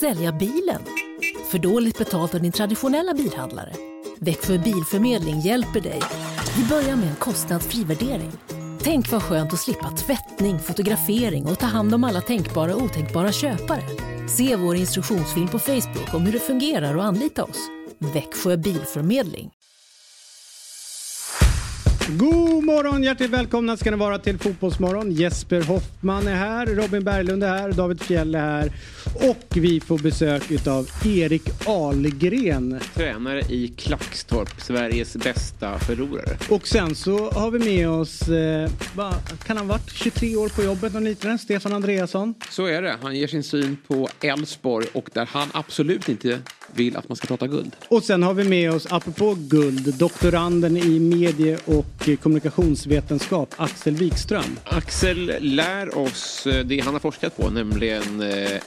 Sälja bilen? För dåligt betalt av din traditionella bilhandlare? Växjö Bilförmedling hjälper dig. Vi börjar med en kostnadsfri värdering. Tänk vad skönt att slippa tvättning, fotografering och ta hand om alla tänkbara och otänkbara köpare. Se vår instruktionsfilm på Facebook om hur det fungerar och anlita oss. Växjö Bilförmedling. God morgon, hjärtligt välkomna ska ni vara till Fotbollsmorgon. Jesper Hoffman är här, Robin Berglund är här, David Fjell är här och vi får besök utav Erik Ahlgren. Tränare i Klackstorp, Sveriges bästa förlorare. Och sen så har vi med oss, eh, vad kan han ha varit, 23 år på jobbet och liknande, Stefan Andreasson. Så är det, han ger sin syn på Elfsborg och där han absolut inte vill att man ska prata guld. Och sen har vi med oss, apropå guld, doktoranden i medie och kommunikationsvetenskap, Axel Wikström. Axel lär oss eh, det han har forskat på, nämligen eh,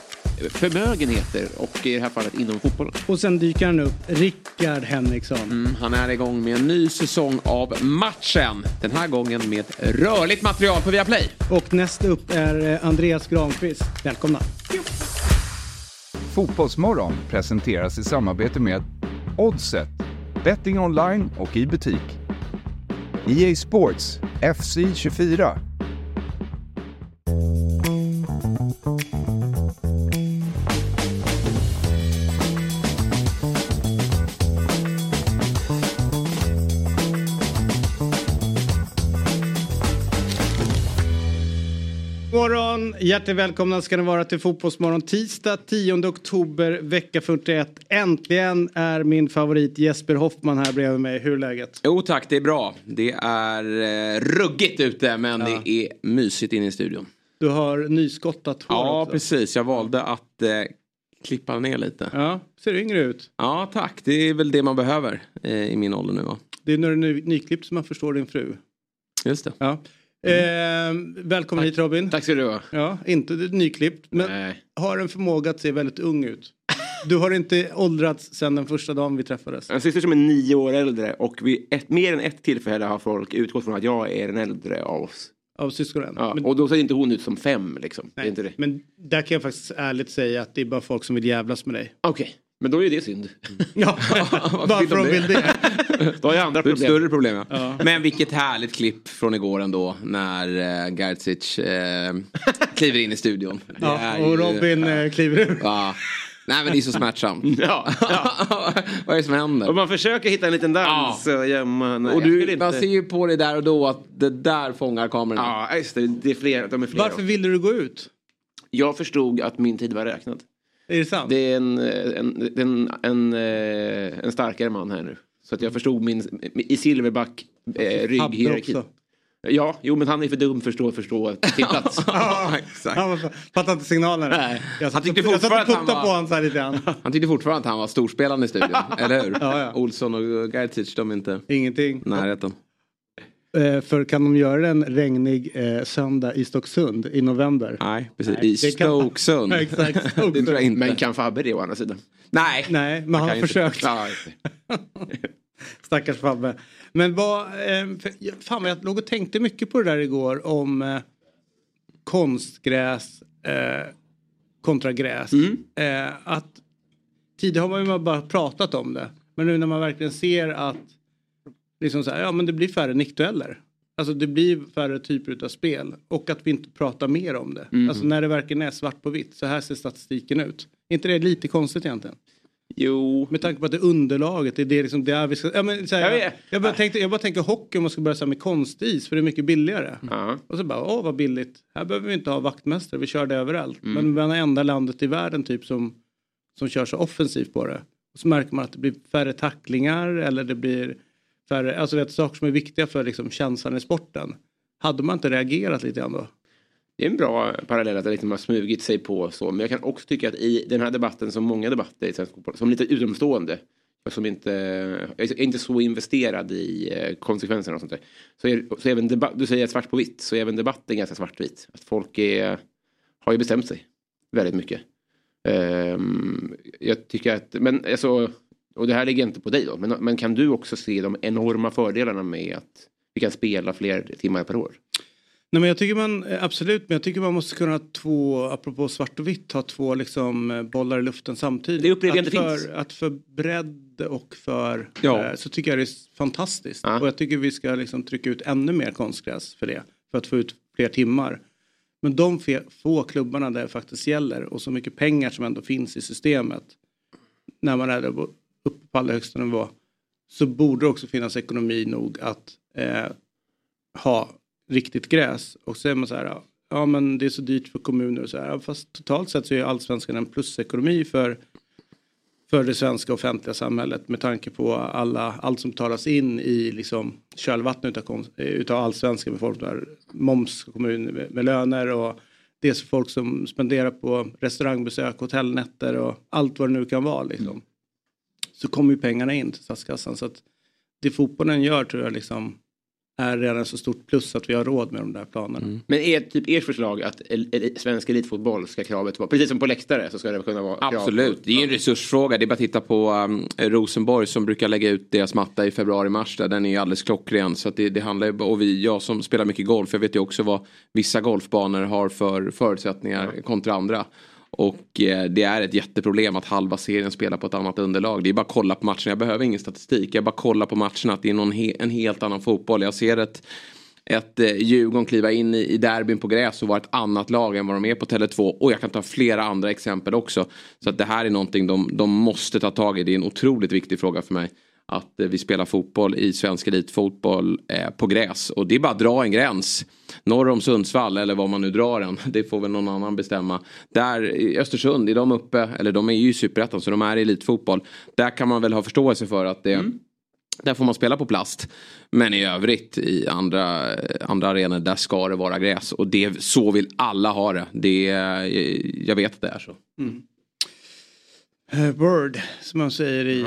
förmögenheter och i det här fallet inom fotbollen. Och sen dyker han upp, Rickard Henriksson. Mm, han är igång med en ny säsong av matchen. Den här gången med rörligt material på Viaplay. Och nästa upp är eh, Andreas Granqvist. Välkomna. Fotbollsmorgon presenteras i samarbete med Oddset, betting online och i butik. EA Sports, FC 24. Morgon! Hjärtligt välkomna ska ni vara till Fotbollsmorgon tisdag 10 oktober vecka 41. Äntligen är min favorit Jesper Hoffman här bredvid mig. Hur är läget? Jo tack, det är bra. Det är eh, ruggigt ute men Ja. det är mysigt inne i studion. Du har nyskottat hår Ja också. precis, jag valde att eh, klippa ner lite. Ja, ser yngre ut. Ja tack, det är väl det man behöver eh, i min ålder nu va? Det är när du är ny, nyklippt som man förstår din fru. Just det. Ja. Eh, välkommen hit Robin. Tack ska du ha. Ja, inte nyklippt men Nej. har en förmåga att se väldigt ung ut. Du har inte åldrats sedan den första dagen vi träffades. En syster som är nio år äldre och vid ett, mer än ett tillfälle har folk utgått från att jag är den äldre av oss. Av syskonen. Ja, Men- och då ser inte hon ut som fem liksom. Det är Nej, inte det. Men där kan jag faktiskt ärligt säga att det är bara folk som vill jävlas med dig. Okej, men då är det synd. Ja, Varför vill de det? vill det. Då har jag andra Det problem. större problem ja. Men vilket härligt klipp från igår ändå när uh, Gerzic eh, kliver in i studion. Det Ja, är och ju- Robin eh, kliver ur. Ja. Nej men det är så smärtsamt. Ja, ja. Vad är det som händer? Och man försöker hitta en liten dans och gömma. Nej, och du, man ser ju på dig där och då att det där fångar kameran. Ja, just det. Det är fler. De är fler. Varför ville du gå ut? Jag förstod att min tid var räknad. Är det sant? Det är en, en, en, en, eh, en starkare man här nu. Så att jag förstod min, i Silverback eh, rygghierarki. Ja, jo men han är för dum för att förstå, till plats. Ja, exakt. Han fattar inte signalerna. Nej. Jag Han satt tyckte och- jag satt och fortfarande han var- på honom så här lite grann. Han tyckte fortfarande att han var storspelande i studion, eller hur? Ja, ja. Olsson och Gerzic, de är inte Ingenting. närheten. Eh, för kan de göra en regnig eh, söndag i Stocksund i november? Nej, precis. Nej, I det kan- exakt, det tror jag inte. Men kan Fabbe det å andra sidan? Nej. Nej, men han har försökt. Stackars Fabbe. Men vad, eh, fan vad jag låg och tänkte mycket på det där igår om eh, konstgräs eh, kontra gräs. Mm. Eh, att tidigare har man ju bara pratat om det. Men nu när man verkligen ser att liksom så här, ja men det blir färre nickdueller. Alltså det blir färre typer av spel och att vi inte pratar mer om det. Mm. Alltså när det verkligen är svart på vitt. Så här ser statistiken ut. Är inte det lite konstigt egentligen? Jo. Med tanke på att det är underlaget, det är det liksom där vi ska... Ja, men, här, Jag jag, bara tänkte, jag bara tänker hockey om man ska börja så med konstis för det är mycket billigare. Ja. Och så bara, åh vad billigt. Här behöver vi inte ha vaktmästare, vi kör det överallt. Mm. Men vi är det enda landet i världen typ som, som kör så offensivt på det. Och så märker man att det blir färre tacklingar eller det blir för alltså vet, saker som är viktiga för liksom, känslan i sporten. Hade man inte reagerat lite grann då? Det är en bra parallell att det liksom har smugit sig på så. Men jag kan också tycka att i den här debatten, som många debatter i svensk fotboll, som lite utomstående, som inte, jag är inte så investerad i eh, konsekvenserna och sånt där. Så, är, så även debatt, du säger svart på vitt, så är även debatten ganska svartvit. Att folk är, har ju bestämt sig väldigt mycket. Um, jag tycker att, men alltså, och det här ligger inte på dig då, men, men kan du också se de enorma fördelarna med att vi kan spela fler timmar per år? Nej, men jag tycker man, eh, absolut, men jag tycker man måste kunna ha två, apropå svart och vitt, ha två liksom, eh, bollar i luften samtidigt. Det upplever jag inte för, finns. Att för bredd och för, Ja. eh, så tycker jag det är fantastiskt. Ja. Och jag tycker vi ska liksom trycka ut ännu mer konstgräs för det. För att få ut fler timmar. Men de fe, få klubbarna där det faktiskt gäller och så mycket pengar som ändå finns i systemet. När man är där på- uppe på allra högsta nivå. Så borde det också finnas ekonomi nog att eh, ha riktigt gräs. Och så är man så här, ja, men det är så dyrt för kommuner och så här. Fast totalt sett så är allsvenskan en plusekonomi för, för det svenska offentliga samhället med tanke på alla, allt som talas in i liksom kölvattnet utav, utav allsvenskan med folk där moms kommun med, med löner och det är så folk som spenderar på restaurangbesök, hotellnätter och allt vad det nu kan vara liksom. Så kommer ju pengarna in till statskassan så att det fotbollen gör tror jag liksom är redan så stort plus att vi har råd med de där planerna. Men är typ ert förslag att el- el- svensk elitfotboll ska kravet vara, precis som på läktare så ska det kunna vara krav Absolut, det är ju en resursfråga. Det är bara att titta på um, Rosenborg som brukar lägga ut deras matta i februari-mars. Där. Den är ju alldeles klockren. Så att det, det handlar ju, och vi, jag som spelar mycket golf, jag vet ju också vad vissa golfbanor har för förutsättningar kontra andra. Och eh, det är ett jätteproblem att halva serien spelar på ett annat underlag. Det är bara att kolla på matcherna. Jag behöver ingen statistik. Jag bara kollar på matcherna att det är någon he- en helt annan fotboll. Jag ser ett ett eh, Djurgården kliva in i, i derbyn på gräs och vara ett annat lag än vad de är på Tele2. Och jag kan ta flera andra exempel också. Så att det här är någonting de, de måste ta tag i. Det är en otroligt viktig fråga för mig. Att eh, vi spelar fotboll i svensk elitfotboll eh, på gräs. Och det är bara att dra en gräns. Norr om Sundsvall eller var man nu drar den. Det får väl någon annan bestämma. Där i Östersund är de uppe, eller de är ju i superettan så de är i elitfotboll. Där kan man väl ha förståelse för att det där får man spela på plast. Men i övrigt i andra, andra arenor där ska det vara gräs. Och det, så vill alla ha det. det jag vet att det är så. Eh, Word som man säger i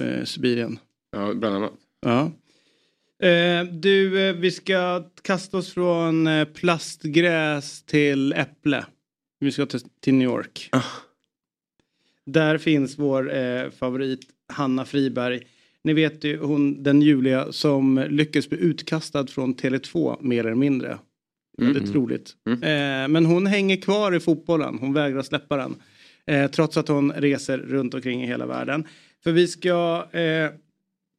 eh, Sibirien. Ja, bland annat. Ja. Eh, du, eh, vi ska kasta oss från eh, plastgräs till äpple. Vi ska till, till New York. Där finns vår eh, favorit Hanna Friberg. Ni vet ju hon, den Julia som lyckades bli utkastad från Tele2 mer eller mindre. Väldigt troligt. Eh, men hon hänger kvar i fotbollen. Hon vägrar släppa den. Eh, trots att hon reser runt omkring i hela världen. För vi ska eh,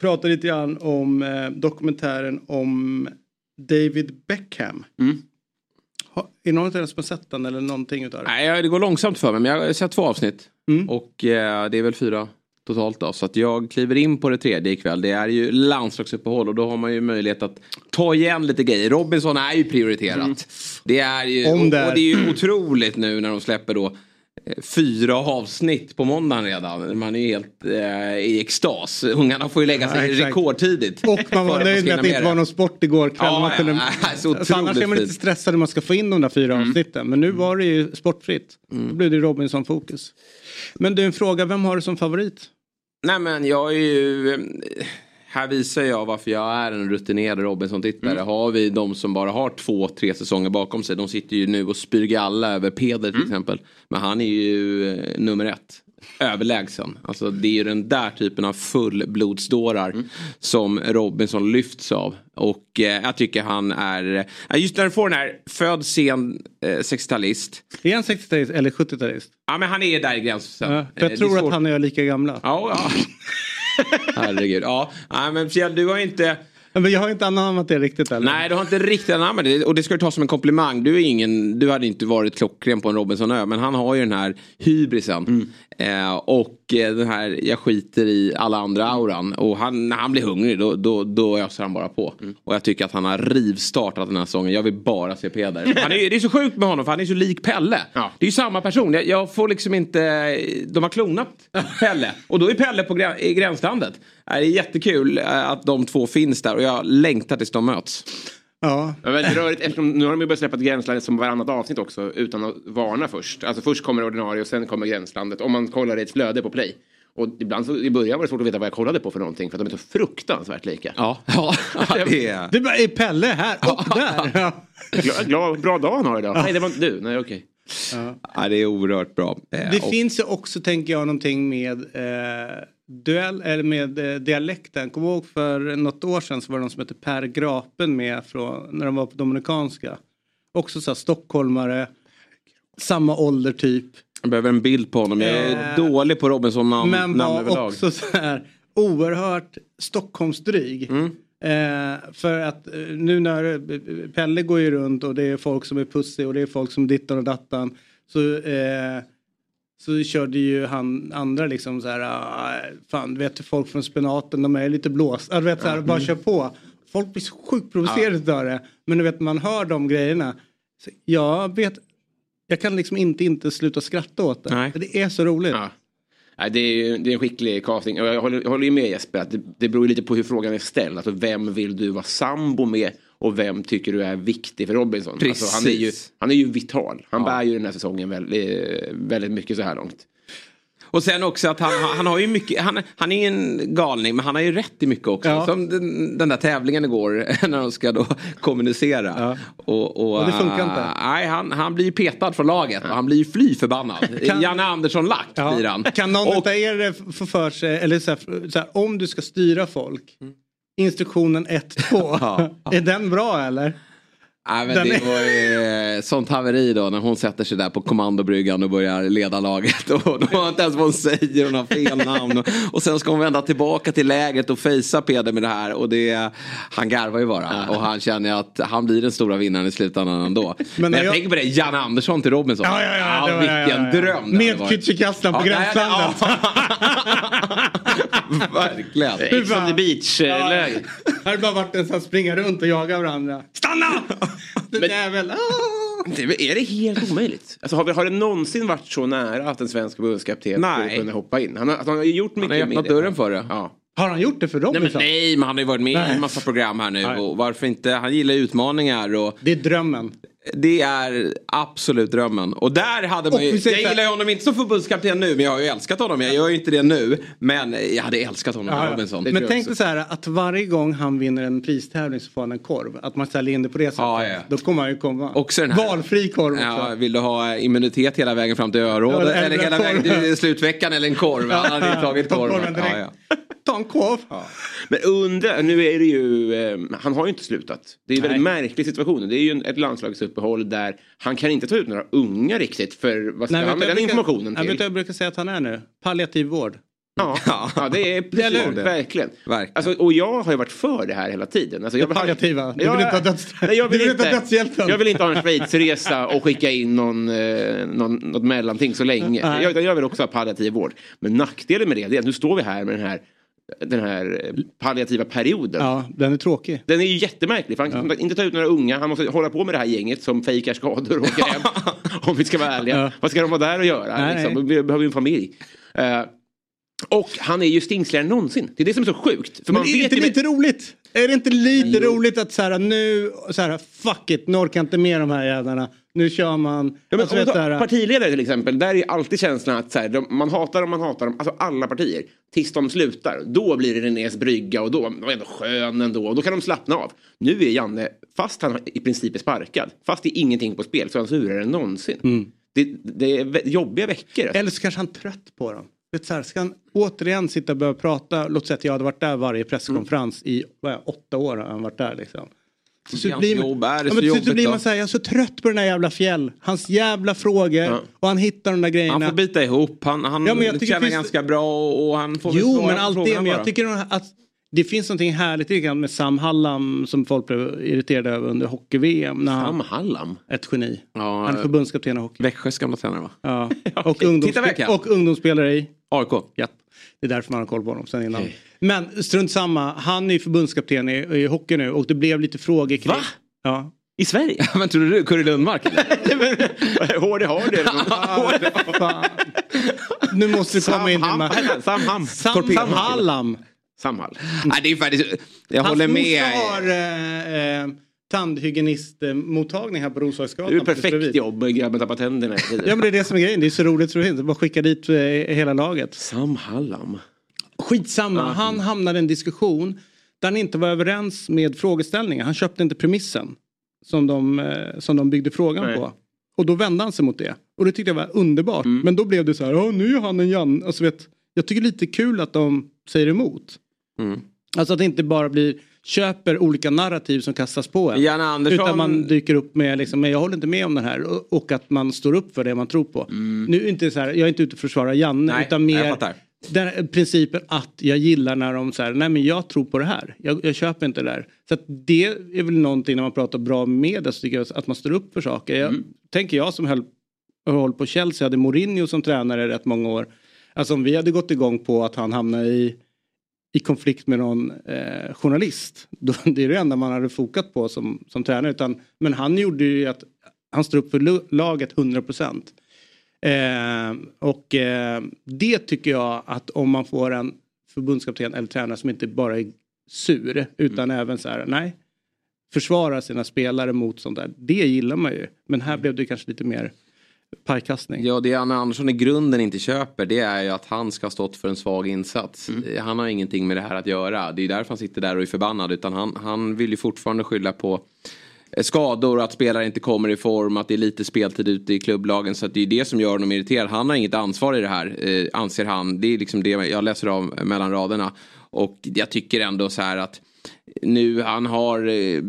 prata lite grann om eh, dokumentären om David Beckham. Mm. Ha, är det någon av er som har sett den eller någonting utav det? Nej, det går långsamt för mig men jag har sett två avsnitt. Mm. Och eh, det är väl fyra totalt då. Så att jag kliver in på det tredje ikväll. Det är ju landslagsuppehåll och då har man ju möjlighet att ta igen lite grejer. Robinson är ju prioriterat. Det är ju, och, och det är ju otroligt nu när de släpper då Fyra avsnitt på måndagen redan. Man är ju helt eh, i extas. Ungarna får ju lägga sig Ja, rekordtidigt. Och man var nöjd med att det inte var någon sport igår kväll. Ja, man kunde, ja, så För annars är man lite stressad när man ska få in de där fyra avsnitten. Men nu var det ju sportfritt. Då blev det Robinson-fokus. Men du, en fråga. Vem har du som favorit? Nej men jag är ju... eh, Här visar jag varför jag är en rutinerad Robinson-tittare. Har vi de som bara har två, tre säsonger bakom sig. De sitter ju nu och spyr galla över Peder till exempel. Men han är ju eh, nummer ett. Överlägsen. Alltså det är ju den där typen av fullblodsdårar som Robinson lyfts av. Och eh, jag tycker han är... eh, Just när du får den här född sen eh, 60-talist. Är han 60-talist eller 70-talist? Ja men han är där i gränsen. Ja, Eh, jag är tror att han och jag är lika gamla. Ja, ja. Herregud. Ja, nej, men Fjäll, du har inte... Men jag har inte anammat det riktigt än. Nej, du har inte riktigt anammat det. Och det ska du ta som en komplimang. Du, är ingen, du hade inte varit klockren på en Robinsonö. Men han har ju den här hybrisen. Eh, och eh, den här jag skiter i alla andra auran. Och han, när han blir hungrig då, då, då öser han bara på. Och jag tycker att han har rivstartat den här säsongen. Jag vill bara se Peder. Han är, det är så sjukt med honom för han är så lik Pelle. Ja. Det är ju samma person. Jag, jag får liksom inte... De har klonat Pelle. Och då är Pelle på grä, i gränslandet. Det är jättekul eh, att de två finns där och jag längtar tills de möts. Ja. Ja, väldigt rörigt eftersom nu har de ju börjat släppa ett gränsland som varannat avsnitt också utan att varna först. Alltså först kommer det ordinarie och sen kommer gränslandet om man kollar i ett flöde på play. Och ibland så, i början var det svårt att veta vad jag kollade på för någonting för att de är så fruktansvärt lika. Ja, ja det är... Det är Pelle här och där. Ja. Glad, glad, bra dag han har idag. Nej det var inte du. Nej okej. Ja, det är oerhört bra. Eh, Det och- finns ju också, tänker jag, någonting med eh, duell, eller med eh, dialekten. Kommer ihåg för något år sedan så var det någon som hette Per Grapen med från, när de var på Dominikanska. Också så här stockholmare. Samma ålder typ. Jag behöver en bild på honom. Jag är Eh, dålig på Robinson-namn Men namn var överlag. också så här oerhört Stockholmsdryg. Mm. Eh, för att eh, nu när eh, Pelle går ju runt och det är folk som är pussy och det är folk som dittan och dattan. Så, eh, så körde ju han andra liksom så här. ah, fan du vet folk från spenaten de är lite blås. Ah, du vet så här, bara kör på. Folk blir så sjukt provocerade av det. Men du vet man hör de grejerna. Så jag vet. Jag kan liksom inte inte sluta skratta åt det. Nej. Det är så roligt. Ja. Nej, det, är, det är en skicklig casting. Jag håller, jag håller ju med Jesper att det, det beror lite på hur frågan är ställd. Alltså vem vill du vara sambo med och vem tycker du är viktig för Robinson? Alltså, han, är ju, Precis. han är ju vital. Han Ja. bär ju den här säsongen väldigt, väldigt mycket så här långt. Och sen också att han, han har ju mycket, han, han är en galning men han har ju rätt i mycket också. Ja. Som den, den där tävlingen igår när de ska då kommunicera. Ja. Och, och, Och det funkar inte. Nej, han, han blir petad från laget och han blir ju fly förbannad. Kan- Janne Andersson-lack Ja. blir han. Kan någon och, av er eh, få för sig, eller så här, så här, om du ska styra folk. Instruktionen 1, 2. Ja. Är den bra eller? Nej, men Den det är- var ju eh, sånt haveri då när hon sätter sig där på kommandobryggan och börjar leda laget. Och de har inte ens vad hon säger, hon har fel namn. Och, och sen ska hon vända tillbaka till lägret och fejsa Peder med det här. Och det, han garvar ju bara. Och han känner att han blir den stora vinnaren i slutändan ändå. Men, när jag, jag- tänker på det, Janne Andersson till Robinson. Ja, ja, ja, var- vilken ja, ja, ja. dröm Med. Kücükaslan på Ja, gränslandet. ja. Verkligen. Ex on the beach-läge. Här har bara varit en sån springa runt och jaga varandra. Stanna! Den jävel. Ah! Det- Är det helt omöjligt? Alltså, har, vi, har det någonsin varit så nära att en svensk förbundskapten skulle kunna hoppa in? Han har, alltså, han har gjort mycket Han har öppnat dörren för det. Ja. Har han gjort det för Nej, men, Robinson? nej, men han har ju varit med i Nej. en massa program här nu. Nej. Och varför inte? Han gillar utmaningar. Och Det är drömmen. Det är absolut drömmen. Och där hade man ju, säger jag gillar ju honom inte som förbundskapten nu, men jag har ju älskat honom. Jag gör ju inte det nu, men jag hade älskat honom Ja, Robinson. Men tänk dig så här att varje gång han vinner en pristävling så får han en korv. Att man säljer in det på det sättet. Ja, ja. Då kommer han ju komma. Också den här- Valfri korv också. Ja, vill du ha immunitet hela vägen fram till örådet? Ja, eller eller hela vägen till slutveckan eller en korv? Han hade ju tagit Ta korven. Ta en korv. Men undra, nu är det ju, eh, han har ju inte slutat. Det är en väldigt märklig situation. Det är ju ett landslagsuppehåll där han kan inte ta ut några unga riktigt. För vad ska Nej, han med den jag brukar- informationen till? vad jag brukar säga att han är nu? Palliativ vård. Ja, ja, det är precis, verkligen. Verkligen. Alltså, och jag har ju varit för det här hela tiden. Alltså, jag Det palliativa. Du vill inte ha döds- Nej, jag vill, inte dödshjälpen. jag vill inte ha en Schweizresa och skicka in någon, eh, någon, något mellanting så länge. Jag, jag vill också ha palliativ vård. Men nackdelen med det är att nu står vi här med den här, den här palliativa perioden. Ja, den är tråkig. Den är ju jättemärklig för han kan inte ta ut några unga. Han måste hålla på med det här gänget som fejkar skador och åker hem. Om vi ska vara ärliga. Ja. Vad ska de vara där och göra? Nej, liksom? Vi behöver ju en familj. Eh, och han är ju stingsligare än någonsin. Det är det som är så sjukt. För Men man är det vet inte ju lite roligt? Är det inte lite roligt att så här nu, så här fuck it, nu orkar jag inte med de här jävlarna. Nu kör man. Ja, alltså, vet, här, partiledare till exempel, där är alltid känslan att så här, de, man hatar dem, man hatar dem, alltså alla partier. Tills de slutar, då blir det Renés brygga och då, de är ändå skön ändå, och då kan de slappna av. Nu är Janne, fast han i princip är sparkad, fast det är ingenting på spel, så är han surare än någonsin. Mm. Det, det är jobbiga veckor. eller så kanske han är trött på dem. Vet, så här, ska han återigen sitta och börja prata, låt säga att jag hade varit där varje presskonferens i vad är, åtta år har han varit där liksom. Så, så Hans blir jobb är det ja, så jobbigt blir man så här, jag är så trött på den här jävla fjäll. Hans jävla frågor Ja. och han hittar de där grejerna. Han får bita ihop. Han, han Ja, tjänar finns- ganska bra och, och han får Jo, men allt det. Men jag tycker att det finns någonting härligt i med Sam Hallam som folk blev irriterade över under hockey-VM. Sam Hallam. ett geni. Ja, han är förbundskapten i hockey. Växjös gamla tränare va? Ja. och, ungdoms- och ungdomsspelare i. AIK. Ja. Det är därför man har koll på honom sen innan. Okej. Men strunt samma, han är ju förbundskapten i, i hockey nu och det blev lite frågor kring... Va? Ja. I Sverige? Men tror du Curry Lundmark eller? Hård har det. Fan. nu måste du komma in Sam med... Sam Ham. Sam. Sam Hallam. Sam Hall. Nej, det är faktiskt... Jag Hans håller med. har eh, eh, tandhygienistmottagning här på Det är Roslagsgatan. ju perfekt jobb, grabben tappar tänderna. Ja men det är det som är grejen, det är så roligt så det finns. Bara skicka dit eh, hela laget. Sam Hallam. Skitsamma, han hamnade i en diskussion där han inte var överens med frågeställningen. Han köpte inte premissen som de, eh, som de byggde frågan Nej. på. Och då vände han sig mot det. Och det tyckte jag var underbart. Men då blev det så här, nu är han en Jan. Alltså, vet, jag tycker lite kul att de säger emot. Mm. Alltså att det inte bara blir köper olika narrativ som kastas på en. Janne Andersson... Utan man dyker upp med liksom, men jag håller inte med om den här och, och att man står upp för det man tror på. Mm. Nu inte så här, jag är inte ute för att försvara Janne Nej, utan mer den principen att jag gillar när de säger nej men jag tror på det här. Jag, jag köper inte det där. Så att det är väl någonting när man pratar bra media så tycker jag att man står upp för saker. Jag, Tänker jag som höll, höll på Chelsea, hade Mourinho som tränare rätt många år. Alltså om vi hade gått igång på att han hamnade i, i konflikt med någon eh, journalist. Då, det är det enda man hade fokat på som, som tränare. Utan, men han gjorde ju att han står upp för laget 100 procent. Eh, och eh, det tycker jag att om man får en förbundskapten eller tränare som inte bara är sur utan även så här, nej, försvara sina spelare mot sånt där. Det gillar man ju. Men här blev det kanske lite mer pajkastning. Ja, det Anna Andersson i grunden inte köper det är ju att han ska ha stått för en svag insats. Eh, Han har ingenting med det här att göra. Det är därför han sitter där och är förbannad. Utan han, han vill ju fortfarande skylla på eh, skador, att spelare inte kommer i form, att det är lite speltid ute i klubblagen. Så det är det som gör honom irriterad. Han har inget ansvar i det här, eh, anser han. Det är liksom det jag läser av mellan raderna. Och jag tycker ändå så här att nu han har eh,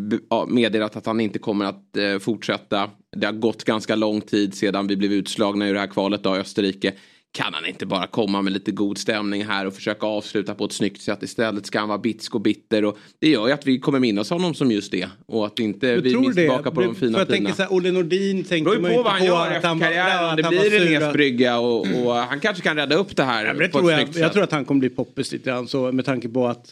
meddelat att han inte kommer att eh, fortsätta. Det har gått ganska lång tid sedan vi blev utslagna ur det här kvalet då, Österrike. Kan han inte bara komma med lite god stämning här och försöka avsluta på ett snyggt sätt istället? Ska han vara bitsk och bitter? Och det gör ju att vi kommer minnas honom som just det. Och att inte Jag vi minns det. tillbaka på de För fina jag tänker tiderna. så här, Olle Nordin beror man ju ju på inte vad han gör efter han karriären. Om det blir att- resbrygga och, och han kanske kan rädda upp det här Ja, det på tror ett jag, snyggt jag sätt. tror att han kommer bli poppis lite grann så med tanke på att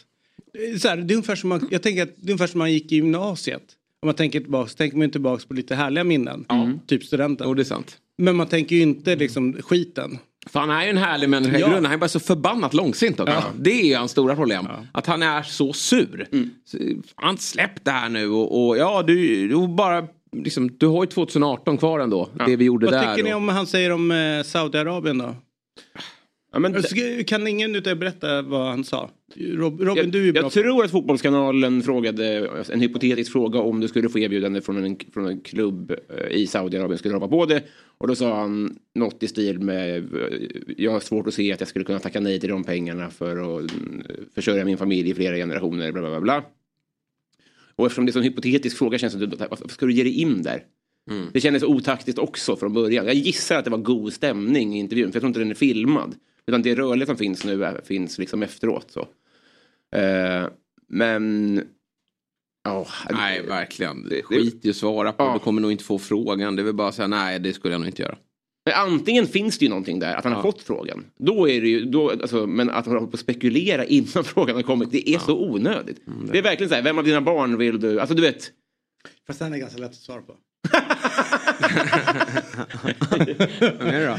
så här, det är ungefär som man, jag tänker att det är ungefär som man gick i gymnasiet. Om man tänker tillbaka så tänker man tillbaka på lite härliga minnen. Typ studenten. Jo, det är sant. Men man tänker ju inte liksom skiten. För han är ju en härlig människa i Ja. grunden. Han är bara så förbannat långsint också. Det är hans stora problem. Att han är så sur. Så, Han släpp det här nu och, och ja du, du bara liksom, du har ju 2018 kvar ändå. Det vi gjorde Vad där. tycker ni och- om han säger om eh, Saudiarabien då? Ja, men Kan ingen utav er berätta vad han sa? Rob, Robin, jag, du är bra jag tror att Fotbollskanalen frågade en hypotetisk fråga om du skulle få erbjudande från en, från en klubb eh, i Saudiarabien skulle du hoppa på det. Och då sa han något i stil med eh, jag har svårt att se att jag skulle kunna tacka nej till de pengarna för att mm, försörja min familj i flera generationer. Bla, bla, bla, bla. Och eftersom det är en så hypotetisk fråga känns det som varför ska du ge dig in där? Det kändes otaktiskt också från början. Jag gissar att det var god stämning i intervjun för jag tror inte den är filmad. Utan det rörliga som finns nu är, finns liksom efteråt. Så. Eh, men... ja, Nej, verkligen. Skit i att svara på. Ja. Du kommer nog inte få frågan. Det är väl bara att säga nej, det skulle jag nog inte göra. Men antingen finns det ju någonting där, att han har fått frågan. Då är det ju, då, alltså, men att han håller på att spekulera innan frågan har kommit, det är så onödigt. det... är verkligen så här, vem av dina barn vill du, alltså du vet. Fast den är ganska lätt att svara på. Är det då?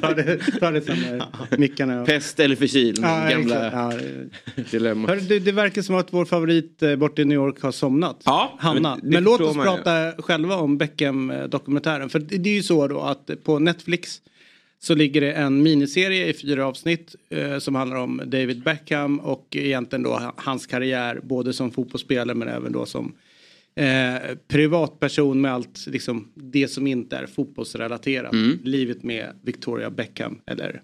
Ta det, ta det sen när mickarna... Ja, Pest eller förkylning, gamla exakt. Ja, det- dilemma. Hörru, det, det verkar som att vår favorit eh, borta i New York har somnat. Ja, Hanna. men Men, låt oss man ju. prata själva om Beckham-dokumentären. För det, det är ju så då att på Netflix så ligger det en miniserie i fyra avsnitt eh, som handlar om David Beckham och egentligen då hans karriär både som fotbollsspelare men även då som eh, privatperson med allt liksom det som inte är fotbollsrelaterat. Livet med Victoria Beckham eller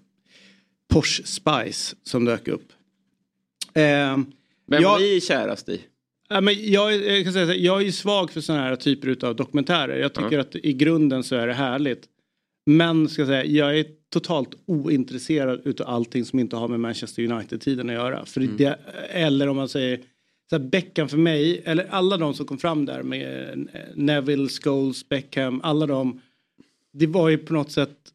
Porsche Spice som dök upp. Eh, Vem jag- var ni kärast i? Ja, men jag, jag, kan säga så jag är svag för sådana här typer av dokumentärer. Jag tycker att i grunden så är det härligt. Men ska jag, säga, jag är totalt ointresserad utav allting som inte har med Manchester United-tiden att göra. För det, eller om man säger så här, Beckham för mig, eller alla de som kom fram där med eh, Neville, Scholes, Beckham, alla de. Det var ju på något sätt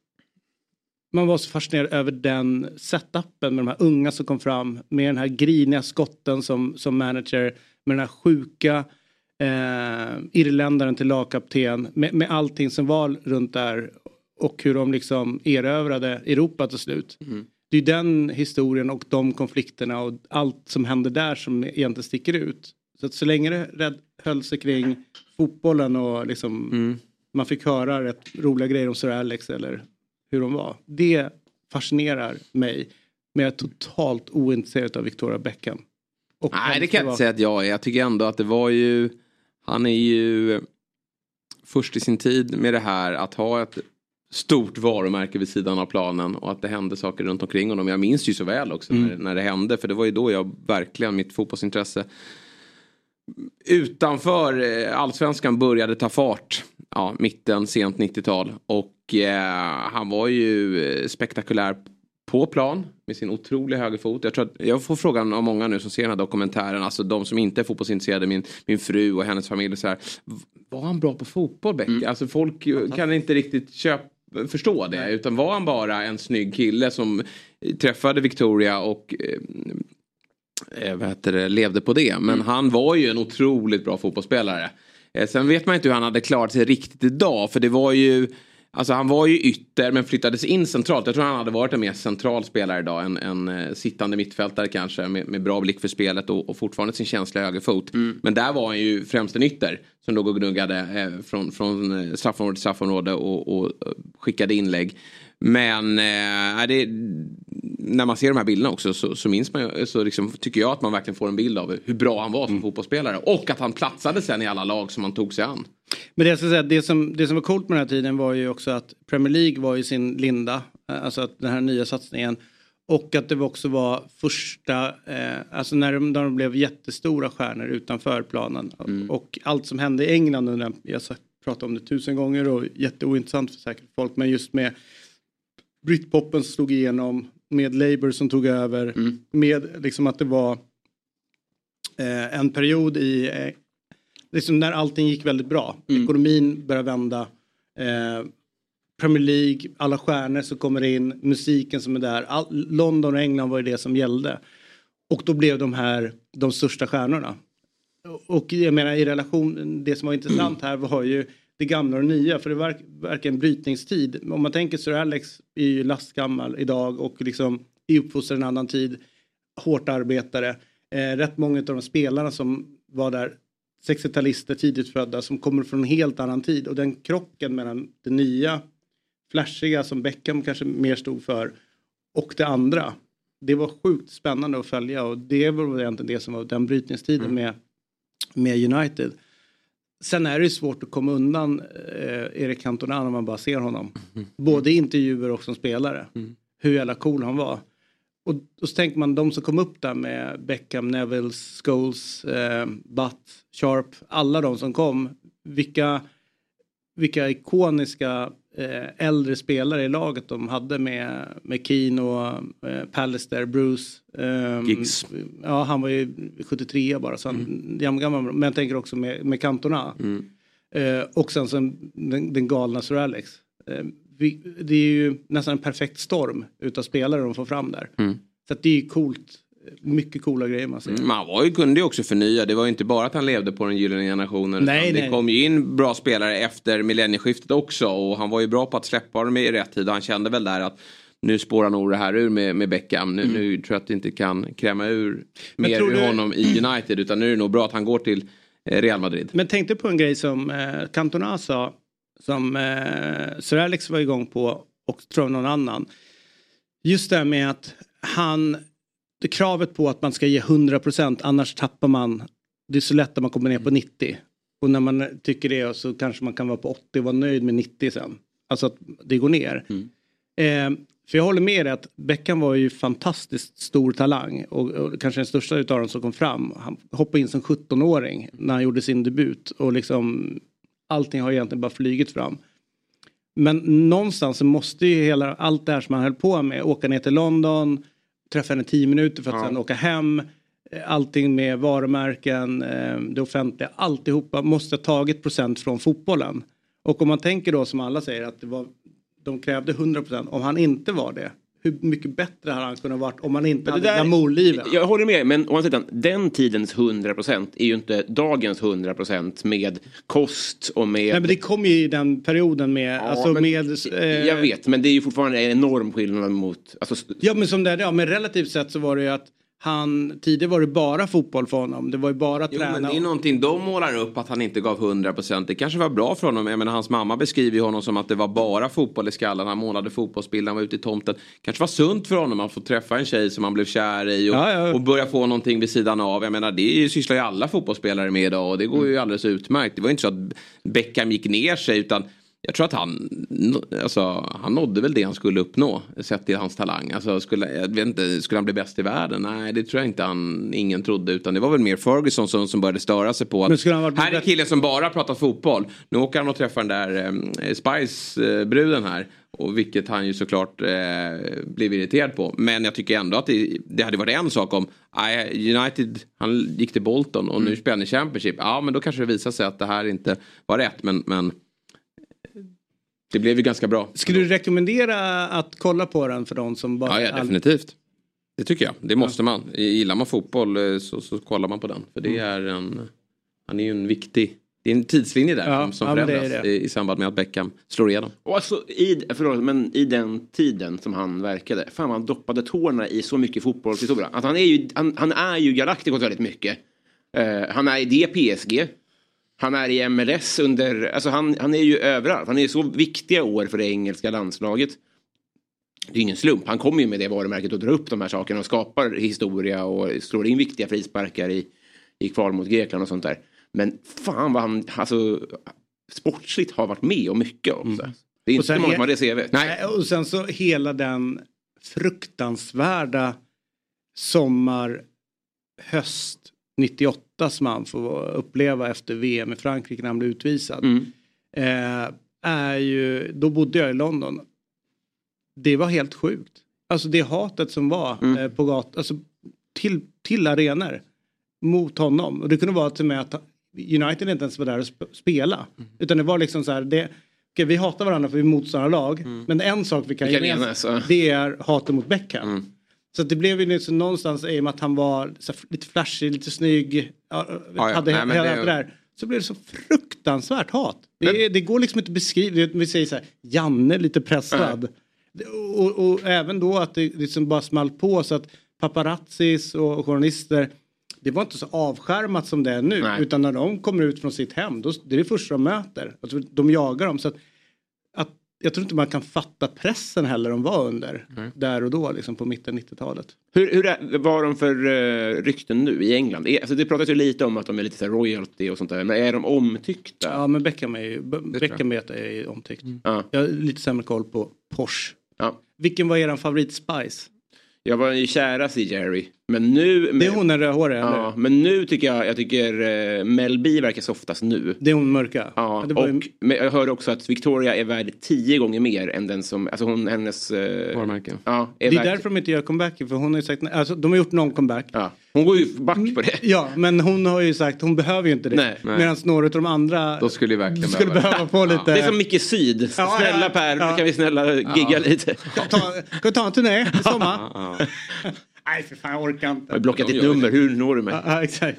man var så fascinerad över den setupen med de här unga som kom fram med den här griniga skotten som, som manager med den här sjuka eh, irländaren till lagkapten med, med allting som var runt där och hur de liksom erövrade Europa till slut. Mm. Det är den historien och de konflikterna och allt som händer där som egentligen sticker ut. Så att så länge det rädd, höll sig kring fotbollen och liksom man fick höra rätt roliga grejer om Sir Alex eller hur de var. Det fascinerar mig. Men jag är totalt ointresserad av Victoria Beckham. Och Nej, det kan jag inte säga att jag är. Jag tycker ändå att det var ju... Han är ju först i sin tid med det här att ha ett stort varumärke vid sidan av planen och att det hände saker runt omkring honom. Jag minns ju så väl också mm. när, när det hände för det var ju då jag verkligen mitt fotbollsintresse utanför eh, allsvenskan började ta fart. Ja, mitten, sent 90-tal. Och eh, han var ju eh, spektakulär på plan med sin otroliga högerfot. Jag, tror att, jag får frågan av många nu som ser den här dokumentären, alltså de som inte är fotbollsintresserade, min, min fru och hennes familj. Så här, var han bra på fotboll Beck? Mm. Alltså folk kan inte riktigt köpa förstå det. Utan var han bara en snygg kille som träffade Victoria och eh, eh vad heter det, levde på det. Men mm. han var ju en otroligt bra fotbollsspelare. Eh, sen vet man inte hur han hade klarat sig riktigt idag. För det var ju Alltså han var ju ytter men flyttades in centralt. Jag tror han hade varit en mer central spelare idag. En, en uh, sittande mittfältare kanske med, med, bra blick för spelet och, och fortfarande sin känsliga högerfot. Mm. Men där var han ju främst en ytter som låg och gnuggade eh, från, från eh, straffområde till straffområde och, och, och skickade inlägg. Men eh, det, när man ser de här bilderna också så, så minns man så liksom, tycker jag att man verkligen får en bild av hur bra han var som mm. fotbollsspelare. Och att han platsade sen i alla lag som han tog sig an. Men det, jag ska säga, det, som, det som var coolt med den här tiden var ju också att Premier League var i sin linda. Eh, alltså att den här nya satsningen. Och att det också var första, eh, alltså när de, när de blev jättestora stjärnor utanför planen. Mm. Och allt som hände i England under jag har pratat om det tusen gånger och jätteointressant för säkert folk. Men just med Britpopen som slog igenom, med Labour som tog över, mm. med liksom att det var eh, en period i, eh, liksom när allting gick väldigt bra. Mm. Ekonomin började vända. Eh, Premier League, alla stjärnor som kommer in, musiken som är där. All, London och England var ju det som gällde. Och då blev de här de största stjärnorna. Och jag menar i relation, det som var intressant här var ju det gamla och det nya. För det verk, verkar en brytningstid. Om man tänker Sir Alex är ju lastgammal idag och liksom är uppfostrad i en annan tid. Hårt arbetare. Eh, rätt många av de spelarna som var där 60-talister tidigt födda som kommer från en helt annan tid och den krocken mellan det nya flashiga som Beckham kanske mer stod för och det andra. Det var sjukt spännande att följa och det var egentligen det som var den brytningstiden mm. med, med United. Sen är det svårt att komma undan eh, Erik Cantona när man bara ser honom. Mm. Både i intervjuer och som spelare. Mm. Hur jävla cool han var. Och, och så tänker man de som kom upp där med Beckham, Neville, Scholes, eh, Butt, Sharp. Alla de som kom. Vilka, vilka ikoniska äldre spelare i laget de hade med, med Keane och eh, Pallister, Bruce. Eh, Giggs. Ja, han var ju 73 bara så han mm. gammal. Men jag tänker också med, med Cantona. Mm. Eh, och sen, sen den, den galna Sir Alex. Eh, vi, det är ju nästan en perfekt storm utav spelare de får fram där. Mm. Så det är ju coolt mycket coola grejer man ser. Mm, man var ju, kunde ju också förnya. Det var ju inte bara att han levde på den gyllene generationen. Nej, det kom ju in bra spelare efter millennieskiftet också. Och han var ju bra på att släppa dem i rätt tid. Han kände väl där att nu spårar nog det här ur med, med Beckham. Nu, mm. nu tror jag att det inte kan kräma ur mer ur du... honom i United. Utan nu är det nog bra att han går till eh, Real Madrid. Men tänkte på en grej som eh, Cantona sa. Som eh, Sir Alex var igång på och tror någon annan. Just det här med att han det kravet på att man ska ge 100% annars tappar man. Det är så lätt att man kommer ner på 90. Och när man tycker det så kanske man kan vara på 80 och vara nöjd med 90 sen. Alltså att det går ner. Mm. Eh, för jag håller med dig att Beckham var ju fantastiskt stor talang och, och kanske den största utav dem som kom fram. Han hoppade in som 17-åring när han gjorde sin debut och liksom allting har egentligen bara flygit fram. Men någonstans så måste ju hela allt det här som han höll på med, åka ner till London, träffa henne tio minuter för att ja. sen åka hem. Allting med varumärken, eh, det offentliga, alltihopa måste ha tagit procent från fotbollen. Och om man tänker då som alla säger att det var, de krävde 100 procent, om han inte var det, hur mycket bättre hade han kunnat varit om han inte hade där, glamourlivet? Jag håller med, men å andra sidan, den tidens 100 procent är ju inte dagens 100 procent med kost och med... Nej men det kom ju i den perioden med... Ja, alltså med eh... Jag vet, men det är ju fortfarande en enorm skillnad mot... Alltså... Ja men som det, ja men relativt sett så var det ju att han, tidigare var det bara fotboll för honom. Det var ju bara jo, träna. Men det är någonting de målar upp att han inte gav 100%. Det kanske var bra för honom. Jag menar, hans mamma beskriver honom som att det var bara fotboll i skallen. Han målade fotbollsbilder, han var ute i tomten. kanske var sunt för honom att få träffa en tjej som han blev kär i och, ja, ja. och börja få någonting vid sidan av. Jag menar, det sysslar ju alla fotbollsspelare med idag och det går ju mm. alldeles utmärkt. Det var ju inte så att Beckham gick ner sig utan Jag tror att han, alltså, han nådde väl det han skulle uppnå sett till hans talang. Alltså, skulle, jag vet inte, skulle han bli bäst i världen? Nej, det tror jag inte han, ingen trodde. Utan det var väl mer Ferguson som, som började störa sig på att här är killen som bara pratar fotboll. Nu åker han och träffar den där eh, Spice-bruden här. Och vilket han ju såklart eh, blev irriterad på. Men jag tycker ändå att det, det hade varit en sak om United, han gick till Bolton och mm. nu spelar han i Championship. Ja men då kanske det visar sig att det här inte var rätt. Men, men det blev ju ganska bra. Skulle du rekommendera att kolla på den för de som bara... Ja, ja definitivt. Det tycker jag. Det måste ja. man. Gillar man fotboll eh, så, så kollar man på den. För det mm. är en... Han är ju en viktig... Det är en tidslinje där ja, som förändras det det. I, i samband med att Beckham slår igenom. Och alltså, i, förlåt, men i den tiden som han verkade. Fan han doppade tårna i så mycket fotbollshistoria. Att han är ju, han, han är ju Galacticos väldigt mycket. Uh, han är i det PSG. Han är i MLS under, alltså han, han är ju överallt. Han är så viktiga år för det engelska landslaget. Det är ingen slump. Han kommer ju med det varumärket och drar upp de här sakerna och skapar historia och slår in viktiga frisparkar i, i kval mot Grekland och sånt där. Men fan vad han, alltså sportsligt har varit med om mycket också. Mm. Det är inte många som har det CV. Nej. Och sen så hela den fruktansvärda sommar, höst 98 som han får uppleva efter VM i Frankrike när han blev utvisad. Mm. Eh, är ju, då bodde jag i London. Det var helt sjukt. Alltså det hatet som var mm. eh, på gatan, alltså till, till arenor mot honom. Och det kunde vara till och med att United inte ens var där och spela. Mm. Utan det var liksom så här, det, okay, vi hatar varandra för vi är motståndarlag. Mm. Men en sak vi kan gemensamt, det är hatet mot Beckham. Så det blev ju liksom någonstans i och med att han var så lite flashig, lite snygg. Ja, hade ja, nej, hela det, där. Så blev det så fruktansvärt hat. Det, det går liksom inte att beskriva. Vi säger så här, Janne lite pressad. Och, och, även då att det liksom bara small på så att paparazzis och journalister det var inte så avskärmat som det är nu. Nej. Utan när de kommer ut från sitt hem, då, det är det första de möter. Alltså, de jagar dem. Så att jag tror inte man kan fatta pressen heller de var under. Mm. Där och då, liksom på mitten 90-talet. Hur, hur är, vad har de för uh, rykten nu i England? Är, alltså det pratas ju lite om att de är lite så royalty och sånt där. Men är de omtyckta? Ja, men Beckham är ju Beckham vet är omtyckt. Mm. Jag har lite sämre koll på Porsche. Ja. Vilken var er favorit Spice? Jag var ju kärast i Jerry. Men nu... Det är hon den rödhåriga? Ja, eller? men nu tycker jag, jag tycker uh, Mel B verkar softast nu. Det är hon mörka? Ja, och ju... jag hörde också att Victoria är värd tio gånger mer än den som, alltså hon, hennes... Uh, Varumärke. Ja, är det är värd... därför de inte gör comeback, för hon har ju sagt, alltså de har gjort någon comeback. Ja. Hon går ju back på det. Ja, men hon har ju sagt, hon behöver ju inte det. Nej. Medan några av de andra Då skulle ju verkligen skulle behöva. få lite... Det är som Micke Syd. Snälla Per, kan vi snälla gigga lite? Ska vi ta en turné i sommar? Nej för fan jag orkar inte. Jag har blockat ditt nummer, hur når du mig? Ja, exakt.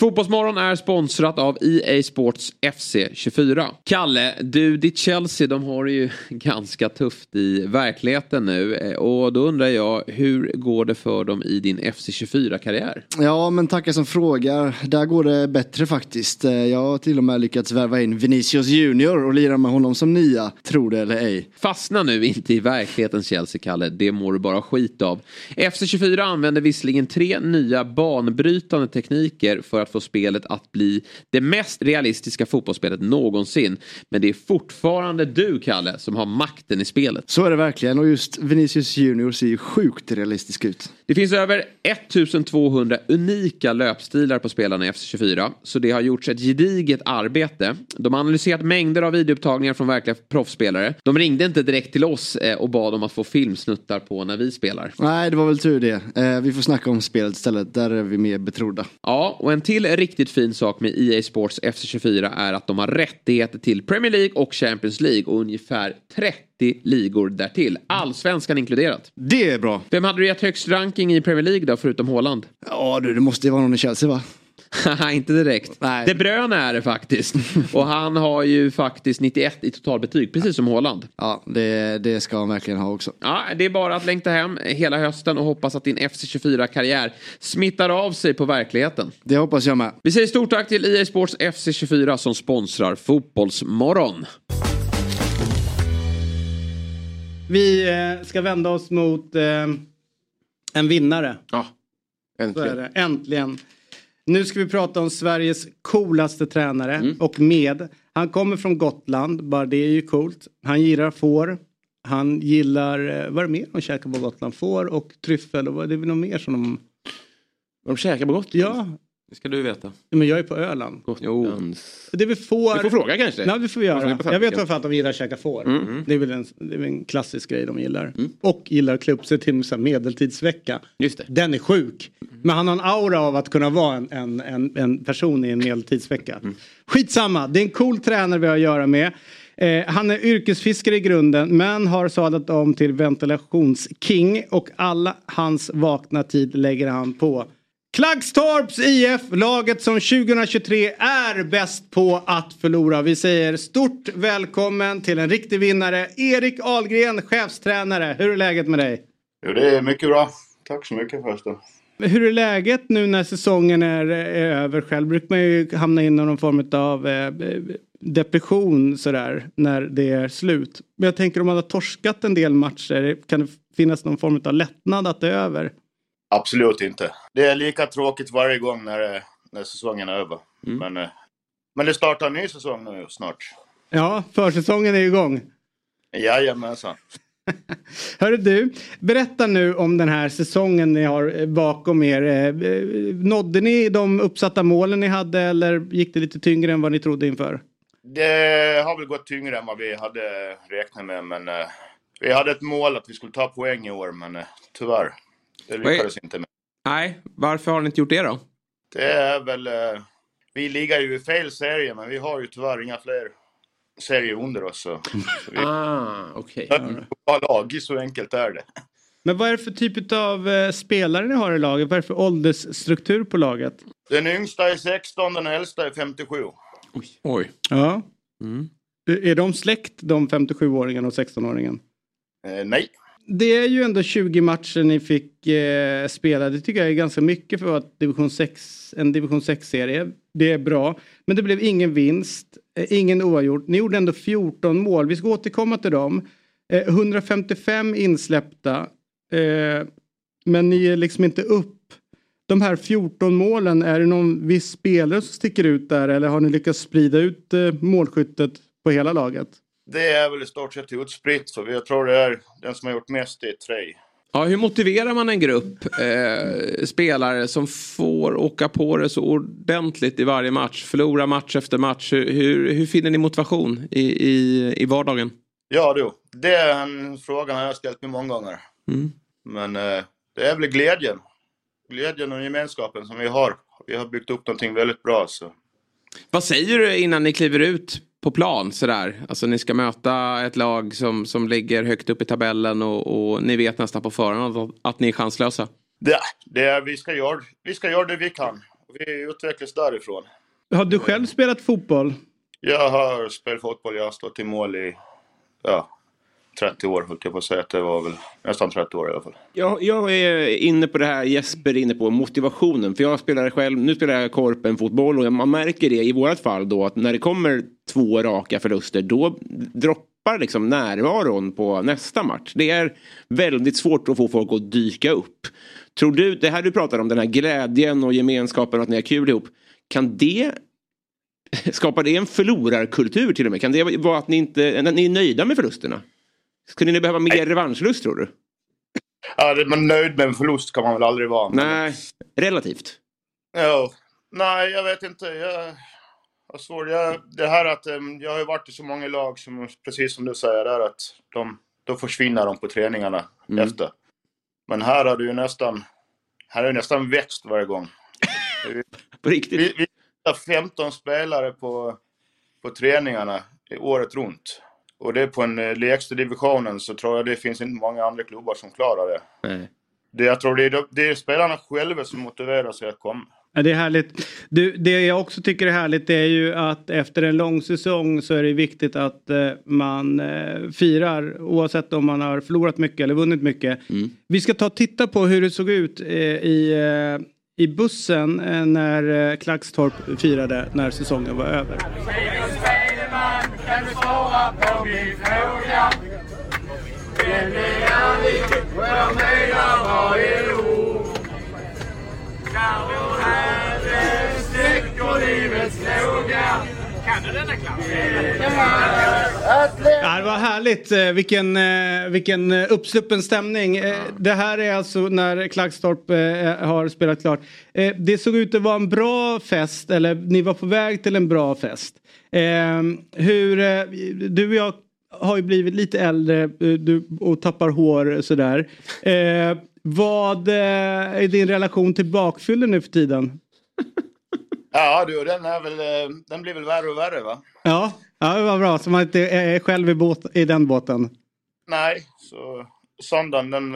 Fotbollsmorgon är sponsrat av EA Sports FC 24. Kalle, du, ditt Chelsea, de har det ju ganska tufft i verkligheten nu. Eh, och då undrar jag, hur går det för dem i din FC 24-karriär? Ja, men tackar som frågar. Där går det bättre faktiskt. Eh, jag har till och med lyckats värva in Vinicius Junior och lira med honom som nia, tro det eller ej. Fastna nu inte i verklighetens Chelsea, Kalle. Det mår du bara skit av. FC 24 använder visserligen tre nya banbrytande tekniker för att få spelet att bli det mest realistiska fotbollsspelet någonsin. Men det är fortfarande du, Kalle, som har makten i spelet. Så är det verkligen och just Vinicius Junior ser ju sjukt realistisk ut. Det finns över 1200 unika löpstilar på spelarna i FC24. Så det har gjorts ett gediget arbete. De har analyserat mängder av videoupptagningar från verkliga proffsspelare. De ringde inte direkt till oss eh, och bad om att få filmsnuttar på när vi spelar. Nej, det var väl tur det. Eh, vi får snacka om spelet istället. Där är vi mer betrodda. Ja, och en till riktigt fin sak med EA Sports FC24 är att de har rättigheter till Premier League och Champions League och ungefär 30 ligor därtill. Allsvenskan inkluderat. Det är bra. Vem hade du gett högst ranking i Premier League då, förutom Haaland? Ja du, det måste ju vara någon i Chelsea va? Inte direkt. Nej. De Bruyne är det faktiskt. Och han har ju faktiskt 91 i totalbetyg, precis som Haaland. Ja, det, det ska han verkligen ha också. Ja, det är bara att längta hem hela hösten och hoppas att din FC24-karriär smittar av sig på verkligheten. Det hoppas jag med. Vi säger stort tack till EA Sports FC24 som sponsrar Fotbollsmorgon. Vi eh, ska vända oss mot eh, en vinnare. Ja, Så är äntligen. det. Äntligen. Nu ska vi prata om Sveriges coolaste tränare Mm. och med. Han kommer från Gotland, bara det är ju coolt. Han gillar får. Han gillar, eh, vad är det mer de käkar på Gotland? Får och tryffel och vad- det är väl något mer som de... De käkar på Gotland. Ja, Det ska du veta. men jag är på Öland. Gotlands... Det väl får... Vi får fråga kanske. Nej, det får vi göra. Jag vet varför att de gillar att käka får. Mm. Det är väl en, det är väl en klassisk grej de gillar. Mm. Och gillar att klä upp sig till en medeltidsvecka. Just det. Den är sjuk. Men han har en aura av att kunna vara en, en, en, en person i en medeltidsvecka. Skitsamma, det är en cool tränare vi har att göra med. Eh, han är yrkesfiskare i grunden men har sadlat om till ventilationsking och alla hans vakna tid lägger han på Klaggstorps IF, laget som 2023 är bäst på att förlora. Vi säger stort välkommen till en riktig vinnare, Erik Ahlgren, chefstränare. Hur är läget med dig? Jo, det är mycket bra. Tack så mycket förresten. Hur är läget nu när säsongen är, är över? Själv brukar man ju hamna in i någon form av eh, depression sådär när det är slut. Men jag tänker om man har torskat en del matcher, kan det finnas någon form av lättnad att det är över? Absolut inte. Det är lika tråkigt varje gång när, det- när säsongen är över. Men, eh, men det startar en ny säsong nu snart. Ja, försäsongen är igång. Jajamensan. Hörru du, berätta nu om den här säsongen ni har eh, bakom er. Eh, eh, Nådde ni de uppsatta målen ni hade eller gick det lite tyngre än vad ni trodde inför? Det har väl gått tyngre än vad vi hade räknat med, men eh, vi hade ett mål att vi skulle ta poäng i år, men eh, tyvärr. Det lyckades inte med. Nej, varför har ni inte gjort det då? Det är väl... Eh, vi ligger ju i fel serie, men vi har ju tyvärr inga fler serier under oss. Så, så vi Ah, okej. bra lag, så enkelt är det. Men vad är det för typ av eh, spelare ni har i laget? Vad är det för åldersstruktur på laget? Den yngsta är 16, den äldsta är 57. Oj. Ja. Mm. Är de släkt, de 57-åringen och 16-åringen? Eh, nej. Det är ju ändå 20 matcher ni fick eh, spela. Det tycker jag är ganska mycket för att division 6, en division 6-serie. Det är bra. Men det blev ingen vinst, eh, ingen oavgjort. Ni gjorde ändå 14 mål. Vi ska återkomma till dem. Eh, 155 insläppta. Eh, men ni är liksom inte upp. De här 14 målen, är det någon viss spelare som sticker ut där eller har ni lyckats sprida ut eh, målskyttet på hela laget? Det är väl i stort sett utspritt, så jag tror det är den som har gjort mest i tre. Ja, hur motiverar man en grupp eh, spelare som får åka på det så ordentligt i varje match? Förlora match efter match. Hur, hur, hur finner ni motivation i, i, i vardagen? Ja du, det är en fråga har jag ställt mig många gånger. Mm. Men eh, det är väl glädjen. Glädjen och gemenskapen som vi har. Vi har byggt upp någonting väldigt bra. Så. Vad säger du innan ni kliver ut på plan sådär? Alltså ni ska möta ett lag som, som ligger högt upp i tabellen och, och ni vet nästan på förhand att, att ni är chanslösa. Det, det är, vi, ska göra, vi ska göra det vi kan. Vi utvecklas därifrån. Har du själv spelat fotboll? Jag har spelat fotboll, jag har stått i mål i ja, 30 år, höll jag på att säga. att Det var väl nästan 30 år i alla fall. Jag, jag är inne på det här Jesper är inne på, motivationen. För jag spelar själv, nu spelar jag korpen fotboll och man märker det i vårat fall då att när det kommer två raka förluster då droppar liksom närvaron på nästa match. Det är väldigt svårt att få folk att dyka upp. Tror du, det här du pratar om, den här glädjen och gemenskapen och att ni har kul ihop. Kan det Skapar det en förlorarkultur till och med? Kan det vara att ni inte att ni är nöjda med förlusterna? Skulle ni behöva mer revanschlust tror du? Ja, men nöjd med en förlust kan man väl aldrig vara. Nej, relativt. Ja, nej, jag vet inte. Jag har svårt. Jag, det här att jag har ju varit i så många lag som, precis som du säger, där att de, då försvinner de på träningarna Mm. efter. Men här har du ju nästan, här har det nästan växt varje gång. På riktigt. Vi, vi har 15 spelare på, på träningarna i året runt. Och det är på den eh, lägsta divisionen så tror jag det finns inte många andra klubbar som klarar det. Nej. det jag tror det är, de- det är spelarna själva som motiverar sig att komma. Ja, det är härligt. Du, det jag också tycker är härligt är ju att efter en lång säsong så är det viktigt att eh, man eh, firar oavsett om man har förlorat mycket eller vunnit mycket. Mm. Vi ska ta och titta på hur det såg ut eh, i, i bussen när Klagstorp firade när säsongen var över. Ja, det var härligt. Eh, vilken, eh, vilken uppsluppen stämning. Eh, det här är alltså när Klagstorp har spelat klart. Det såg ut att vara en bra fest, eller ni var på väg till en bra fest. Eh, Hur, eh, du och jag har ju blivit lite äldre eh, du, och tappar hår sådär. Eh, vad är din relation till bakfyllen nu för tiden? Ja du, den, är väl, eh, den blir väl värre och värre va? Ja, ja det var bra. Så man inte är själv i, båt, i den båten. Nej, så söndagen den,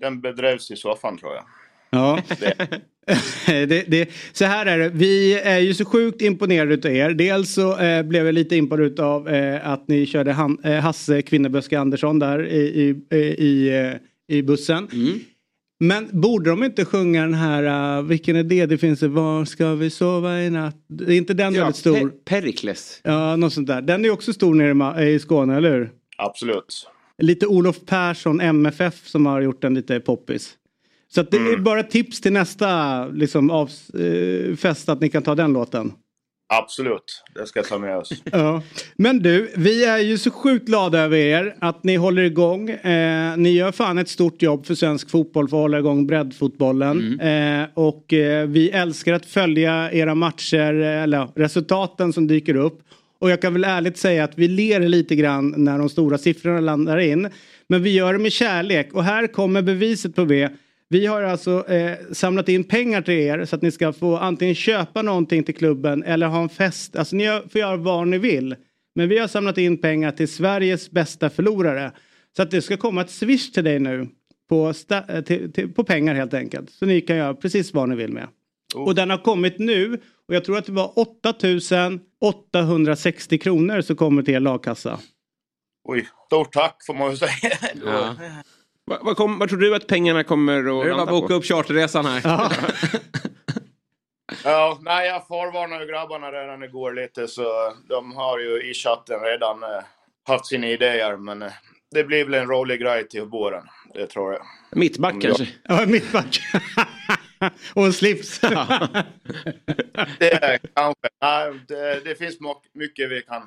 den bedrevs i soffan tror jag. Ja. det, det, så här är det, vi är ju så sjukt imponerade utav er. Dels så eh, blev jag lite imponerad av eh, att ni körde han, eh, Hasse Kvinneböske Andersson där i, i, i, eh, i bussen. Men borde de inte sjunga den här, uh, vilken är det? Det finns en Var ska vi sova i natt? Är inte den väldigt stor? Pe- Perikles. Ja, något sånt där. Den är också stor nere i Skåne, eller hur? Absolut. Lite Olof Persson, MFF, som har gjort den lite poppis. Så att det är bara tips till nästa liksom, av, eh, fest att ni kan ta den låten. Absolut. Det ska jag ta med oss. Ja. Men du, vi är ju så sjukt glada över er att ni håller igång. Eh, ni gör fan ett stort jobb för svensk fotboll för att hålla igång breddfotbollen. Eh, och eh, vi älskar att följa era matcher, eh, eller resultaten som dyker upp. Och jag kan väl ärligt säga att vi ler lite grann när de stora siffrorna landar in. Men vi gör det med kärlek och här kommer beviset på det. Vi har alltså eh, samlat in pengar till er så att ni ska få antingen köpa någonting till klubben eller ha en fest. Alltså ni får göra vad ni vill. Men vi har samlat in pengar till Sveriges bästa förlorare. Så att det ska komma ett swish till dig nu. På, sta- eh, till, till, på pengar helt enkelt. Så ni kan göra precis vad ni vill med. Och den har kommit nu. Och jag tror att det var 8860 kronor som kommer till er lagkassa. Oj, stort tack får man ju säga. Ja. Vad vad kom, vad tror du att pengarna kommer att Nu är det bara landa att boka på? upp charterresan här. Ja, nej, jag förvarnade grabbarna redan igår lite så de har ju i chatten redan eh, haft sina idéer men eh, det blir väl en rolig grej till våren. Det tror jag. Mittback kanske? Ja, mittback. och en slips. Det är kanske. Nej, det, det finns mycket vi kan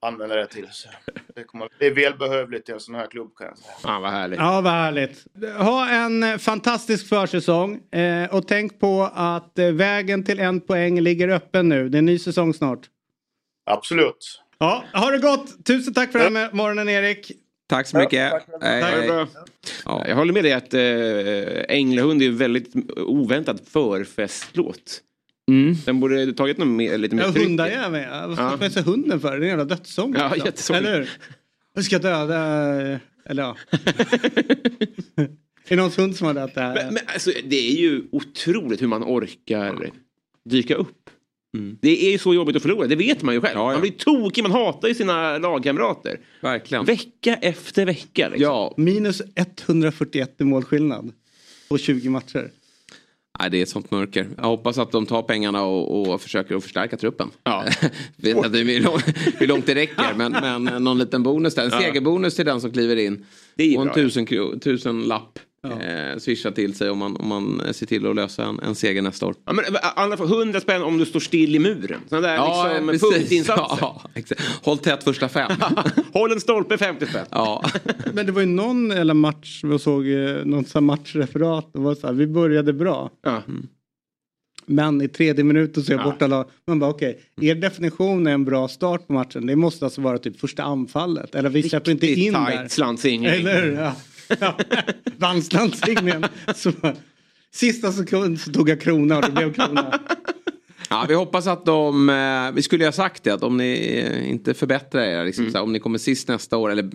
använda det till. Så det, kommer, det är välbehövligt i en sån här klubb kan jag säga. Ja, vad härligt. Ja, vad härligt. Ha en eh, fantastisk försäsong. Eh, och tänk på att eh, vägen till en poäng ligger öppen nu. Det är en ny säsong snart. Absolut. Ja, ha det gott. Tusen tack för den här morgonen Erik. Tack så mycket. tack. Hej, Tack. hej. Ja. Jag håller med dig att äh, Änglahund är en väldigt oväntad förfestlåt. Mm. Den borde tagit något mer, lite mer Ja, tryck. hundar är med. Vad Ja. ska jag säga hunden för? Det är en jävla dödssång. Ja. Eller hur? Jag ska döda... Eller ja. är det någons hund som har dött det här? Men, men alltså, det är ju otroligt hur man orkar dyka upp. Det är ju så jobbigt att förlora, det vet man ju själv. Ja, ja. Man blir tokig, man hatar ju sina lagkamrater. Verkligen. Vecka efter vecka. Liksom. Ja, Minus 141 i målskillnad. På 20 matcher. Nej, det är ett sånt mörker. Jag hoppas att de tar pengarna och, och försöker att förstärka truppen. Ja. Vet inte hur långt, hur långt det räcker men, men någon liten bonus där. En segerbonus till den som kliver in. Det är och en bra, tusen, tusen lapp. Eh, swisha till sig om man, om man ser till att lösa en, en seger nästa år. Ja, men, alla får 100 spänn om du står still i muren. Sådana där liksom, precis. punktinsatser. Ja, exakt. Håll tätt första fem. Håll en stolpe 50 spänn. ja. Men det var ju någon eller match, jag såg eh, någon sån här matchreferat. Det var så här, vi började bra. Ja. Men i tredje minuten så är jag Ja. borta lag. Man bara okej, er definition är en bra start på matchen. Det måste alltså vara typ första anfallet. Eller vi släpper inte in där. tajt slantsingling. Eller? Ja. Ja. Vannslandslinjen. Så, Sista sekund så tog jag krona och det blev krona. Ja, vi hoppas att de, eh, vi skulle ju ha sagt det, att om ni eh, inte förbättrar er, liksom, så här, om ni kommer sist nästa år eller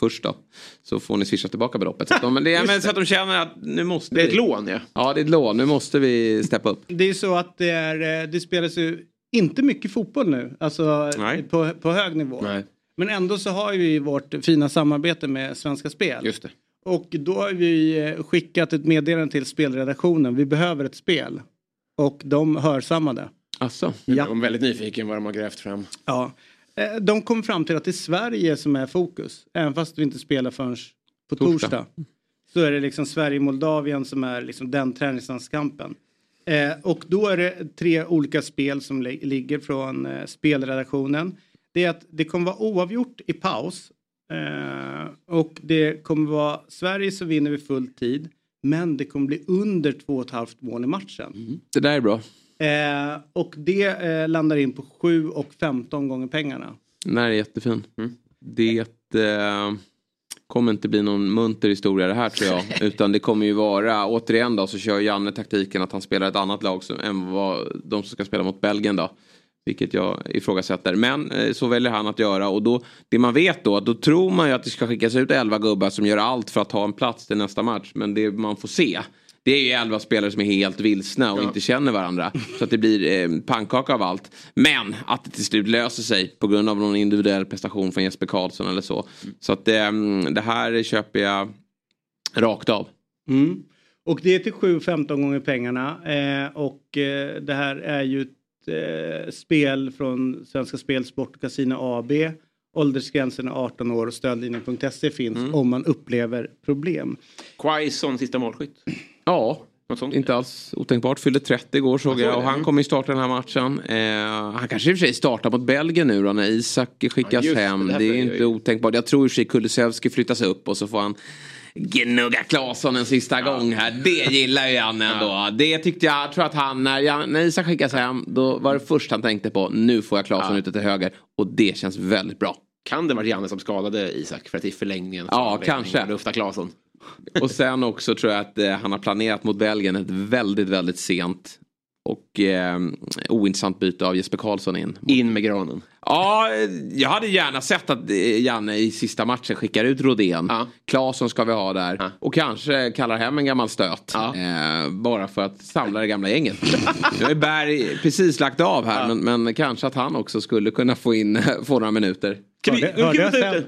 först då. Så får ni swisha tillbaka beloppet. Så att de, men det, är- men så att de känner att nu måste Det är ett vi. lån ja. Ja det är ett lån, nu måste vi steppa upp. Det är så att det, är, eh, det spelas ju inte mycket fotboll nu. Alltså Nej. på, på hög nivå. Nej. Men ändå så har vi vårt fina samarbete med Svenska Spel. Just det. Och då har vi eh, skickat ett meddelande till spelredaktionen. Vi behöver ett spel. Och de hörsammade. Alltså. Jag är väldigt nyfiken vad de har grävt fram. Ja. Eh, De kom fram till att det är Sverige som är fokus. Även fast vi inte spelar förrän på Torsdag. torsdag. Så är det liksom Sverige-Moldavien som är liksom den träningslandskampen. Eh, och då är det tre olika spel som li- ligger från eh, spelredaktionen. Det är att det kommer vara oavgjort i paus. Eh, och det kommer vara Sverige som vinner vid full tid. Men det kommer bli under 2,5 mål i matchen. Det där är bra. Eh, och det eh, landar in på 7 och 15 gånger pengarna. Den här är jättefin. Mm. Det eh, kommer inte bli någon munter historia det här tror jag. Utan det kommer ju vara, återigen då så kör Janne taktiken att han spelar ett annat lag som, än vad de som ska spela mot Belgien då. Vilket jag ifrågasätter. Men eh, så väljer han att göra och då, det man vet då, då tror man ju att det ska skickas ut 11 gubbar som gör allt för att ta en plats till nästa match. Men det man får se, det är ju 11 spelare som är helt vilsna och Ja. inte känner varandra. Så att det blir eh, pannkaka av allt. Men att det till slut löser sig på grund av någon individuell prestation från Jesper Karlsson eller så. Så att eh, det här köper jag rakt av. Mm. Och det är till 7-15 gånger pengarna. Eh, och eh, det här är ju eh, spel från Svenska Spel, Sport och Casino AB. Åldersgränsen är 18 år och stödlinjen.se finns Mm. om man upplever problem. Quaison sista målskytt. Ja, Något sånt. inte alls otänkbart. Fyllde 30 igår såg Jag det, och han mm. kommer ju starta den här matchen. Eh, han kanske i och för sig startar mot Belgien nu då när Isak skickas Ja, det, hem. Det, därför är det inte otänkbart. Jag tror i och för sig Kulusevski flyttas upp och så får han gnugga Claesson en sista gång här. Det gillar ju Janne ändå. Det tyckte jag, jag tror att han, när, Jan- när Isak skickas hem, då var det först han tänkte på, nu får jag Claesson Ja. ute till höger. Och det känns väldigt bra. Kan det vara Janne som skadade Isak för att i förlängningen Ja, kanske. lufta Claesson? Och sen också tror jag att eh, han har planerat mot Belgien ett väldigt, väldigt sent och eh, ointressant byte av Jesper Karlsson in. In med granen. Ja, jag hade gärna sett att eh, Janne i sista matchen skickar ut Rodén. Ja. Claesson ska vi ha där. Ja. Och kanske kallar hem en gammal stöt. Ja. Eh, bara för att samla det gamla gänget. nu har Berg precis lagt av här. Men, men kanske att han också skulle kunna få in få några minuter. Kan vi, Hörde- hörde jag ta ut sen? en-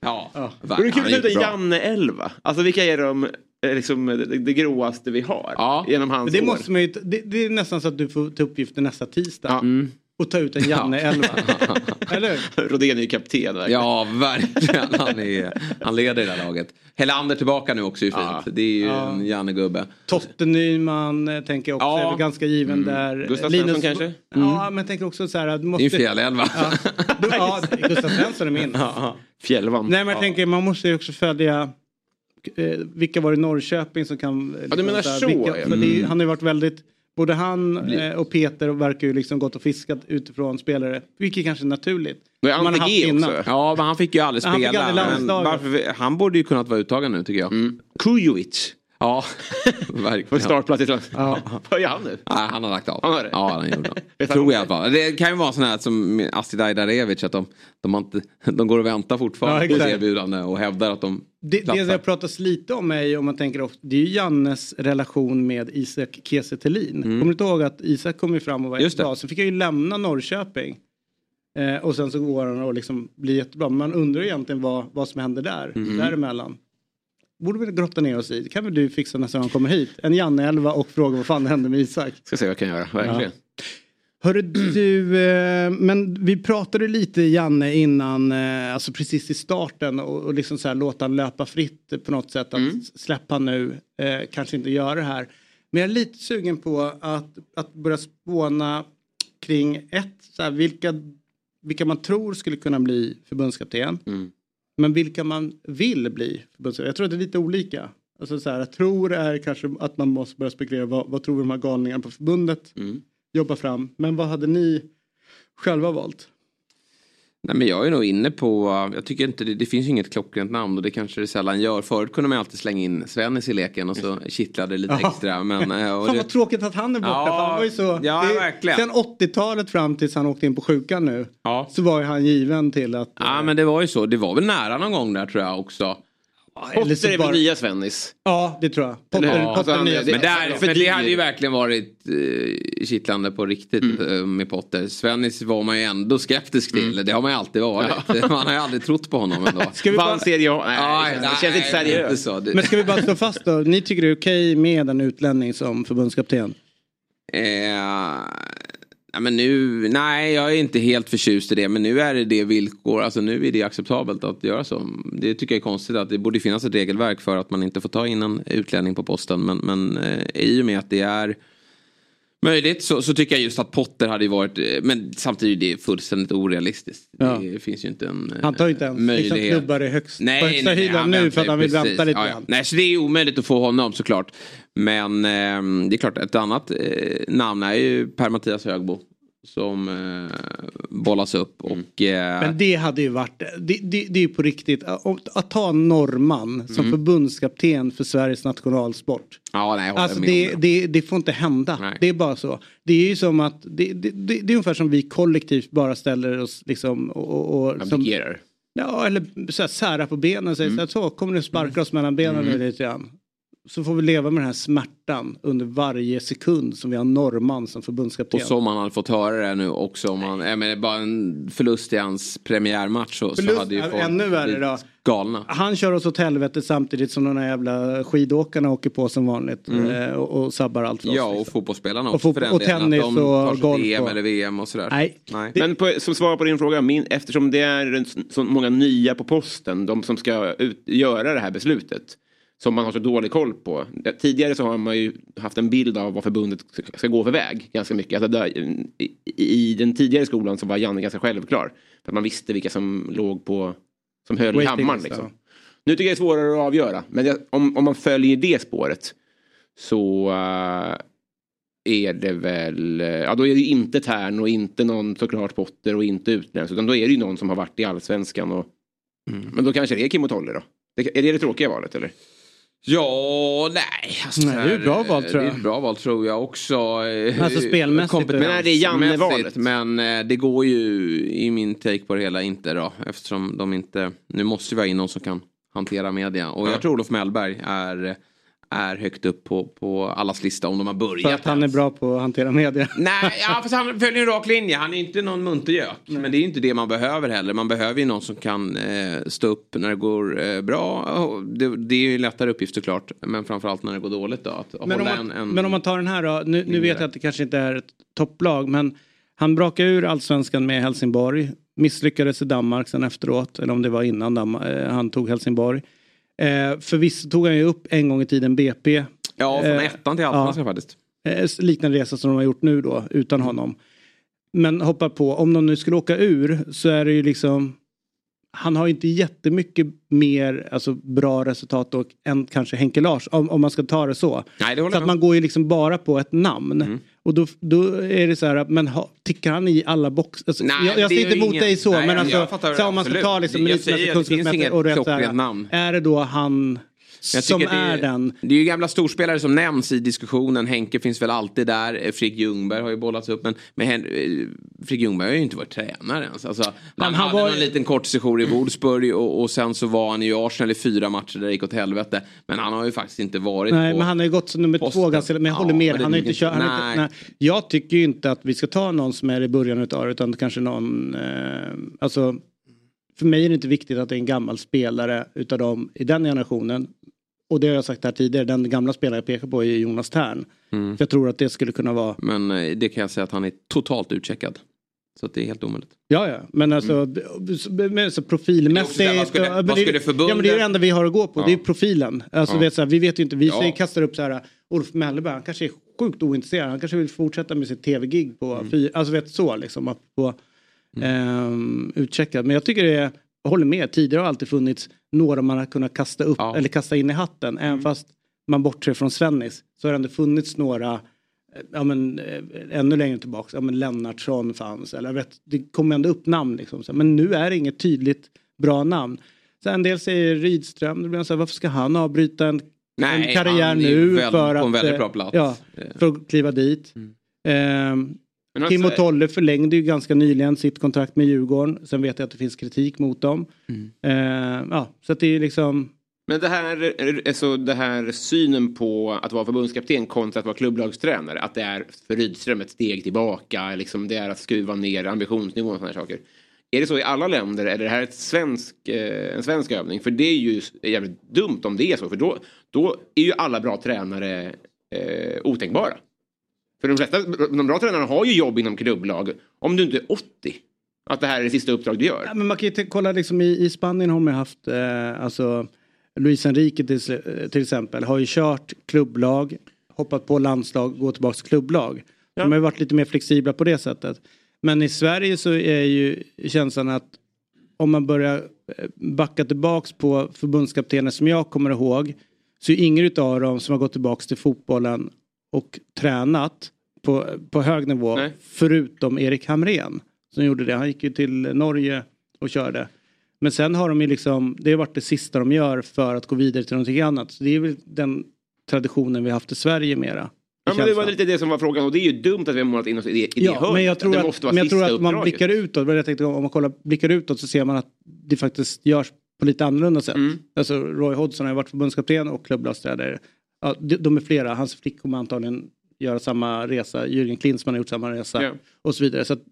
Ja, kul han att ta ut en bra. Janne 11? Alltså vilka är de liksom, det, det gråaste vi har Ja. genom Men hans det, år? måste man ju, det, det är nästan så att du får ta uppgiften nästa tisdag. Ja. Mm. Och ta ut en Janne 11. Eller hur? Rodén är ju kapten verkligen. Ja, verkligen. Han, är, han leder det där laget. Helander tillbaka nu också är fint. Ja. Det är ju Ja. en Janne-gubbe. Totte Nyman eh, tänker jag också Ja. är väl ganska given där. Gustav Svensson kanske? Ja, men jag tänker också så här att du Det är måste... ju fjällelva. Ja, ja, Gustav Svensson är min. Fjällvan. Nej men jag tänker man måste ju också följa eh, vilka var det i Norrköping som kan... Ja, du menar så vilka, ja. för det, är- Mm. han har ju varit väldigt... Både han eh, och Peter verkar ju liksom gått och fiskat utifrån spelare. Vilket kanske är naturligt. Men Man har haft innan. också? Ja, men han fick ju aldrig Han fick spela. aldrig varför, han borde ju kunnat vara uttagen nu tycker jag. Mm. Kujovic. Ja, På verkligen. startplats i Ja. Vad gör han nu? Nej, han har lagt av. Han har det? Ja, han gjorde det. Tror jag fall. Det kan ju vara sån här som Astrid Ajdarevic att de, de, har inte, de går och väntar fortfarande Ja, på ett erbjudande och hävdar att de Det, det platsar. det pratas lite om är om man tänker ofta, det är ju Jannes relation med Isak Kiese Thelin. Kommer du inte ihåg att Isak kom ju fram och var Mm. Just jättebra. Sen fick jag ju lämna Norrköping. Eh, och sen så går han och liksom blir jättebra. Men man undrar egentligen vad, vad som händer där. Mm. Däremellan. Borde vi grotta ner oss i. Det kan väl du fixa nästa gång han kommer hit. En Janne 11 och fråga vad fan hände med Isak. Ska se vad jag kan göra, verkligen. Hörru du, eh, men vi pratade lite Janne innan, eh, alltså precis i starten och, och liksom så här låta han löpa fritt på något sätt. Att Mm. släppa nu, eh, kanske inte göra det här. Men jag är lite sugen på att, att börja spåna kring ett, så här, vilka, vilka man tror skulle kunna bli förbundskapten. Mm. Men vilka man vill bli förbundskapten. Jag tror att det är lite olika. Alltså så här, jag tror är kanske att man måste börja spekulera vad, vad tror de här galningarna på förbundet Mm. Jobba fram. Men vad hade ni själva valt? Nej, men jag är nog inne på, jag tycker inte det, det finns inget klockrent namn och det kanske det sällan gör. Förut kunde man alltid slänga in Svennis i leken och så kittlade det lite extra. Men, eh, och Fan det, vad tråkigt att han är borta. Ja, han var ju så, ja, det, verkligen. Sen 80-talet fram tills han åkte in på sjukan nu. Ja. Så var ju han given till att... ja men det var ju så, det var väl nära någon gång där tror jag också. Eller så Potter är väl bara- nya Svennis? Ja det tror jag. Potter, hur? Potter Alltså, han- nya det- Men, där, för men det hade ju verkligen varit eh, kittlande på riktigt Mm. eh, med Potter. Svennis var man ju ändå skeptisk till. Det har man ju alltid varit. Man har ju aldrig trott på honom ändå. Ska vi bara, Vann Serie A? Nej, det känns inte nej, seriöst. så. Det- men ska vi bara slå fast då. Ni tycker det är okej med en utlänning som förbundskapten? Eh, ja, men nu, nej, jag är inte helt förtjust i det. Men nu är det det villkor. Alltså nu är det acceptabelt att göra så. Det tycker jag är konstigt. att Det borde finnas ett regelverk för att man inte får ta in en utlänning på posten. Men, men eh, i och med att det är möjligt så, så tycker jag just att Potter hade varit. eh, Men samtidigt är det fullständigt orealistiskt. Ja. Det finns ju inte en eh, Han tar ju inte ens liksom, möjlighet. klubbar i högst, på Nej, högsta nej, nej, hyllan nu för att han vill precis. vänta lite Ja, ja. Nej, så det är omöjligt att få honom såklart. Men eh, det är klart, ett annat eh, namn är ju Per-Mattias Högbo. Som eh, bollas upp och... Eh, Men det hade ju varit, det, det, det är ju på riktigt, att, att ta norrman som förbundskapten för Sveriges nationalsport. ja, nej, Alltså med det, om det, det får inte hända. Nej. Det är bara så. Det är ju som att, det, det, det, det är ungefär som vi kollektivt bara ställer oss liksom och... och, och som, Abdikerar. ja, eller så här, sära på benen och säger Mm. så, här, så kommer du sparka oss mellan benen nu lite grann. Så får vi leva med den här smärtan under varje sekund som vi har norrman som förbundskapten. Och som man hade fått höra det nu också. Om man, jag menar, bara en förlust i hans premiärmatch så, så Förlust hade ju är folk ännu värre då. galna. Han kör oss åt helvete samtidigt som de här jävla skidåkarna åker på som vanligt eh, och, och sabbar allt för oss. Mm. Ja, och liksom. fotbollsspelarna Och också fot- för den och delen. tennis att de och golf EM och- eller VM och sådär. Nej. Nej. Det- Men på, som svar på din fråga, min, eftersom det är så många nya på posten, de som ska ut, göra det här beslutet, som man har så dålig koll på. Tidigare så har man ju haft en bild av vad förbundet ska gå för väg ganska mycket. Alltså där, i, I den tidigare skolan så var Janne ganska självklar. För att man visste vilka som låg på, som höll i Waiting hammaren. list, Liksom. Nu tycker jag det är svårare att avgöra. Men jag, om, om man följer det spåret så eh, är det väl, eh, ja då är det ju inte Tern och inte någon såklart Potter och inte utländsk. Utan då är det ju någon som har varit i allsvenskan och Men då kanske det är Kim och Tolle då? Det, är det det tråkiga valet eller? Ja, nej. Alltså, Nej, det är ett bra val, tror jag. Det är ett bra val tror jag också. eh, Alltså, spelmässigt, Men är det Janne-valet? Men eh, det går ju i min take på det hela inte då. Eftersom de inte, nu måste vi ha in någon som kan hantera media. Och jag tror Olof Mellberg är, är högt upp på, på allas lista om de har börjat. För att han är bra på att hantera media. Nej, ja, fast han följer en rak linje. Han är inte någon muntergök. Men det är inte det man behöver heller. Man behöver ju någon som kan eh, stå upp när det går eh, bra. Det, det är ju en lättare uppgift såklart. Men framförallt när det går dåligt då. Att Men om, man, en, en... men om man tar den här då. Nu, nu vet jag att det kanske inte är ett topplag. Men han brakade ur allsvenskan med Helsingborg. Misslyckades i Danmark sen efteråt. Eller om det var innan Dam- eh, han tog Helsingborg. Eh, förvisso tog han ju upp en gång i tiden BP. Ja, från eh, ettan till allsvenskan faktiskt. Eh, liknande resa som de har gjort nu då utan honom. Men hoppa på, om de nu skulle åka ur så är det ju liksom han har ju inte jättemycket mer alltså, bra resultat och, än kanske Henke Lars om, om man ska ta det så. Nej, det Så att man går ju liksom bara på ett namn. Mm. Och då, då är det så här, men ha, tickar han i alla boxar? Alltså, Nej, jag jag ser inte emot ingen- dig så, Nej, men jag alltså, fattar så om man ska absolut. ta liksom Jag kunskapsmässigt inget och rätt så här, namn. Är det då han Jag som det är den? Det är ju gamla storspelare som nämns i diskussionen. Henke finns väl alltid där. Eh, Fredrik Ljungberg har ju bollats upp. Men, men Hen- eh, Fredrik Ljungberg har ju inte varit tränare ens. Alltså, han, han hade var- någon liten kort session i Wolfsburg och, och sen så var han i Arsenal i fyra matcher där det gick åt helvete. Men han har ju faktiskt inte varit Nej, på... men han har ju gått som nummer posten. två ganska, men jag Ja, håller med. det Han har inte kört, han nej. inte, nej. Jag tycker ju inte att vi ska ta någon som är i början utav utan kanske någon, eh, alltså för mig är det inte viktigt att det är en gammal spelare utav dem i den generationen. Och det har jag sagt här tidigare, den gamla spelaren jag pekar på är Jonas Tern. Mm. För jag tror att det skulle kunna vara, Men eh, det kan jag säga att han är totalt utcheckad. Så att det är helt omöjligt. ja ja, men alltså, men så profilmässigt. Vad skulle- vad skulle förbundet- Ja men det är det enda vi har att gå på, Ja. det är profilen. Alltså Ja. vet, så här, vi vet ju inte, vi Ja. kastar upp så här, Ulf Mellberg, han kanske är sjukt ointresserad, han kanske vill fortsätta med sitt tv-gig på Mm. fyra, alltså vet så liksom, på ehm, utcheckad. Men jag tycker det är, jag håller med, tidigare har alltid funnits några man har kunnat kasta upp Ja. eller kasta in i hatten, även fast man bortser från Svennis, så har det ändå funnits några ja, men, eh, ännu längre tillbaka, ja, men Lennartsson fanns. Eller, vet, det kom ändå upp namn. Liksom, men nu är det inget tydligt bra namn. Så en del säger Rydström, då blir så här, varför ska han avbryta en, Nej, en karriär nu väl för på en att, väldigt eh, bra plats. Ja, för att kliva dit. Mm. Ehm, Men alltså- och Tolle förlängde ju ganska nyligen sitt kontrakt med Djurgården. Sen vet jag att det finns kritik mot dem. Mm. Ehm, ja, så att det är liksom... Men det här, alltså det här synen på att vara förbundskapten kontra att vara klubblagstränare. Att det är för Rydström ett steg tillbaka. Liksom det är att skruva ner ambitionsnivån och sådana här saker. Är det så i alla länder eller är det här ett svensk, eh, en svensk övning? För det är ju jävligt dumt om det är så. För då, då är ju alla bra tränare eh, otänkbara. För de flesta, de bra tränarna har ju jobb inom klubblag. Om du inte är 80. Att det här är det sista uppdrag du gör. Ja, men man kan ju kolla liksom i, i Spanien har man ju haft eh, alltså Luis Enrique till, eh, till exempel har ju kört klubblag, hoppat på landslag, gå tillbaka till klubblag. Ja. De har ju varit lite mer flexibla på det sättet. Men i Sverige så är ju känslan att om man börjar eh, backa tillbaks på förbundskaptener som jag kommer ihåg så är ingen utav dem som har gått tillbaks till fotbollen och tränat på, på hög nivå Nej. förutom Erik Hamrén som gjorde det. Han gick ju till Norge och körde. Men sen har de ju liksom, det har varit det sista de gör för att gå vidare till någonting annat. Så det är väl den traditionen vi haft i Sverige mera. Ja, men det var lite det som var frågan och det är ju dumt att vi har målat in oss i det, i det Ja, hörnet. men jag tror det att, men jag tror att man blickar utåt, jag tänkte, om man kollar, blickar utåt så ser man att det faktiskt görs på lite annorlunda sätt. Mm. Alltså Roy Hodgson har ju varit förbundskapten och klubblagstränare. Ja, de, de är flera, hans flick kommer antagligen göra samma resa, Jürgen Klinsmann har gjort samma resa Ja. och så vidare. Så att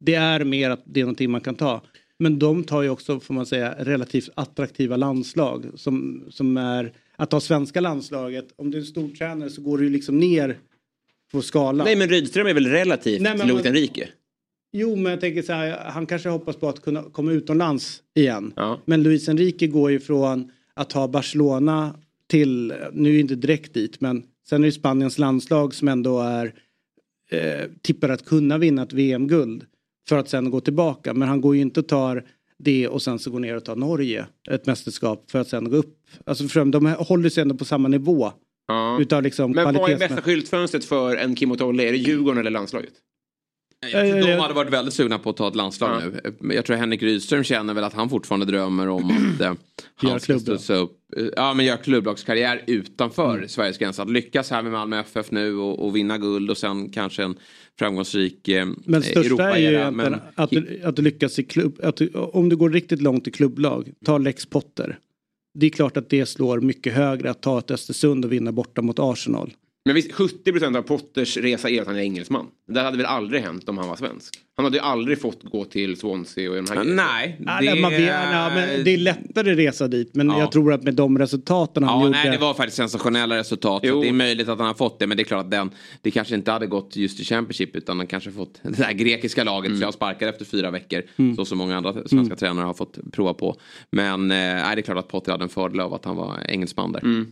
det är mer att det är någonting man kan ta. Men de tar ju också, får man säga, relativt attraktiva landslag. Som, som är, att ta svenska landslaget, om du är en stor tränare så går du ju liksom ner på skalan. Nej men Rydström är väl relativt Nej, men Luis man- Enrique? Jo, men jag tänker så här, han kanske hoppas på att kunna komma utomlands igen. Ja. Men Luis Enrique går ju från att ha Barcelona till, nu är det inte direkt dit, men sen är det Spaniens landslag som ändå är eh, tippar att kunna vinna ett VM-guld. För att sen gå tillbaka, men han går ju inte och tar det och sen så går ner och tar Norge ett mästerskap för att sen gå upp. Alltså för de håller sig ändå på samma nivå. Ja. Utav liksom Men vad är bästa skyltfönstret för en Kim och Tolle? Är det Djurgården eller landslaget? Jag tror Eh, de eh, hade varit väldigt sugna på att ta ett landslag Ja. nu. Men Jag tror Henrik Rydström känner väl att han fortfarande drömmer om att eh, han ska studsa upp. eh, Ja men göra klubblagskarriär utanför Mm. Sveriges gränser. Att lyckas här med Malmö FF nu och, och vinna guld och sen kanske en framgångsrik eh, Men största är ju egentligen att, du, att du lyckas i klubb, att du, om du går riktigt långt i klubblag, ta Lex Potter. Det är klart att det slår mycket högre att ta ett Östersund och vinna borta mot Arsenal. Men visst, 70% av Potters resa är att han är engelsman. Det hade väl aldrig hänt om han var svensk? Han hade ju aldrig fått gå till Swansea och de här grejerna. nej. Det, man vet, ja, men det är lättare resa dit men Ja. jag tror att med de resultaten han Ja, gjorde. nej, det var faktiskt sensationella resultat. Så Jo. det är möjligt att han har fått det. Men det är klart att den, det kanske inte hade gått just i Championship. Utan han kanske fått det där grekiska laget. Mm. Så jag sparkar efter fyra veckor. Så som många andra svenska tränare har fått prova på. Men eh, nej, det är klart att Potter hade en fördel av att han var engelsman där. Mm.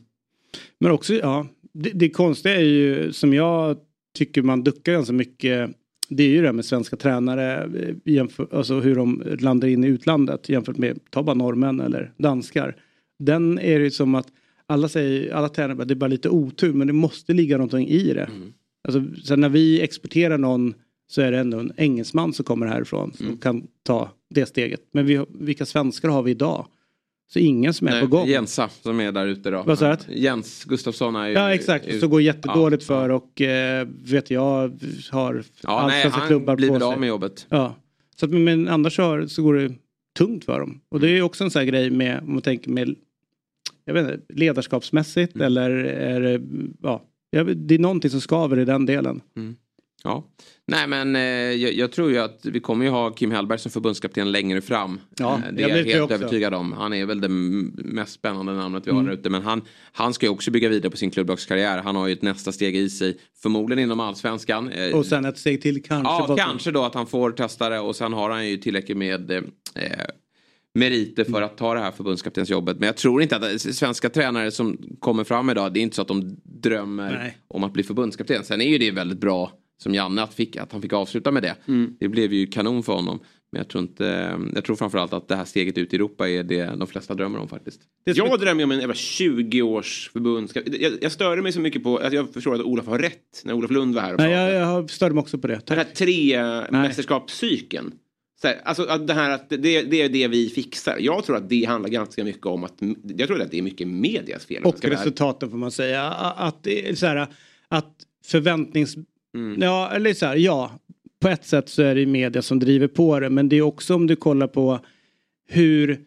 Men också, ja, det, det konstiga är ju som jag tycker man duckar ganska mycket. Det är ju det här med svenska tränare, eh, jämför, alltså hur de landar in i utlandet jämfört med, ta bara norrmän eller danskar. Den är det som att alla säger, alla tränare bara, det är bara lite otur men det måste ligga någonting i det. Alltså, sen när vi exporterar någon så är det ändå en engelsman som kommer härifrån som kan ta det steget. Men vi, vilka svenskar har vi idag? Så ingen som är Nej, på gång. Jensa som är där ute då. Vad sa du? Jens Gustafsson är ju... Ja exakt, ut- så går jättedåligt Ja, för och eh, vet jag har Ja, allsvenska han klubbar blir på sig. av med jobbet. Ja. Så att, men annars så, så går det tungt för dem. Och det är ju också en sån här grej med, om man tänker med jag vet inte, ledarskapsmässigt Mm. eller är det, ja, det är någonting som skaver i den delen. Ja. Nej men eh, jag, jag tror ju att vi kommer ju ha Kim Hellberg som förbundskapten längre fram. Ja, Eh, det jag är jag helt övertygad om. Han är väl det mest spännande namnet vi har Mm. där ute. Men han, han ska ju också bygga vidare på sin klubblagskarriär. Han har ju ett nästa steg i sig. Förmodligen inom allsvenskan. Eh, Och sen ett steg till kanske. Ja, fått- kanske då att han får testa det och sen har han ju tillräckligt med eh, meriter för att ta det här förbundskaptensjobbet. Men jag tror inte att eh, svenska tränare som kommer fram idag, det är inte så att de drömmer Nej. om att bli förbundskapten. Sen är ju det väldigt bra som Janne att, fick, att han fick avsluta med det. Mm. Det blev ju kanon för honom. Men jag tror, inte, jag tror framförallt att det här steget ut i Europa är det de flesta drömmer om faktiskt. Jag drömmer om en jävla 20-års förbund. Jag, jag störde mig så mycket på att jag förstår att Olof har rätt när Olof Lund var här och Nej, jag, jag störde mig också på det. Den här tre mästerskapscykeln. Så här, alltså att det här att det, det är det vi fixar. Jag tror att det handlar ganska mycket om att jag tror att det är mycket medias fel. Och resultaten får man säga. Att så här att förväntnings... Mm. Ja, eller så här, ja. På ett sätt så är det media som driver på det. Men det är också om du kollar på hur...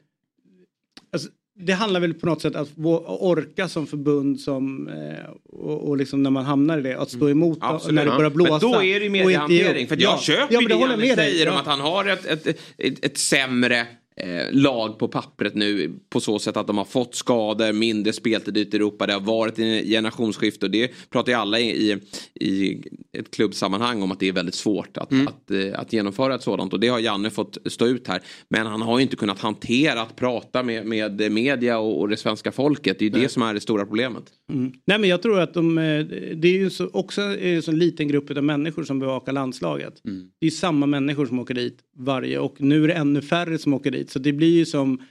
Alltså, det handlar väl på något sätt att orka som förbund som, eh, och, och liksom när man hamnar i det, att stå emot Mm. Absolut. när det börjar blåsa. Men då är det ju mediehantering. För jag Ja. köper ja, det dig. säger om att han har ett, ett, ett, ett sämre eh, lag på pappret nu på så sätt att de har fått skador, mindre speltid ute i Europa. Det har varit en generationsskifte och det pratar ju alla i, i, ett klubbsammanhang om att det är väldigt svårt att, att, eh, att genomföra ett sådant och det har Janne fått stå ut här. Men han har ju inte kunnat hantera att prata med, med media och, och det svenska folket. Det är ju det som är det stora problemet. Mm. Nej men jag tror att de, eh, det är ju så, också en så liten grupp av människor som bevakar landslaget. Det är samma människor som åker dit varje och nu är det ännu färre som åker dit. Så det blir ju som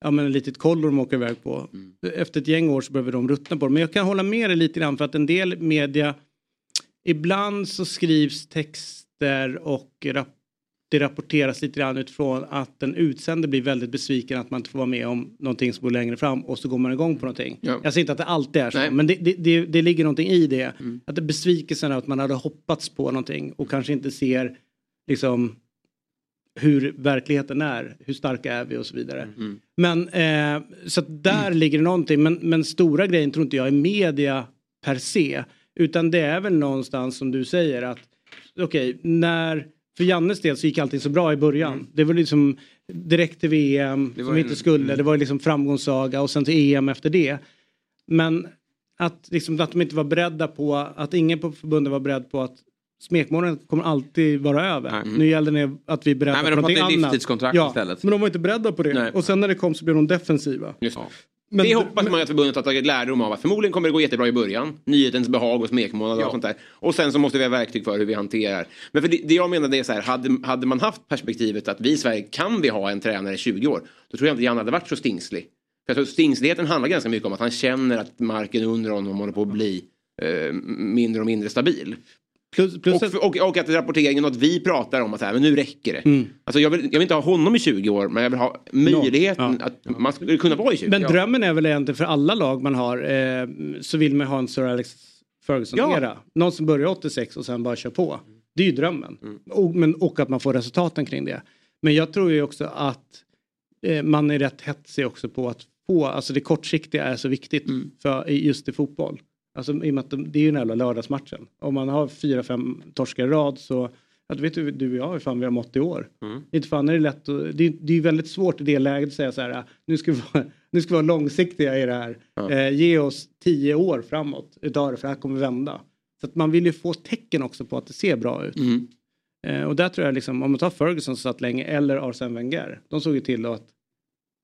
ja, men ett litet kollo de åker iväg på. Efter ett gäng år så behöver de ruttna på det. Men jag kan hålla med dig lite grann för att en del media ibland så skrivs texter och rap det rapporteras lite grann utifrån att den utsände blir väldigt besviken att man inte får vara med om någonting som går längre fram och så går man igång på någonting. Ja. Jag säger inte att det alltid är så Nej. men det, det, det, det ligger någonting i det. Att det är besvikelsen av att man hade hoppats på någonting och kanske inte ser liksom hur verkligheten är, hur starka är vi och så vidare. Men eh, så där ligger det någonting men, men stora grejen tror inte jag är media per se utan det är väl någonstans som du säger att okej när för Jannes del så gick allting så bra i början. Det var liksom direkt till VM som vi en- inte skulle. Det var liksom framgångssaga och sen till EM efter det. Men att, liksom, att de inte var beredda på, att ingen på förbundet var beredd på att smekmånaden kommer alltid vara över. Nu gäller det att vi är beredda Nej, men på någonting annat. livstidskontrakt ja, istället. Men de var inte beredda på det. Nej. Och sen när det kom så blev de defensiva. Just. Men- det hoppas man att förbundet har tagit lärdom av att förmodligen kommer det gå jättebra i början. Nyhetens behag och smekmånad och sånt där. Och sen så måste vi ha verktyg för hur vi hanterar. Men för det, det jag menar är så här, hade, hade man haft perspektivet att vi i Sverige kan vi ha en tränare i 20 år. Då tror jag inte Jan hade varit så stingslig. För jag tror stingsligheten handlar ganska mycket om att han känner att marken under honom håller på att bli eh, mindre och mindre stabil. Plus, plus Och, och, och att rapporteringen och att vi pratar om att så här, men nu räcker det. Alltså jag, vill, jag vill inte ha honom i 20 år men jag vill ha möjligheten Ja. att man skulle kunna vara i 20. Men Ja. drömmen är väl egentligen för alla lag man har eh, så vill man ha en Sir Alex Ferguson-era. Någon som börjar 86 och sen bara kör på. Det är ju drömmen. Och, men, och att man får resultaten kring det. Men jag tror ju också att eh, man är rätt hetsig också på att få, alltså det kortsiktiga är så viktigt för, i- just i fotboll. Alltså i och med att de, det är ju den jävla lördagsmatchen. Om man har fyra, fem torskar i rad så att vet du, du och jag hur fan vi har mått i år. Inte fan är det lätt att, det, är- det är väldigt svårt i det läget att säga så här, nu ska vi vara, nu ska vi vara långsiktiga i det här. Eh, ge oss tio år framåt utav det för det här kommer vända. Så att man vill ju få tecken också på att det ser bra ut. Mm. Eh, och där tror jag liksom, om man tar Ferguson som satt länge eller Arsene Wenger. De såg ju till att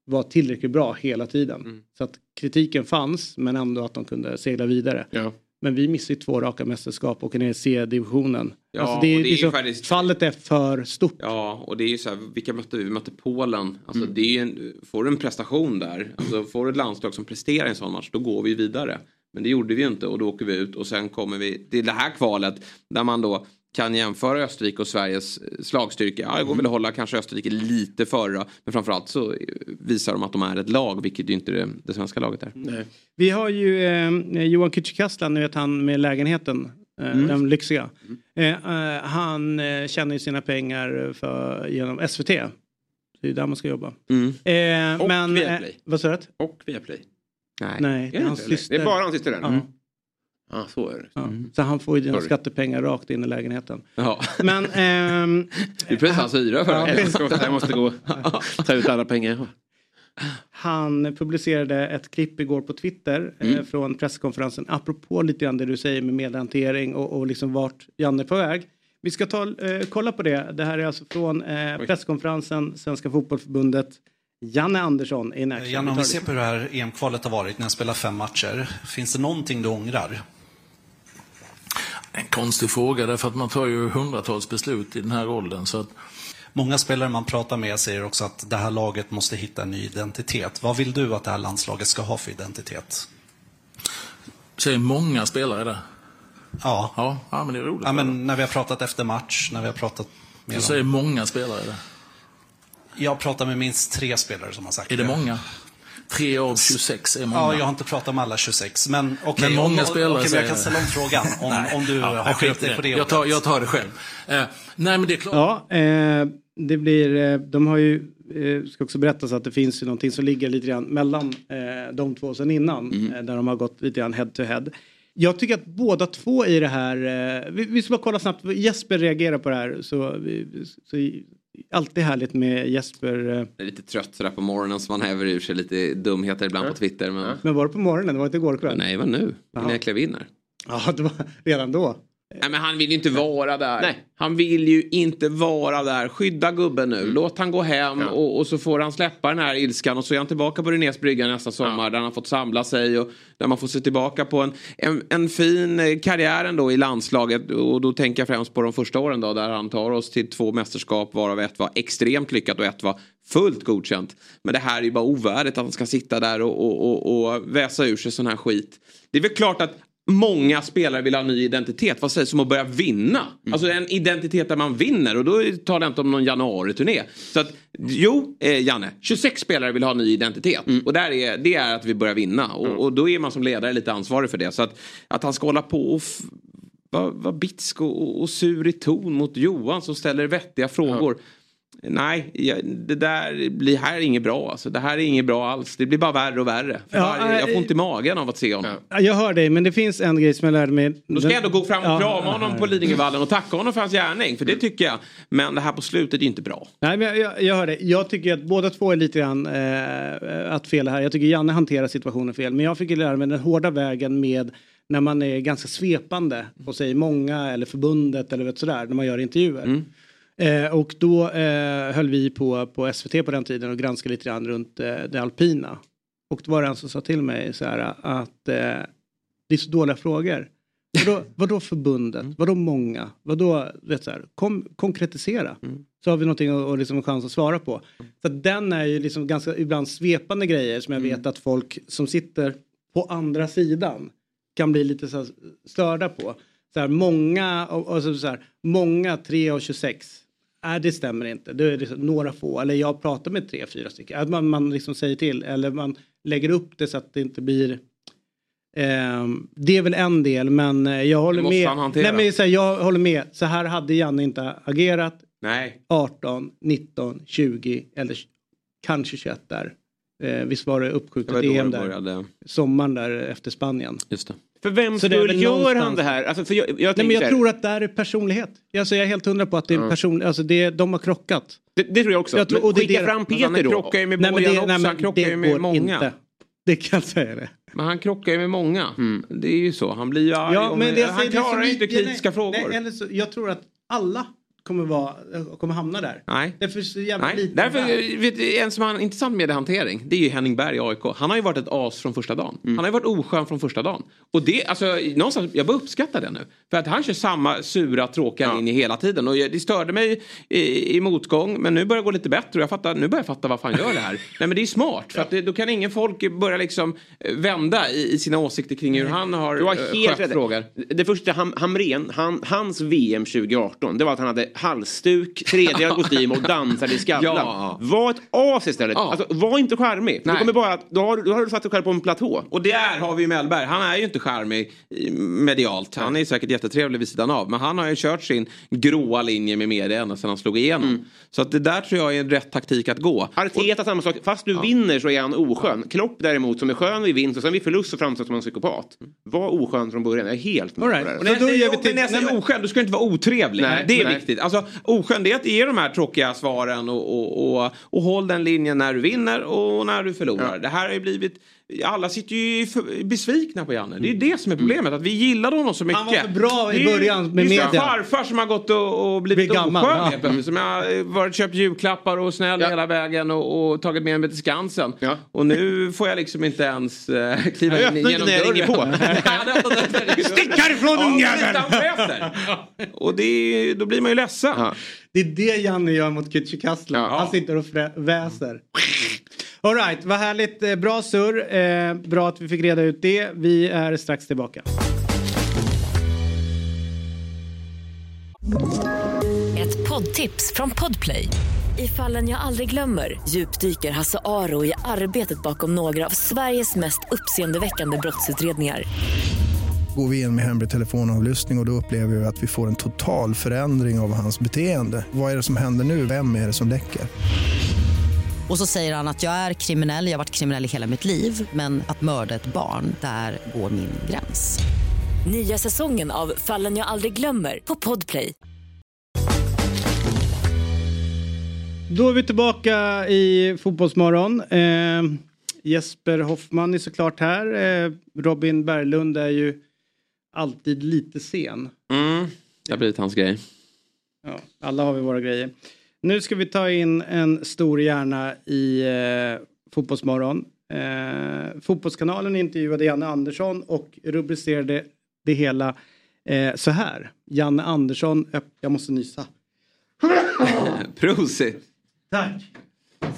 vara tillräckligt bra hela tiden. Mm. Så att kritiken fanns men ändå att de kunde segla vidare. Ja. Men vi missar ju två raka mästerskap och ner i C-divisionen. Ja, alltså det det är liksom, faktiskt- Fallet är för stort. Ja, och det är ju så här, vilka mötte vi? Vi mötte Polen. Alltså Mm. det är en, får du en prestation där, alltså får du ett landslag som presterar i en sån match, då går vi vidare. Men det gjorde vi ju inte och då åker vi ut och sen kommer vi till det här kvalet där man då kan jämföra Österrike och Sveriges eh, slagstyrka. Ja, det går väl att hålla kanske Österrike lite före men framförallt så eh, visar de att de är ett lag, vilket ju inte det, det svenska laget är. Nej. Vi har ju eh, Johan Kücükaslan, ni vet han med lägenheten. Eh, Den lyxiga. Eh, eh, han tjänar ju sina pengar för, genom SVT. Det är där man ska jobba. Mm. Och men, Viaplay. vad sa du? Och Viaplay. Nej. Nej, det Är hans syster. det är bara hans syster den? Ja. Ja, så är det. Ja. Så han får ju dina skattepengar rakt in i lägenheten. Ja. Men ehm, Det är precis hans hyra för Ja, det. Jag älskar att jag måste gå ta ut alla pengar. han publicerade ett klipp igår på Twitter eh, från presskonferensen apropå lite grann det du säger med medhantering och, och liksom vart Janne är på väg. Vi ska ta, eh, kolla på det. Det här är alltså från eh, presskonferensen Svenska Fotbollförbundet. Janne Andersson in action. Janne, om Vi ser på hur det här EM-kvalet har varit när jag spelar fem matcher. Finns det någonting du ångrar? En konstig fråga därför att man tar ju hundratals beslut i den här åldern. Så att... Många spelare man pratar med säger också att det här laget måste hitta en ny identitet. Vad vill du att det här landslaget ska ha för identitet? Säger många spelare det? Ja. Ja, ja men det är roligt. Ja, men när vi har pratat efter match, när vi har pratat med Du säger många spelare det? Jag pratar med minst tre spelare som har sagt Är det många? Tre av 26 är många. Ja, jag har inte pratat med alla 26. Men okej, Men många om, spelare okej, men säger jag kan ställa om frågan om, Nej. om du Ja, har skilt dig på det. Jag tar, jag tar det själv. Eh, nej, men det är klart. Ja, eh, det blir, eh, de har ju, eh, ska också berättas att det finns ju någonting som ligger lite grann mellan eh, de två sen innan. Eh, där de har gått lite grann head to head. Jag tycker att båda två i det här, eh, vi, vi ska bara kolla snabbt, Jesper reagerar på det här. Så, vi, så alltid härligt med Jesper. Eh. Jag är lite trött sådär på morgonen så man häver ur sig lite dumheter ibland på Twitter. Men... Men var det på morgonen? Det var inte igår kväll? Nej, det var nu. När jag klev in här. Ja, det var redan då. Nej, men han vill ju inte vara där. Nej. Han vill ju inte vara där. Skydda gubben nu. Låt han gå hem och, och så får han släppa den här ilskan och så är han tillbaka på Renés brygga nästa sommar där han har fått samla sig och där man får se tillbaka på en, en, en fin eh, karriär ändå i landslaget och då tänker jag främst på de första åren då där han tar oss till två mästerskap varav ett var extremt lyckat och ett var fullt godkänt. Men det här är ju bara ovärdigt att han ska sitta där och, och, och, och väsa ur sig sån här skit. Det är väl klart att Många spelare vill ha en ny identitet. Vad sägs om att börja vinna? Alltså en identitet där man vinner. Och då talar jag inte om någon januari-turné. Så att, jo, eh, Janne. 26 spelare vill ha en ny identitet. Och där är, det är att vi börjar vinna. Och, och då är man som ledare lite ansvarig för det. Så att, att han ska hålla på och vara var bitsk och, och, sur i ton mot Johan som ställer vettiga frågor. Nej, det där blir här är inget bra. Alltså, det här är inget bra alls. Det blir bara värre och värre. Ja, jag får äh, ont i magen av att se honom. Ja, Jag hör dig, men det finns en grej som jag lärde mig. Då ska jag ändå gå fram och Ja. krama honom på Lidingövallen och tacka honom för hans gärning. För det tycker jag. Men det här på slutet är inte bra. Nej, men jag, jag, jag hör det. Jag tycker att båda två är lite grann eh, att fel här. Jag tycker Janne hanterar situationen fel. Men jag fick lära mig den hårda vägen med när man är ganska svepande och säger många eller förbundet eller vet sådär när man gör intervjuer. Eh, och då eh, höll vi på, på SVT på den tiden och granskade lite grann runt eh, det alpina. Och då var det en som sa till mig så här att eh, det är så dåliga frågor. Vadå, vadå förbundet? Vadå många? Vadå, vet så här, kom, konkretisera. Så har vi någonting och, och liksom en chans att svara på. Så att den är ju liksom ganska ibland svepande grejer som jag vet att folk som sitter på andra sidan kan bli lite så här störda på. Så här, många, och, och så, så här, många 3 och 26. Nej, det stämmer inte. Det är liksom några få. Eller jag pratar med tre, fyra stycken. Att man, man liksom säger till. Eller man lägger upp det så att det inte blir Ehm, det är väl en del men eh, jag håller med. Nej, men så här, jag håller med. Så här hade Janne inte agerat Nej. 18, 19, 20 eller kanske 21 där. Eh, visst var det uppskjutet EM där. började. Sommaren där efter Spanien. Just det. För vem skull gör han någonstans- det här? Alltså, för jag, jag, Nej, men jag här- tror att det är personlighet. Alltså, jag är helt hundra på att det är Ja. person, alltså det, de har krockat. det, det tror jag också. Jag tror- och det skicka det- fram han Peter då. krockar ju med Nej, men Bojan det, också. nej, han krockar ju med många. inte. Det kan jag säga det. Men han krockar ju med många. Det är ju så. Han blir ju arg Ja, men det, Han klarar inte mycket- kritiska nej, frågor. Nej, eller så, jag tror att alla kommer, vara, kommer hamna där. Nej. Det är för så jävla Nej, därför, där. vet en som har en intressant mediehantering det är ju Henning Berg i AIK. Han har ju varit ett as från första dagen. Han har ju varit oskön från första dagen. Och det, alltså, någonstans, jag bara uppskattar det nu. För att han kör samma sura, tråkiga linje hela tiden. Och det störde mig i, i motgång, men nu börjar det gå lite bättre. Och jag fattar, nu börjar jag fatta varför han gör det här. Nej men det är smart, för att det, då kan ingen folk börja liksom eh, vända i, i sina åsikter kring hur han har, Du har eh, helt skött rätt. frågor. Det första Ham Hamrén, han, hans VM 2018, det var att han hade halsduk, tredje kostym och dansade i Skavlan. Ja. Var ett as istället. Ja. Alltså, var inte charmig. För. Du kommer bara, att- då, har, du- då har du satt dig själv på en platå. Och där har vi Mellberg. Han är ju inte charmig i- medialt. Han är säkert jättetrevlig vid sidan av. Men han har ju kört sin gråa linje med media ända sedan han slog igenom. Så att det där tror jag är en rätt taktik att gå. Arteta samma sak. Fast du vinner så är han oskön. Klopp däremot som är skön vid vinst och sen vid förlust så framstår som en psykopat. Var oskön från början. Jag är helt med All på right. det här. Och när jag Så då säger, gör vi men till- när jag säger nej, men- oskön, du ska inte vara otrevlig. Nej, det är nej. viktigt. Alltså, oskön det är de här tråkiga svaren och, och, och, och håll den linjen när du vinner och när du förlorar. Det här har ju blivit alla sitter ju besvikna på Janne. Det är det som är problemet. Att vi gillade honom så mycket. Han var för bra i början med det är media. som farfar som har gått och, och blivit oskön ja. helt plötsligt. Som har varit köpt julklappar och snäll hela vägen och, och tagit med mig till Skansen. Och nu får jag liksom inte ens eh, kliva Jag in genom när jag ringer dörren. på. Stick härifrån ungjävel! Och det är, då blir man ju ledsen. Det är det Janne gör mot Kücükasla. Han sitter och frä- väser. Alright, vad härligt. Eh, Bra surr. Eh, bra att vi fick reda ut det. Vi är strax tillbaka. Ett poddtips från Podplay. I fallen jag aldrig glömmer djupdyker Hasse Aro i arbetet bakom några av Sveriges mest uppseendeväckande brottsutredningar. Går vi in med hemlig telefonavlyssning och, och då upplever vi att vi får en total förändring av hans beteende. Vad är det som händer nu? Vem är det som läcker? Och så säger han att jag är kriminell, jag har varit kriminell i hela mitt liv men att mörda ett barn, där går min gräns. Nya säsongen av Fallen jag aldrig glömmer på Podplay. Då är vi tillbaka i Fotbollsmorgon. Eh, Jesper Hoffman är såklart här. Eh, Robin Berglund är ju alltid lite sen. Mm. Det har blivit hans grej. Ja, alla har vi våra grejer. Nu ska vi ta in en stor hjärna i eh, Fotbollsmorgon. Eh, Fotbollskanalen intervjuade Janne Andersson och rubricerade det hela eh, så här. Janne Andersson, jag måste nysa. Prosit! Tack!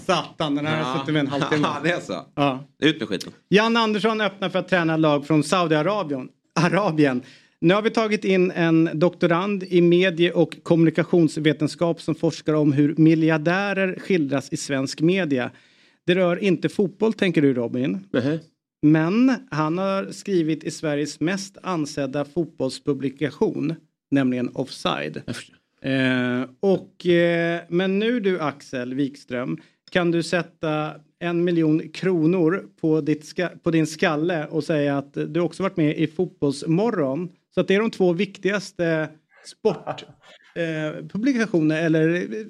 Satan, den här har suttit med en halvtimme. Ja, det är så. Ja. Ut med skiten. Jan Andersson öppnar för att träna lag från Saudiarabien. Arabien. Nu har vi tagit in en doktorand i medie och kommunikationsvetenskap som forskar om hur miljardärer skildras i svensk media. Det rör inte fotboll tänker du Robin. Men han har skrivit i Sveriges mest ansedda fotbollspublikation, nämligen Offside. Eh, och, eh, men nu du Axel Wikström, kan du sätta en miljon kronor på, ditt på din skalle och säga att du också varit med i Fotbollsmorgon. Så att det är de två viktigaste sportpublikationer eh, publikationer eller eh,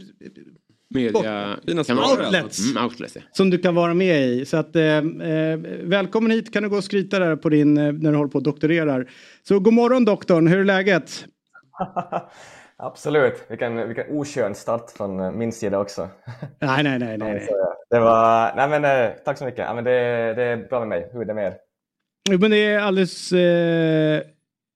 Media... outlets Mm, outlets ja. som du kan vara med i. Så att, eh, eh, välkommen hit kan du gå och skryta där på din, eh, när du håller på och doktorerar. Så god morgon doktorn, hur är läget? Absolut, vilken, vilken oskön start från min sida också. Nej, nej, nej. nej, nej. Det var, nej men tack så mycket. Ja, men det, det är bra med mig. Hur är det med er? Jo, Men det är alldeles eh,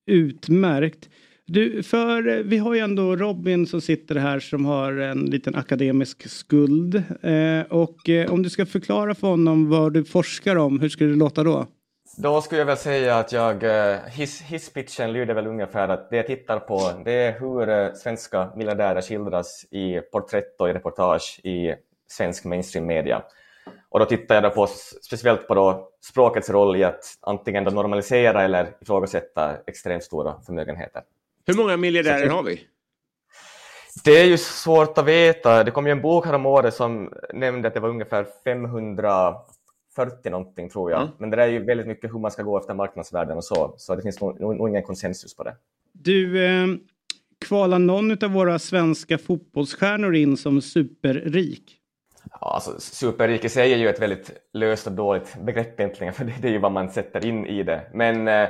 utmärkt. Du, för eh, vi har ju ändå Robin som sitter här som har en liten akademisk skuld. Eh, och eh, om du ska förklara för honom vad du forskar om, hur skulle det låta då? Då skulle jag väl säga att jag, eh, his, hisspitchen lyder väl ungefär att det jag tittar på det är hur eh, svenska miljardärer skildras i porträtt och i reportage i svensk mainstream media. Och då tittar jag då på, speciellt på då språkets roll i att antingen då normalisera eller ifrågasätta extremt stora förmögenheter. Hur många miljardärer har vi? Det är ju svårt att veta. Det kom ju en bok häromåret som nämnde att det var ungefär 540 någonting tror jag. Men det där är ju väldigt mycket hur man ska gå efter marknadsvärden och så. Så det finns nog, nog ingen konsensus på det. Du, eh, kvalar någon av våra svenska fotbollsstjärnor in som superrik? Ja, alltså, superrik i sig är ju ett väldigt löst och dåligt begrepp egentligen, för det, är ju vad man sätter in i det. Men eh,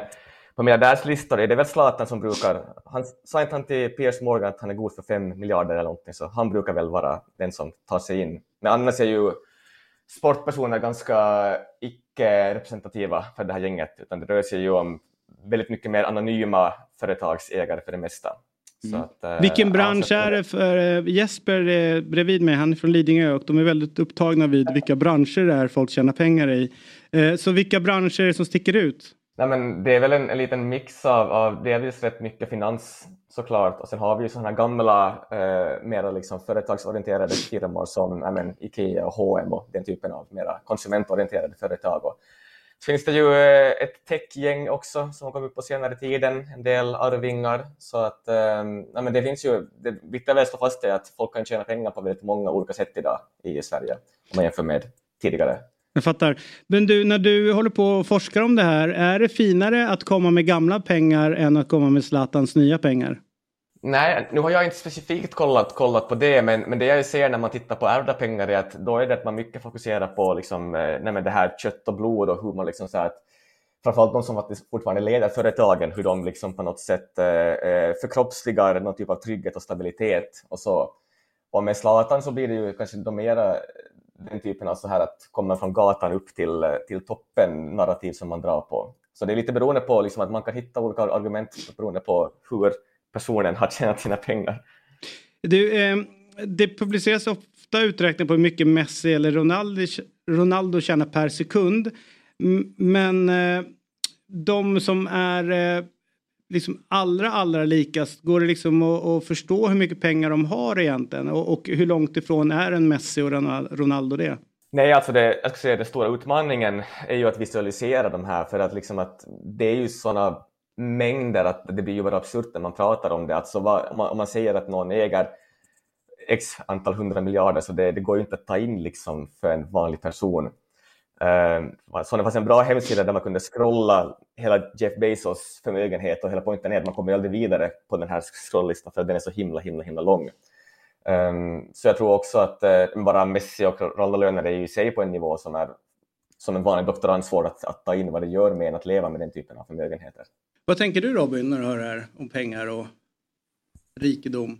på miljardärslistor är det väl Zlatan som brukar, han sa inte han till Piers Morgan att han är god för fem miljarder eller någonting, så han brukar väl vara den som tar sig in. Men annars är ju sportpersoner ganska icke-representativa för det här gänget, utan det rör sig ju om väldigt mycket mer anonyma företagsägare för det mesta. Så att, eh, Vilken bransch är det för eh, Jesper eh, bredvid mig, han är från Lidingö och de är väldigt upptagna vid vilka branscher det är folk tjänar pengar i. Eh, så vilka branscher är det som sticker ut? Nej, men det är väl en, en liten mix av, av delvis rätt mycket finans såklart och sen har vi ju sådana gamla eh, mera liksom företagsorienterade firmor som men, Ikea och H&M och den typen av mera konsumentorienterade företag. Och finns det ju eh, ett techgäng också som har kommit upp på senare tiden, en del arvingar. Så att eh, men det finns ju, det viktiga är att slå fast är att folk kan tjäna pengar på väldigt många olika sätt idag i Sverige om man jämför med tidigare. Jag fattar. Men du, när du håller på och forskar om det här, är det finare att komma med gamla pengar än att komma med Zlatans nya pengar? Nej, nu har jag inte specifikt kollat, kollat på det, men, men det jag ser när man tittar på ärvda pengar är att då är det att man mycket fokuserar på liksom, eh, nej, det här kött och blod och hur man liksom så här, att, framförallt de som fortfarande leder företagen, hur de liksom på något sätt eh, eh, förkroppsligar någon typ av trygghet och stabilitet och så. Och med Zlatan så blir det ju kanske de mera eh, den typen av så här att komma från gatan upp till, till toppen narrativ som man drar på. Så det är lite beroende på liksom att man kan hitta olika argument beroende på hur personen har tjänat sina pengar. Du, eh, det publiceras ofta uträkningar på hur mycket Messi eller Ronaldo, Ronaldo tjänar per sekund. Men eh, de som är eh, liksom allra, allra likast, går det liksom att, att, förstå hur mycket pengar de har egentligen? Och, och hur långt ifrån är en Messi och Ronaldo det? Nej, alltså det, jag ska säga den stora utmaningen är ju att visualisera de här för att liksom att det är ju sådana mängder att det blir ju bara absurt när man pratar om det. Alltså vad, om, man, om man säger att någon äger x antal hundra miljarder så det, det går ju inte att ta in liksom för en vanlig person. Uh, så det fanns en bra hemsida där man kunde scrolla hela Jeff Bezos förmögenhet och hela poängen är att man kommer aldrig vidare på den här scrolllistan för den är så himla, himla, himla lång. Um, så jag tror också att uh, bara Messi och Ronaldo-löner är i sig på en nivå som är som en vanlig doktorand svår att, att ta in vad det gör med en att leva med den typen av förmögenheter. Vad tänker du Robin när du hör det här om pengar och rikedom?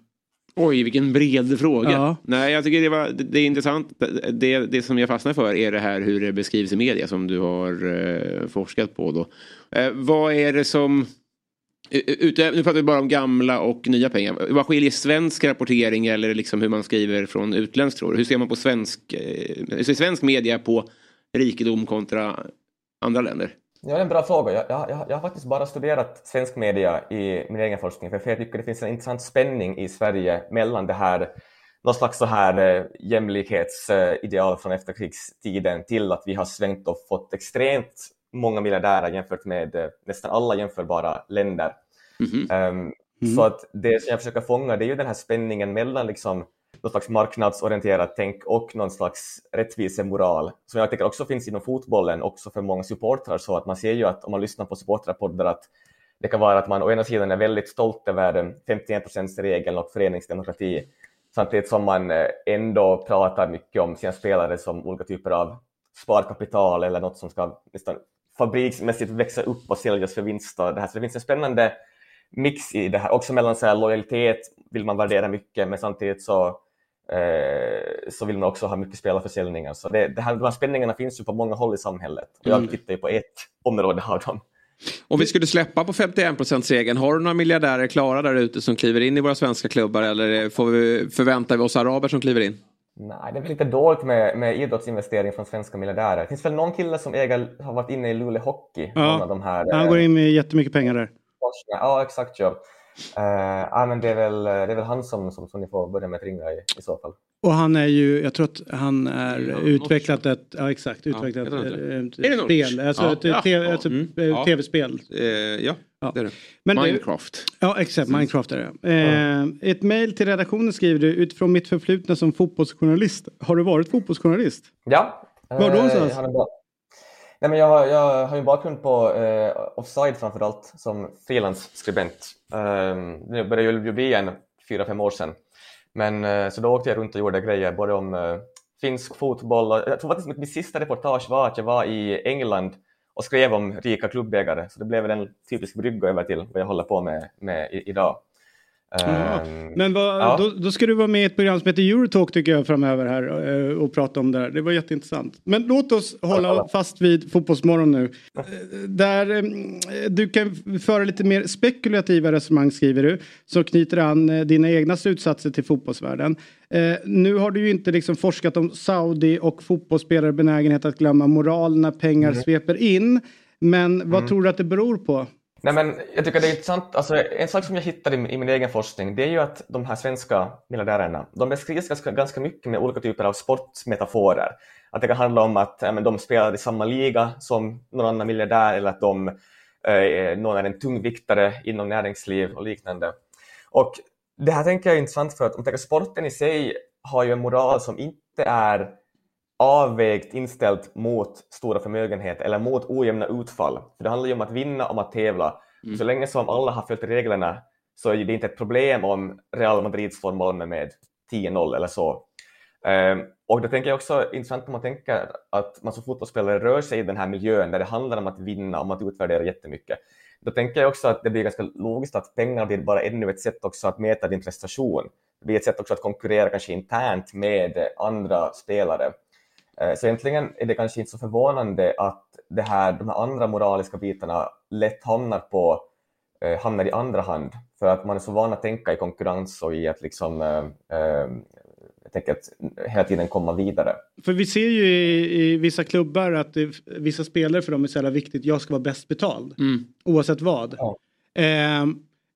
Oj, vilken bred fråga. Ja. Nej, jag tycker det, var, det, det är intressant. Det, det som jag fastnar för är det här hur det beskrivs i media som du har eh, forskat på. Då. Eh, vad är det som... Ute, nu pratar vi bara om gamla och nya pengar. Vad skiljer svensk rapportering eller liksom hur man skriver från utländsk tror du? Hur ser man på svensk, eh, hur ser svensk media på rikedom kontra andra länder? Ja, det är en bra fråga. Jag, jag, jag har faktiskt bara studerat svensk media i min egen forskning, för jag tycker det finns en intressant spänning i Sverige mellan det här, någon slags så här eh, jämlikhetsideal från efterkrigstiden till att vi har svängt och fått extremt många miljardärer jämfört med eh, nästan alla jämförbara länder. Mm -hmm. um, mm. Så att det som jag försöker fånga det är ju den här spänningen mellan liksom någon slags marknadsorienterat tänk och någon slags rättvisemoral som jag tycker också finns inom fotbollen också för många supportrar så att man ser ju att om man lyssnar på supportrapporter att det kan vara att man å ena sidan är väldigt stolt över 51 regeln och föreningsdemokrati samtidigt som man eh, ändå pratar mycket om sina spelare som olika typer av sparkapital eller något som ska nästan fabriksmässigt växa upp och säljas för vinst. Och det, här. Så det finns en spännande mix i det här, också mellan så här, lojalitet vill man värdera mycket men samtidigt så Eh, så vill man också ha mycket spelarförsäljningar. Så det, det här, de här spänningarna finns ju på många håll i samhället. Och jag mm. tittar ju på ett område av dem. Om vi skulle släppa på 51% regeln har du några miljardärer klara där ute som kliver in i våra svenska klubbar eller får vi, förväntar vi oss araber som kliver in? Nej, det är väl lite dåligt med, med idrottsinvestering från svenska miljardärer. Det finns väl någon kille som äger, har varit inne i Luleå Hockey? Ja, de här, han går in med jättemycket pengar där. Ja, exakt. Ja. Uh, ja, men det är väl, det är väl han som, som, som ni får börja med att ringa i, i så fall. Och han är ju, jag tror att han är ja, utvecklat ett, ja exakt, utvecklat ja, ett, ett, ett spel, alltså ja, ett, ja, tv, alltså mm, tv-spel. Eh, ja, det är det. Men Minecraft. Det, ja exakt, Minecraft är det. Eh, ett mail till redaktionen skriver du, utifrån mitt förflutna som fotbollsjournalist, har du varit fotbollsjournalist? Ja. Var då någonstans? Nej, men jag, har, jag har ju bakgrund på eh, Offside framförallt som frilansskribent. Eh, det började ju bli en fyra, fem år sedan. Men eh, så då åkte jag runt och gjorde grejer både om eh, finsk fotboll och jag tror faktiskt mitt sista reportage var att jag var i England och skrev om rika klubbägare så det blev en typisk brygga över till vad jag håller på med, med idag. Mm. Men vad, ja. då, då, ska du vara med i ett program som heter Eurotalk tycker jag framöver här eh, och prata om det här. Det var jätteintressant. Men låt oss hålla fast vid Fotbollsmorgon nu. Eh, där eh, du kan föra lite mer spekulativa resonemang skriver du. Så knyter an dina egna slutsatser till fotbollsvärlden. Nu har du ju inte liksom forskat om Saudi och fotbollsspelare benägenhet att glömma moral när pengar mm. sveper in. Men vad mm. tror du att det beror på? Nej, men jag tycker det är intressant. Alltså, en sak som jag hittade i, i min egen forskning det är ju att de här svenska miljardärerna de beskrivs ganska, ganska mycket med olika typer av sportmetaforer. Att det kan handla om att äh, men de spelar i samma liga som någon annan miljardär eller att de, äh, någon är en tungviktare inom näringsliv och liknande. Och det här tänker jag är intressant för att om sporten i sig har ju en moral som inte är avvägt inställt mot stora förmögenheter eller mot ojämna utfall. För det handlar ju om att vinna, om att tävla. Mm. Så länge som alla har följt reglerna så är det inte ett problem om Real Madrid slår Malmö med 10-0 eller så. Um, och då tänker jag också intressant om man tänker att man som fotbollsspelare rör sig i den här miljön där det handlar om att vinna, om att utvärdera jättemycket. Då tänker jag också att det blir ganska logiskt att pengar blir bara ännu ett sätt också att mäta din prestation. Det blir ett sätt också att konkurrera kanske internt med andra spelare. Eh, så egentligen är det kanske inte så förvånande att det här, de här andra moraliska bitarna lätt hamnar, på, eh, hamnar i andra hand. För att man är så van att tänka i konkurrens och i att liksom, eh, eh tänker att hela tiden komma vidare. För vi ser ju i, i vissa klubbar att det, vissa spelare för dem är så jävla viktigt, jag ska vara bäst betald. Mm. Oavsett vad. Ja. Eh,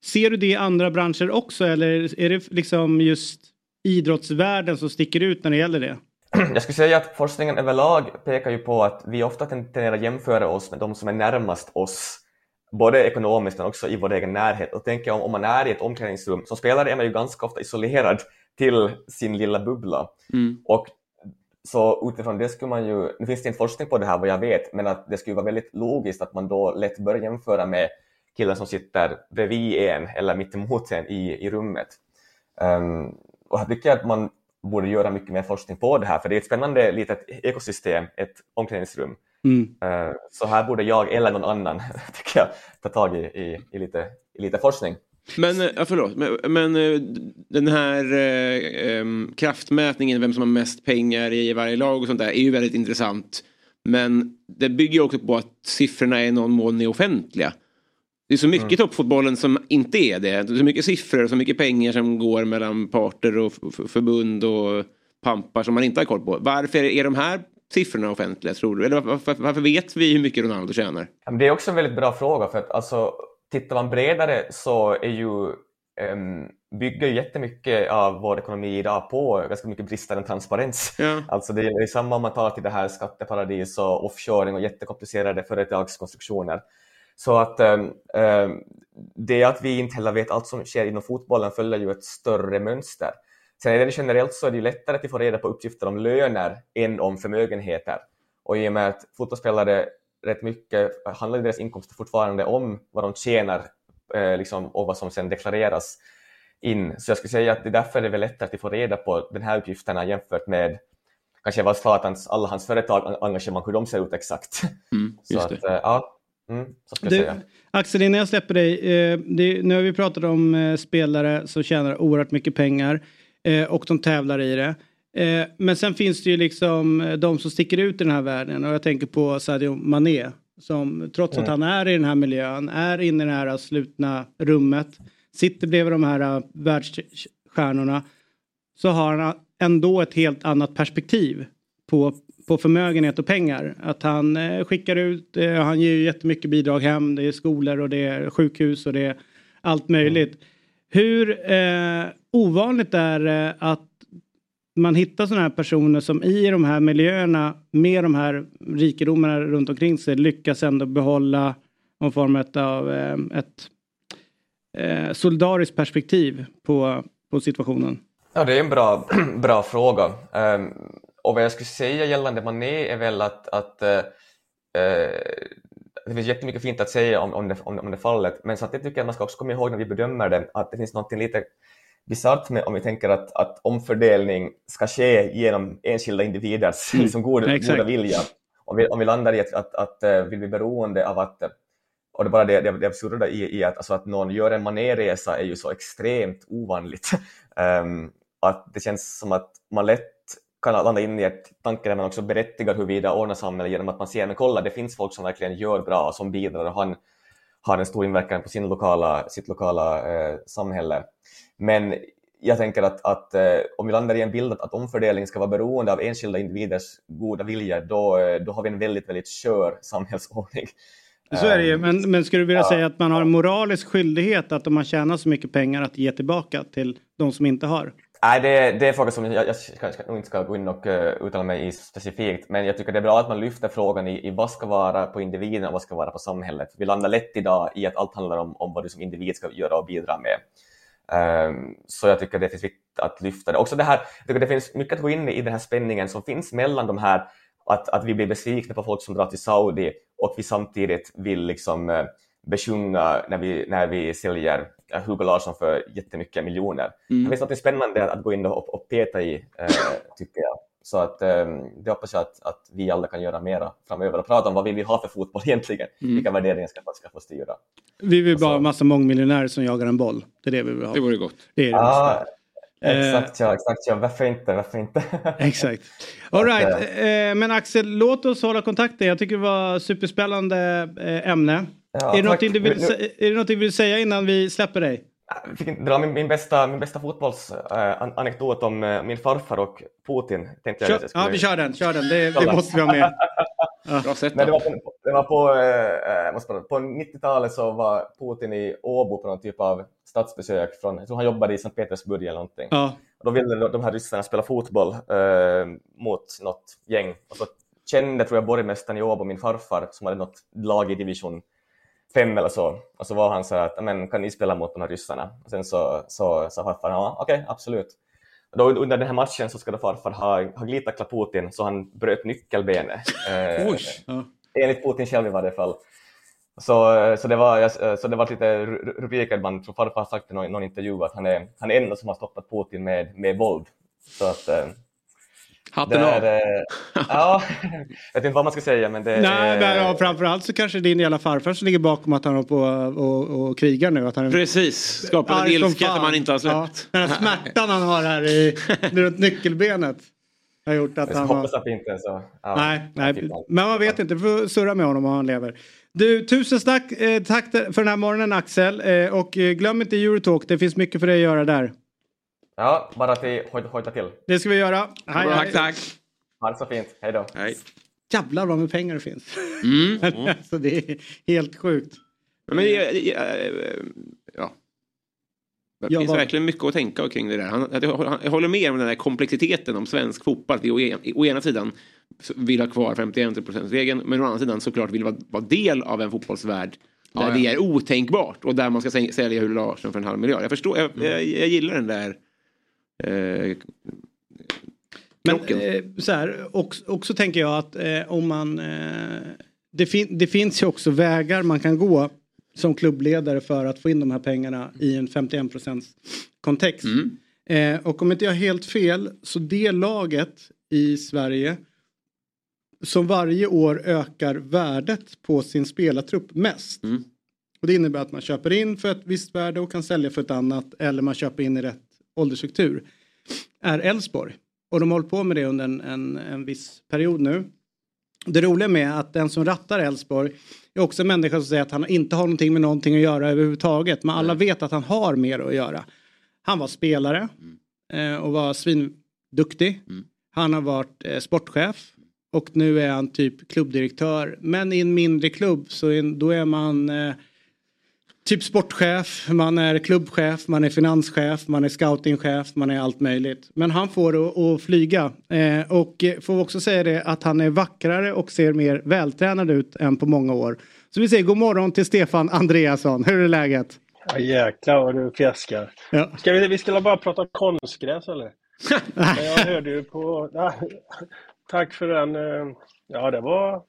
ser du det i andra branscher också eller är det liksom just idrottsvärlden som sticker ut när det gäller det? Jag skulle säga att forskningen överlag pekar ju på att vi ofta tenderar att jämföra oss med de som är närmast oss både ekonomiskt men också i vår egen närhet. Och tänker om, om man är i ett omklädningsrum, som spelare är man ju ganska ofta isolerad till sin lilla bubbla. Mm. Och så utifrån det skulle man ju, nu finns det inte forskning på det här vad jag vet, men att det skulle vara väldigt logiskt att man då lätt börjar jämföra med killen som sitter bredvid en eller mittemot en i, i rummet. Um, och jag tycker att man borde göra mycket mer forskning på det här, för det är ett spännande litet ekosystem, ett omklädningsrum. Mm. Uh, så här borde jag eller någon annan tycker jag, ta tag i, i, i, lite, i lite forskning. Men, ja, förlåt, men, men eh, den här eh, kraftmätningen, vem som har mest pengar i varje lag och sånt där är ju väldigt intressant. Men det bygger också på att siffrorna i någon mån är offentliga. Det är så mycket mm. toppfotbollen som inte är det. Det är så mycket siffror och så mycket pengar som går mellan parter och förbund och pampar som man inte har koll på. Varför är de här siffrorna offentliga tror du? Eller varför, varför vet vi hur mycket Ronaldo tjänar? Det är också en väldigt bra fråga för att alltså tittar man bredare så är ju, um, bygger ju jättemycket av vår ekonomi idag på ganska mycket bristande transparens. Ja. Alltså det är samma om man tar till det här skatteparadis och offshoring och jättekomplicerade företagskonstruktioner. Så att um, det att vi inte heller vet allt som sker inom fotbollen följer ju ett större mönster. Sen är det generellt så är det lättare att få reda på uppgifter om löner än om förmögenheter. Och i och med att fotbollsspelare rätt mycket handlar deras inkomster fortfarande om vad de tjänar eh, liksom, och vad som sedan deklareras in. Så jag skulle säga att det är därför det är lättare att få reda på den här uppgifterna jämfört med kanske vad Zlatans, alla hans företag engagemang, hur de ser ut exakt. Mm, så att, eh, ja, Mm, du, Axel, innan jag släpper dig. Eh, det, nu har vi pratat om eh, spelare som tjänar oerhört mycket pengar eh, och de tävlar i det. Eh, men sen finns det ju liksom eh, de som sticker ut i den här världen och jag tänker på Sadio Mané som trots mm. att han är i den här miljön, är inne i det här slutna rummet, sitter bredvid de här uh, världsstjärnorna så har han ändå ett helt annat perspektiv på, på förmögenhet och pengar. Att han eh, skickar ut, eh, han ger ju jättemycket bidrag hem, det är skolor och det är sjukhus och det är allt möjligt. Mm. Hur eh, ovanligt är det att man hittar sådana här personer som i de här miljöerna med de här rikedomarna runt omkring sig lyckas ändå behålla någon form av eh, ett eh, solidariskt perspektiv på, på situationen? Ja, det är en bra, bra fråga. Um, och vad jag skulle säga gällande Mané är väl att, att uh, det finns jättemycket fint att säga om, om, det, om, om det fallet, men samtidigt tycker jag att man ska också komma ihåg när vi bedömer det att det finns något lite bisarrt med om vi tänker att, att omfördelning ska ske genom enskilda individers mm. liksom goda, goda vilja. Om vi, om vi landar i att, att, att, att vi blir beroende av att och det bara det, det, det absurda i, i att, alltså att någon gör en manéresa är ju så extremt ovanligt. Um, att det känns som att man lätt kan landa in i ett tanke där man också berättigar huruvida ordnar samhället genom att man ser, men kolla, det finns folk som verkligen gör bra, som bidrar och han har en stor inverkan på sin lokala, sitt lokala eh, samhälle. Men jag tänker att, att eh, om vi landar i en bild att, att omfördelning ska vara beroende av enskilda individers goda vilja, då, eh, då har vi en väldigt, väldigt skör samhällsordning. Så är det ju, men, men skulle du vilja ja. säga att man har en moralisk skyldighet att om man tjänar så mycket pengar att ge tillbaka till de som inte har? Nej, det, det är en fråga som jag, jag kanske inte ska gå in och uh, uttala mig i specifikt, men jag tycker det är bra att man lyfter frågan i, i vad ska vara på individen och vad ska vara på samhället. Vi landar lätt idag i att allt handlar om, om vad du som individ ska göra och bidra med. Um, så jag tycker det finns viktigt att lyfta det. Också det här, jag tycker det finns mycket att gå in i den här spänningen som finns mellan de här, att, att vi blir besvikna på folk som drar till Saudi och vi samtidigt vill liksom uh, besjunga när vi, när vi säljer Hugo Larsson för jättemycket miljoner. Mm. Det finns något spännande att gå in och, och peta i, eh, tycker jag. Så att, eh, det hoppas jag att, att vi alla kan göra mera framöver och prata om vad vill vi ha för fotboll egentligen. Mm. Vilka värderingar ska, ska få styra. Vi vill bara ha en massa mångmiljonärer som jagar en boll. Det är det vi vill ha. Det vore gott. Det är det bästa. Eh, exakt ja, exakt ja. Varför inte, varför inte? Exakt. All right. Att, eh, men Axel, låt oss hålla kontakten. Jag tycker det var superspännande eh, ämne. Ja, är, det tack. du vill, Nu- sä- är det någonting du vill säga innan vi släpper dig? Jag fick dra min, min bästa, min bästa fotbollsanekdot om eh, min farfar och Putin. Tänkte jag Kör, jag skulle- ja, vi kör den. Kör den. Det, det måste vi ha med. Bra sätt det var på, det var på, eh, måste bara- på 90-talet så var Putin i Åbo på någon typ av statsbesök. Från, jag tror han jobbade i Sankt Petersburg eller någonting. Ja. Och då ville de- de här ryssarna spela fotboll eh, mot något gäng. Och så kände tror jag borgmästaren i Åbo min farfar som hade något lag i division 5 eller så. Och så var han så att men, kan ni spela mot de här ryssarna? Och sen så sa så, farfar ja okej absolut. Och då under den här matchen så ska då farfar ha, ha glidtacklat Putin så han bröt nyckelbenet. Eh. Ja. Enligt Putin själv i varje fall. Så, så, det var, så det var lite ru- rubriker, man tror farfar har sagt i någon, någon intervju att han är, han är enda som har stoppat Putin med, med våld. Så att, eh, Hatten det av. är, eh, ja, jag vet inte vad man ska säga men det Nej, är... men ja, framförallt så kanske din jävla farfar som ligger bakom att han håller på och, och krigar nu. Att han Precis, skapar en ilska som han inte har Ja, släppt. den här smärtan han har här i, runt nyckelbenet. Har gjort att Jag han hoppas har... att det inte är så. Ja, Nej, nej, men man vet inte. Vi får surra med honom om han lever. Du, tusen tack, eh, tack för den här morgonen Axel. Eh, och eh, glöm inte Eurotalk, det finns mycket för dig att göra där. Ja, bara till hoj- hojta till. Det ska vi göra. Hej, Bra, hej. tack, tack. Ha det så fint. Hej då. Hej. Jävlar vad med pengar det finns. Mm. alltså, det är helt sjukt. Men, det- det- eh, ja. Det Ja, finns vad- verkligen mycket att tänka kring det där. Han, jag, håller- jag håller med om den där komplexiteten om svensk fotboll. Att vi å, en, å ena sidan vill ha kvar 51%-regeln men å andra sidan såklart vill vara, vara del av en fotbollsvärld där Ja, ja. det är otänkbart och där man ska säl- sälja Hugo Larsson för en halv miljard. Jag förstår, jag, jag, jag gillar den där eh, Men eh, så här, också, också tänker jag att eh, om man... Eh, det, fin, det finns ju också vägar man kan gå som klubbledare för att få in de här pengarna i en 51% kontext. Eh, och om inte jag har helt fel så det laget i Sverige som varje år ökar värdet på sin spelartrupp mest. Och det innebär att man köper in för ett visst värde och kan sälja för ett annat eller man köper in i rätt åldersstruktur. Är Elfsborg. Och de har hållit på med det under en, en, en viss period nu. Det roliga med att den som rattar Elfsborg är också en människa som säger att han inte har någonting med någonting att göra överhuvudtaget. Men alla vet att han har mer att göra. Han var spelare eh, och var svinduktig. Han har varit eh, sportchef och nu är han typ klubbdirektör. Men i en mindre klubb så är, då är man eh, typ sportchef, man är klubbchef, man är finanschef, man är scoutingchef, man är allt möjligt. Men han får det att- flyga. Eh, och eh, får också säga det att han är vackrare och ser mer vältränad ut än på många år. Så vi säger god morgon till Stefan Andreasson. Hur är läget? Ja, jäklar vad du fjäskar. Ja. Ska vi, vi skulle bara prata konstgräs eller? Jag hörde ju på... Ja, tack för den. eh, Ja, det var,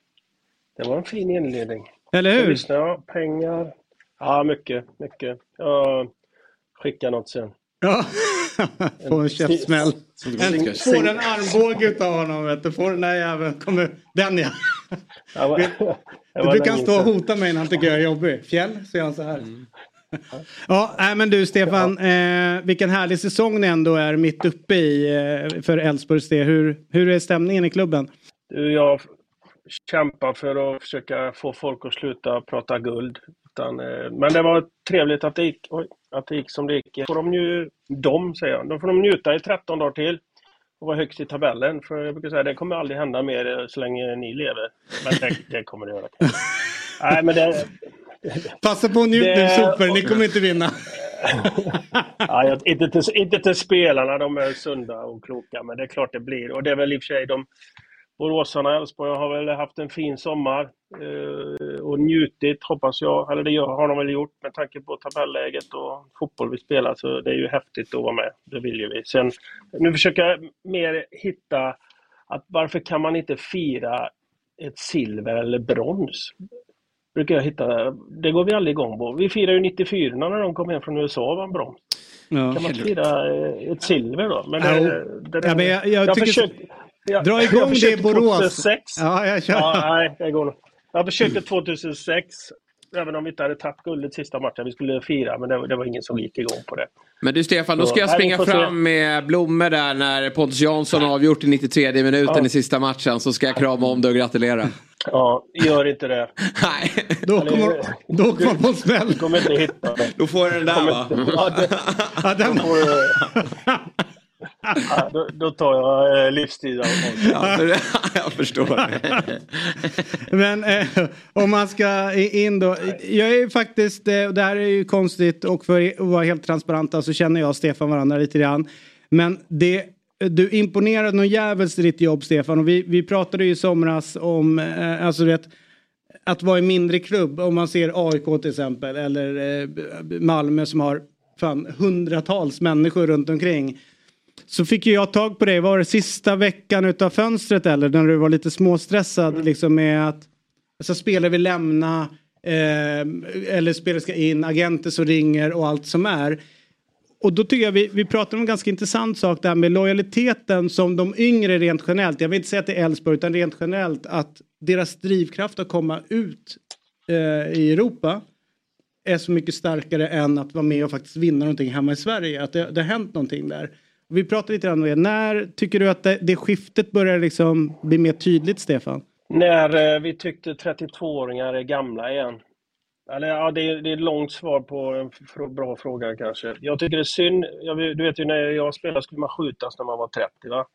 det var en fin inledning. Eller hur? lyssnar, ja, pengar. Ja, mycket, mycket. Jag skickar något sen. Ja, få en käftsmäll. En, får en armbåge utav honom vet du. Får den där jäveln. Kommer, den ja. Ja, det var Du brukar länge stå och hota mig när han tycker jag är jobbig. Fjäll, säger han så här. Ja, nej, men du Stefan, eh, vilken härlig säsong ni ändå är mitt uppe i eh, för Elfsborgs del. Hur, hur är stämningen i klubben? Du, jag kämpar för att försöka få folk att sluta prata guld. Utan, eh, men det var trevligt att det gick, oj, att det gick som det gick. Får de, nju, de, säger jag, de får de njuta i 13 dagar till och vara högst i tabellen. För jag brukar säga det kommer aldrig hända mer eh, så länge ni lever. Men det, det kommer det göra. Nej, men det, Passa på att njut nu super, ni kommer inte vinna. Ja, inte, till, inte till spelarna, de är sunda och kloka, men det är klart det blir. Och det är väl i och för sig de Boråsarna och Elfsborg har väl haft en fin sommar eh, och njutit, hoppas jag. Eller det har de väl gjort med tanke på tabelläget och fotboll vi spelar, så det är ju häftigt att vara med. Det vill ju vi. Sen, nu försöker jag mer hitta att varför kan man inte fira ett silver eller brons? brukar jag hitta, det går vi aldrig igång på. Vi firade ju 94 när de kom hem från USA och vann brons. Ja. Kan man fira eh, ett silver då? Men Ja, det, det, ja, men jag- jag tycker- försökt, jag, Dra igång det i Borås. 2006. Ja, jag kör. Ja, nej, det går nog. Jag försökte 2006, även om vi inte hade tagit guldet sista matchen. Vi skulle fira, men det, det var ingen som gick igång på det. Men du Stefan, då ska jag Så, nej, springa får se. fram med blommor där när Pontus Jansson har avgjort i 93 minuten Ja. i sista matchen. Så ska jag krama om dig och gratulera. Ja, gör inte det. Nej. Då kommer, då kommer man på smäll. Du kommer inte hitta det. Då får jag den där Kommer va? inte- Ja, det, Ja, den, då, får du, ja, då, då tar jag eh, livstid av Ja, jag förstår. Men eh, om man ska in då. Jag är ju faktiskt, eh, och det här är ju konstigt och för att vara helt transparenta så känner jag och Stefan varandra lite grann. Men det, du imponerade någon jävels i ditt jobb Stefan och vi, vi pratade ju i somras om, eh, alltså du vet, att vara i mindre klubb. Om man ser AIK till exempel eller eh, Malmö som har fan hundratals människor runt omkring. Så fick ju jag tag på dig, var det sista veckan utav fönstret eller när du var lite småstressad liksom med att alltså, spelare vill lämna eh, eller spelare ska in, agenter som ringer och allt som är. Och då tycker jag vi, vi pratar om en ganska intressant sak där med lojaliteten som de yngre rent generellt, jag vill inte säga är Elfsborg utan rent generellt att deras drivkraft att komma ut eh, i Europa är så mycket starkare än att vara med och faktiskt vinna någonting hemma i Sverige. Att det, det har hänt någonting där. Vi pratade lite grann om det. När tycker du att det, det skiftet börjar liksom bli mer tydligt, Stefan? När eh, vi tyckte 32-åringar är gamla igen. Eller, ja, det, är, det är ett långt svar på en bra fråga kanske. Jag tycker det är synd. Jag, du vet ju när jag spelade skulle man skjutas när man var 30 va?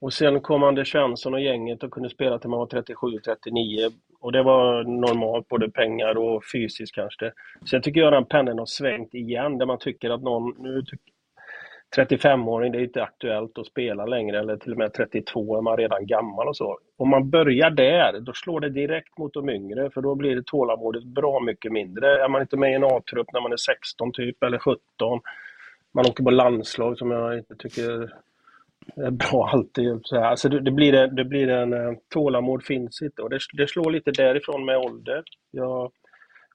Och sen kom Anders Svensson och gänget och kunde spela till man var 37, 39. Och det var normalt, både pengar och fysiskt kanske. Sen tycker jag den pendeln har svängt igen, där man tycker att någon, nu 35-åring, det är inte aktuellt att spela längre, eller till och med 32 är man redan gammal och så. Om man börjar där, då slår det direkt mot de yngre, för då blir det tålamodet bra mycket mindre. Är man inte med i en A-trupp när man är 16 typ, eller 17, man åker på landslag som jag inte tycker är bra alltid. Så här. Alltså det, blir en, det blir en eh, tålamod finns inte och det, det slår lite därifrån med ålder. Jag,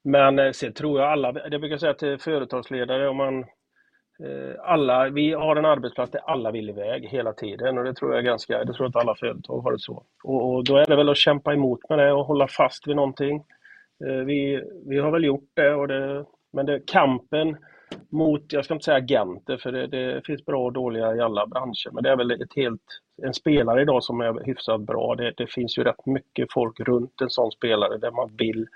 men eh, sen tror jag alla, det brukar jag säga till företagsledare, om man Eh, alla, vi har en arbetsplats där alla vill iväg hela tiden och det tror jag ganska, det tror jag att alla företag har det så. Och, och då är det väl att kämpa emot med det och hålla fast vid någonting. Eh, vi, vi har väl gjort det, och det men det, kampen mot, jag ska inte säga agenter, för det, det finns bra och dåliga i alla branscher, men det är väl ett helt, en spelare idag som är hyfsat bra. Det, det finns ju rätt mycket folk runt en sån spelare där man vill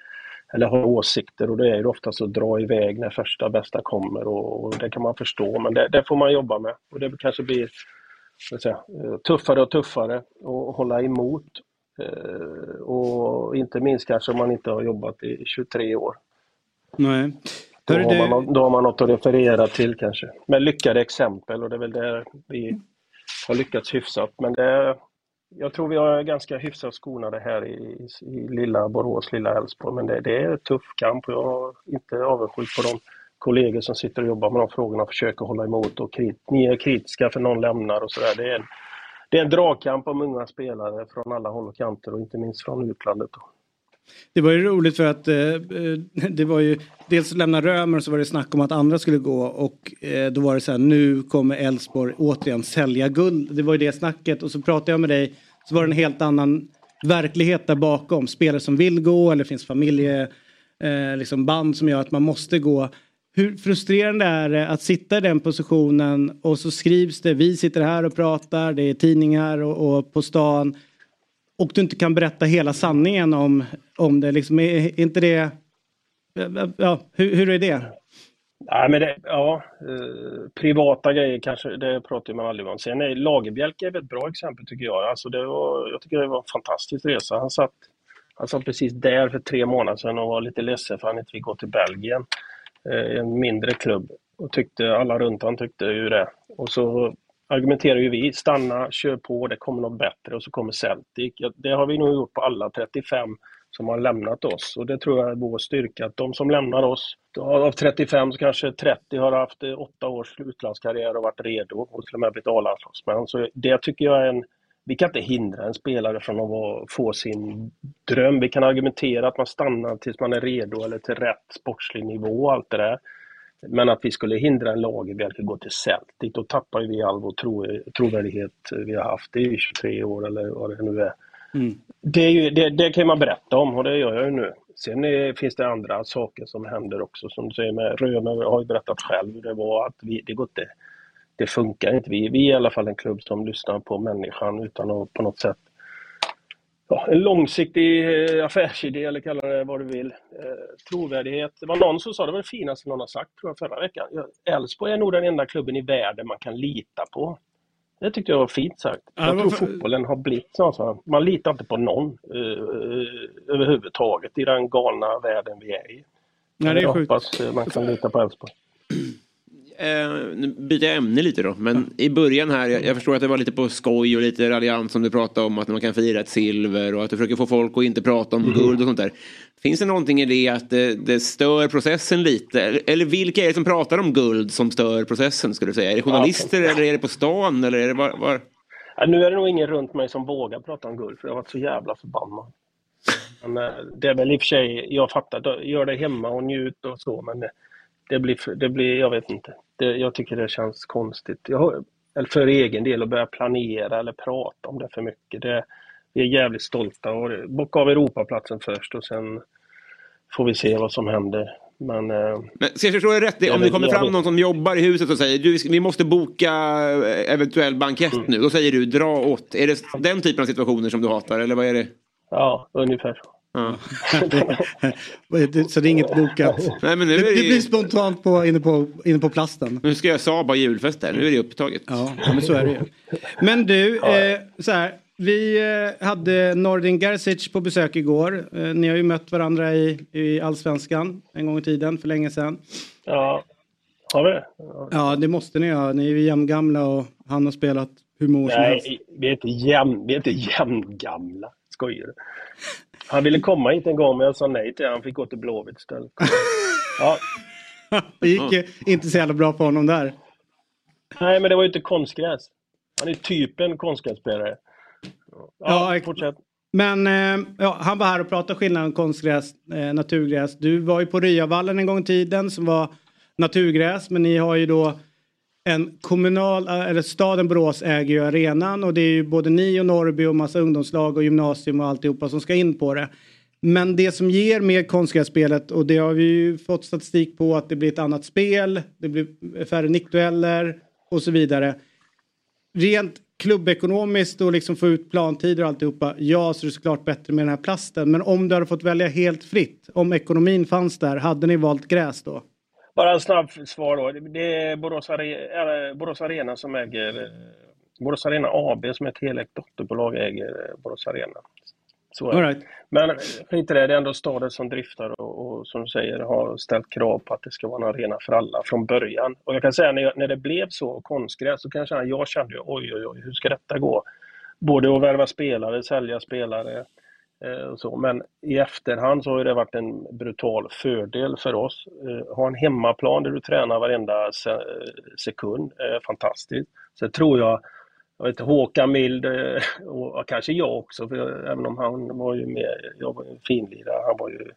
eller har åsikter och det är ju oftast att dra iväg när första bästa kommer och, och det kan man förstå, men det, det får man jobba med och det kanske blir säga, eh, tuffare och tuffare att hålla emot. Eh, Och inte minst kanske om man inte har jobbat i 23 år. Nej. Då har, man, då har man något att referera till kanske. Med lyckade exempel och det är väl där vi har lyckats hyfsat. Men det, jag tror vi har ganska hyfsat skonade här i, i, lilla Borås, lilla Älvsborg. Men det, det är en tuff kamp och jag är inte avundsjuk på de kollegor som sitter och jobbar med de frågorna och försöker hålla emot. Och krit, ni är kritiska för någon lämnar och sådär. Det är en, det är en dragkamp om unga spelare från alla håll och kanter och inte minst från utlandet. Då. Det var ju roligt för att eh, eh, det var ju dels lämna Römer och så var det snack om att andra skulle gå och eh, då var det så här nu kommer Elfsborg återigen sälja guld. Det var ju det snacket och så pratade jag med dig så var det en helt annan verklighet där bakom. Spelare som vill gå eller finns familjeband eh, liksom band som gör att man måste gå. Hur frustrerande är det att sitta i den positionen och så skrivs det, vi sitter här och pratar, det är tidningar och, och på stan och du inte kan berätta hela sanningen om, om det. Liksom, är, är inte det... Ja, hur, hur är det? Nej, men det, ja, eh, privata grejer kanske, det pratar man aldrig om. Sen är Lagerbjälke är ett bra exempel tycker jag. Alltså det var, jag tycker det var en fantastisk resa. Han satt, han satt precis där för tre månader sedan och var lite ledsen för att han inte fick gå till Belgien, eh, en mindre klubb. Och tyckte, alla runt han tyckte ju det. Och så argumenterar ju vi, stanna, kör på, det kommer något bättre och så kommer Celtic. Ja, Det har vi nog gjort på alla 35 som har lämnat oss och det tror jag är vår styrka. Att de som lämnar oss, av 35 så kanske 30 har haft eh, åtta års utlandskarriär och varit redo och till och med blivit A-landslagsmän. Så det tycker jag är en, vi kan inte hindra en spelare från att få sin dröm. Vi kan argumentera att man stannar tills man är redo eller till rätt sportslig nivå och allt det där. Men att vi skulle hindra en Lagerbielke att gå till Celtic, då tappar vi all vår tro, trovärdighet vi har haft i 23 år eller vad det nu är. Mm. Det, är ju, det, det kan man berätta om och det gör jag ju nu. Sen är, finns det andra saker som händer också. Som du säger med Römer har ju berättat själv hur det var att vi, det går inte, det funkar inte. Vi, vi är i alla fall en klubb som lyssnar på människan utan att på något sätt ja, en långsiktig eh, affärsidé eller kalla det vad du vill. Eh, trovärdighet. Det var någon som sa, det var det finaste någon har sagt tror jag förra veckan. Elfsborg är nog den enda klubben i världen man kan lita på. Det tyckte jag var fint sagt. Ja, jag tror varför- fotbollen har blivit så. Man litar inte på någon eh, eh, överhuvudtaget i den galna världen vi är i. Nej, det är jag sjukt. hoppas eh, man kan lita på Elfsborg. Eh, nu byter jag ämne lite då. Men i början här, jag, jag förstår att det var lite på skoj och lite raljant som du pratade om att man kan fira ett silver och att du försöker få folk att inte prata om guld och sånt där. Finns det någonting i det att det, det stör processen lite? Eller, vilka är det som pratar om guld som stör processen skulle du säga? Är det journalister eller är det på stan eller är det var? var? Ja, nu är det nog ingen runt mig som vågar prata om guld för jag har varit så jävla förbannad. Men, eh, det är väl i och för sig, jag fattar, gör det hemma och njut och så men det, blir, det blir, jag vet inte. Det, jag tycker det känns konstigt. Jag eller för egen del att börja planera eller prata om det för mycket. Det, vi är jävligt stolta och bocka av Europaplatsen först och sen får vi se vad som händer. Men, eh, Men ska jag förstå det rätt? Om det kommer fram någon som jobbar i huset och säger du, vi måste boka eh, eventuell bankett Mm. nu. Då säger du dra åt. Är det den typen av situationer som du hatar eller vad är det? ja, ungefär så. Ja. Så det är inget bokat. Nej, men nu det, är det det ju- blir spontant på, inne, på, inne på plasten. Nu ska jag Saab ha julfest där. Nu är det upptaget. Ja, men så är det ju. Men du, eh, så här. Vi eh, hade Nordin Gerzic på besök igår. Eh, ni har ju mött varandra i, i Allsvenskan en gång i tiden, för länge sedan. Ja, har vi det? Ja. Ja, det måste ni ha. Ni är ju jämngamla och han har spelat hur många år som helst. Nej, vi är inte, jämn, vi är inte jämngamla. Skojar du? Han ville komma hit en gång men jag sa nej till. Han fick gå till Blåvitt istället. Ja. Det gick inte så jävla bra för honom där. Nej, men det var ju inte konstgräs. Han är typ en konstgrässpelare. Ja, fortsätt. Men eh, ja, han var här och pratade skillnaden konstgräs, eh, naturgräs. Du var ju på Ryavallen en gång i tiden som var naturgräs. Men ni har ju då en kommunal, eh, eller staden Borås äger ju arenan och det är ju både ni och Norrby och massa ungdomslag och gymnasium och alltihopa som ska in på det. Men det som ger med konstgrässpelet och det har vi ju fått statistik på att det blir ett annat spel, det blir färre nickdueller och så vidare. Rent klubbekonomiskt och liksom få ut plantider och alltihopa, ja så är det såklart bättre med den här plasten. Men om du hade fått välja helt fritt, om ekonomin fanns där, hade ni valt gräs då? Bara en snabb svar då. Det är Borås, Are Borås Arena som äger... eh, Borås Arena AB som är ett helägt dotterbolag äger eh, Borås Arena. Så är right. Men eh, skit i det, det är ändå staden som driftar och, och som du säger har ställt krav på att det ska vara en arena för alla från början. Och jag kan säga när, jag, när det blev så, konstgräs, så kan jag jag kände oj oj oj, hur ska detta gå? Både att värva spelare, sälja spelare Eh, och så. Men i efterhand så har det varit en brutal fördel för oss. Eh, ha en hemmaplan där du tränar varenda eh, sekund är fantastiskt. Så tror jag jag vet, Håkan Mild och kanske jag också, för även om han var ju med, jag var ju finlirare, han var ju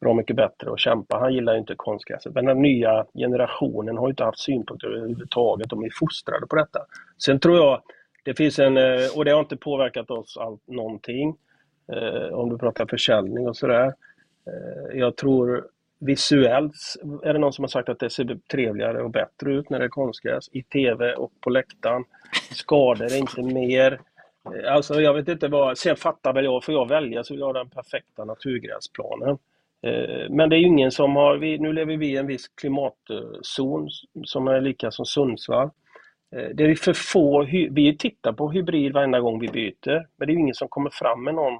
bra mycket bättre att kämpa. Han gillar ju inte konstgräset. Men den nya generationen har ju inte haft synpunkter överhuvudtaget. De är fostrade på detta. Sen tror jag det finns en, och det har inte påverkat oss all, någonting. Eh, om du pratar försäljning och sådär. Eh, jag tror visuellt är det någon som har sagt att det ser trevligare och bättre ut när det är konstgräs. I TV och på läktaren. Skador är inte mer. Eh, Alltså jag vet inte vad, sen fattar väl jag, får jag välja så vill jag ha den perfekta naturgräsplanen. Eh, men det är ju ingen som har, vi, nu lever vi i en viss klimatzon som är lika som Sundsvall. Eh, det är för få, vi tittar på hybrid varenda gång vi byter, men det är ju ingen som kommer fram med någon,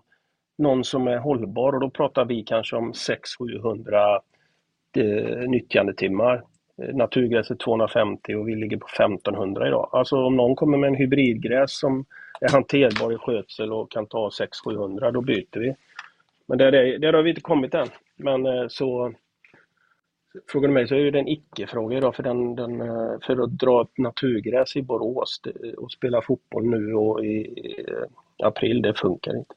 någon som är hållbar och då pratar vi kanske om 600-700 eh, nyttjandetimmar. Eh, naturgräs är 250 och vi ligger på 1500 idag. Alltså om någon kommer med en hybridgräs som är hanterbar i skötsel och kan ta 600-700, då byter vi. Men där, är, där har vi inte kommit än. Men eh, så, Frågar du mig så är det en icke-fråga idag för, den, den, eh, för att dra ett naturgräs i Borås och spela fotboll nu och i april, det funkar inte.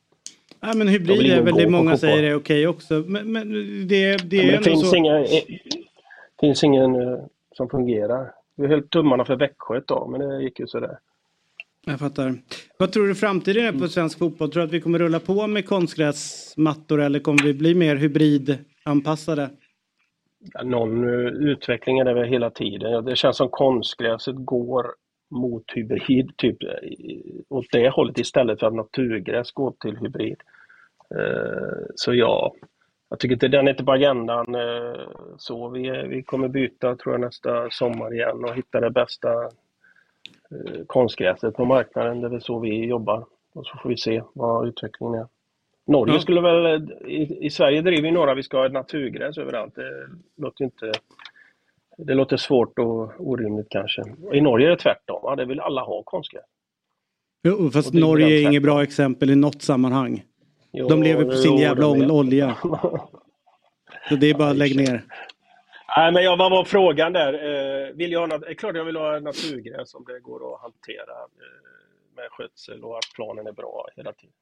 Ja, men hybrid är väl det många säger är okej också. Men, men det, det Men det finns, så. inga, eh, finns ingen eh, som fungerar. Vi höll tummarna för Växjö ett tag, men det gick ju sådär. Jag fattar. Vad tror du framtiden är på svensk fotboll? Tror du att vi kommer rulla på med konstgräsmattor eller kommer vi bli mer hybridanpassade? Ja, någon eh, utveckling är det väl hela tiden. Det känns som konstgräset går mot hybrid, typ i- åt det hållet istället för att naturgräs går till hybrid. Eh, Så ja, jag tycker inte den är inte på agendan. eh, Så vi, vi kommer byta tror jag nästa sommar igen och hitta det bästa eh, konstgräset på marknaden. Det är väl så vi jobbar. Och så får vi se vad utvecklingen är. Norge Ja. skulle väl, i, i Sverige driver ju några vi ska ha ett naturgräs överallt. Det låter inte, det låter svårt och orimligt kanske. I Norge är det tvärtom, ja, det vill alla ha konstgräs. Jo, fast är Norge är inget bra exempel i något sammanhang. Jo, de lever på sin jo, jävla olja. Så det är bara att lägga ner. Nej, men jag, vad var frågan där? Eh, vill jag ha, klart jag vill ha naturgräs om det går att hantera eh, med skötsel och att planen är bra hela tiden.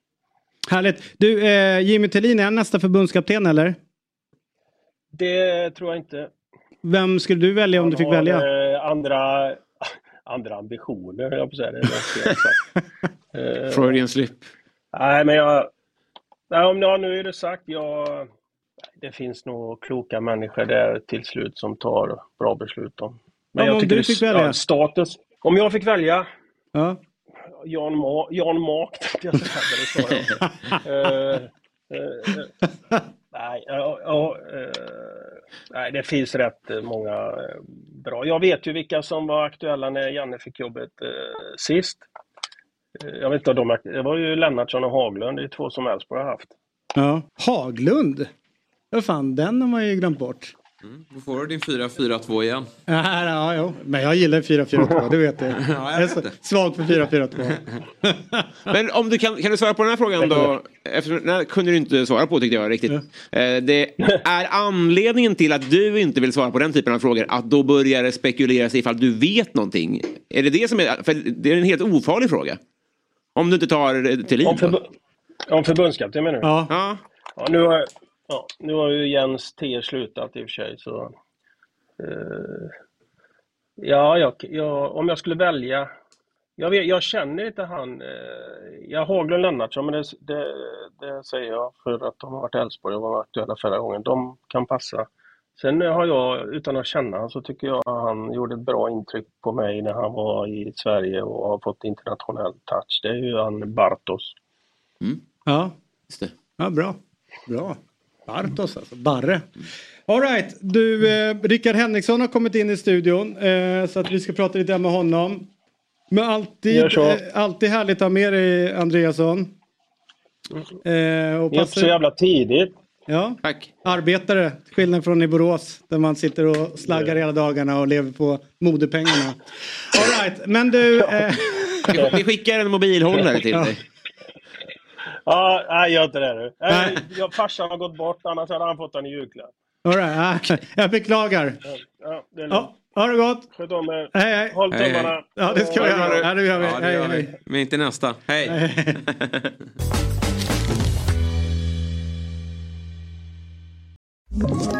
Härligt. Du, eh, Jimmy Tillin, är han nästa förbundskapten eller? Det tror jag inte. Vem skulle du välja om du fick välja? eh, andra, andra ambitioner, jag på att säga. Det. Eh, Freudian slip. Nej, men jag... Nej, om ja, nu är det sagt. Jag, det finns nog kloka människor där till slut som tar bra beslut om. Ja, om tycker du fick välja? Ja, status. Om jag fick välja? Ja. Jan, Ma, Jan Mak tänkte jag säga. men jag. Eh, eh, eh, nej, ja, ja, eh, nej, det finns rätt eh, många eh, bra. Jag vet ju vilka som var aktuella när Janne fick jobbet eh, sist. Eh, jag vet inte om de är, det var ju Lennartsson och Haglund, det är två som Elfsborg har haft. Ja. Haglund? Vad fan, den har man ju glömt bort. Då får du din 4-4-2 igen. Ja, ja, ja, men jag gillar 4-4-2, det vet du. jag jag är svag för 4-4-2. Men om du kan, kan du svara på den här frågan då? Eftersom, här kunde du inte svara på tyckte jag riktigt. Eh, Det är anledningen till att du inte vill svara på den typen av frågor att då börjar det spekuleras ifall du vet någonting. Är det det som är, för det är en helt ofarlig fråga. Om du inte tar det till liv. Om, förbu- om förbundskapten menar du? Ja. ja. Ja, nu, har, ja, nu har ju Jens T slutat i och för sig. Så, eh, ja, jag, jag, om jag skulle välja. Jag, vet, jag känner inte han. Eh, jag har Haglund Lennartsson, men det, det, det säger jag för att de har varit i Elfsborg och var aktuella förra gången. De kan passa. Sen har jag, utan att känna honom, så tycker jag att han gjorde ett bra intryck på mig när han var i Sverige och har fått internationell touch. Det är ju han Bartos. Ja. Just det. Ja, bra. Bra. Bartos alltså. Barre. All right. Du, eh, Rickard Henriksson har kommit in i studion. Eh, så att vi ska prata lite med honom. Men alltid, eh, alltid härligt att ha med dig Andreasson. Eh, och Det är inte passar- så jävla tidigt. Ja. Tack. Arbetare, skillnad från i Borås där man sitter och slaggar hela dagarna och lever på modepengarna. All right. Men du... Eh... Vi skickar en mobilhållare till dig. Ja, nej, gör inte det nu. Nej. Jag, farsan har gått bort, annars hade han fått den i julklapp. All right. ah, Jag beklagar. Ja, det är Ja, ha det gott. Sköt om er. Hej, hej. Håll Hej, tummarna. hej. Ja, det ska vi göra. Ja, det gör vi. Ja, det Hej, gör hej. vi. Men inte nästa. Hej! Ett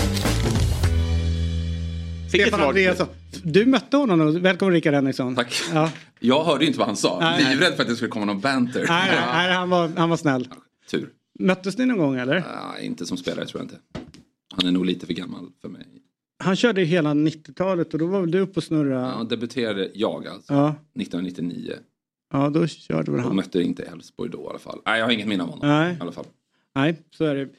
Stefan Andreasson. Du mötte honom. Välkommen Rickard Henriksson. Tack. Ja. Jag hörde inte vad han sa. Nej. Livrädd för att det skulle komma någon banter. Nej, nej, nej, han, var, han var snäll. Tur. Möttes ni någon gång eller? Ja, inte som spelare tror jag inte. Han är nog lite för gammal för mig. Han körde ju hela 90-talet och då var väl du uppe och snurra? Ja, debuterade jag alltså. Ja. 1999. Ja, då körde väl Och han. mötte inte Elfsborg då i alla fall. Nej, jag har inget minne av honom. Nej. I alla fall. Nej, så är det.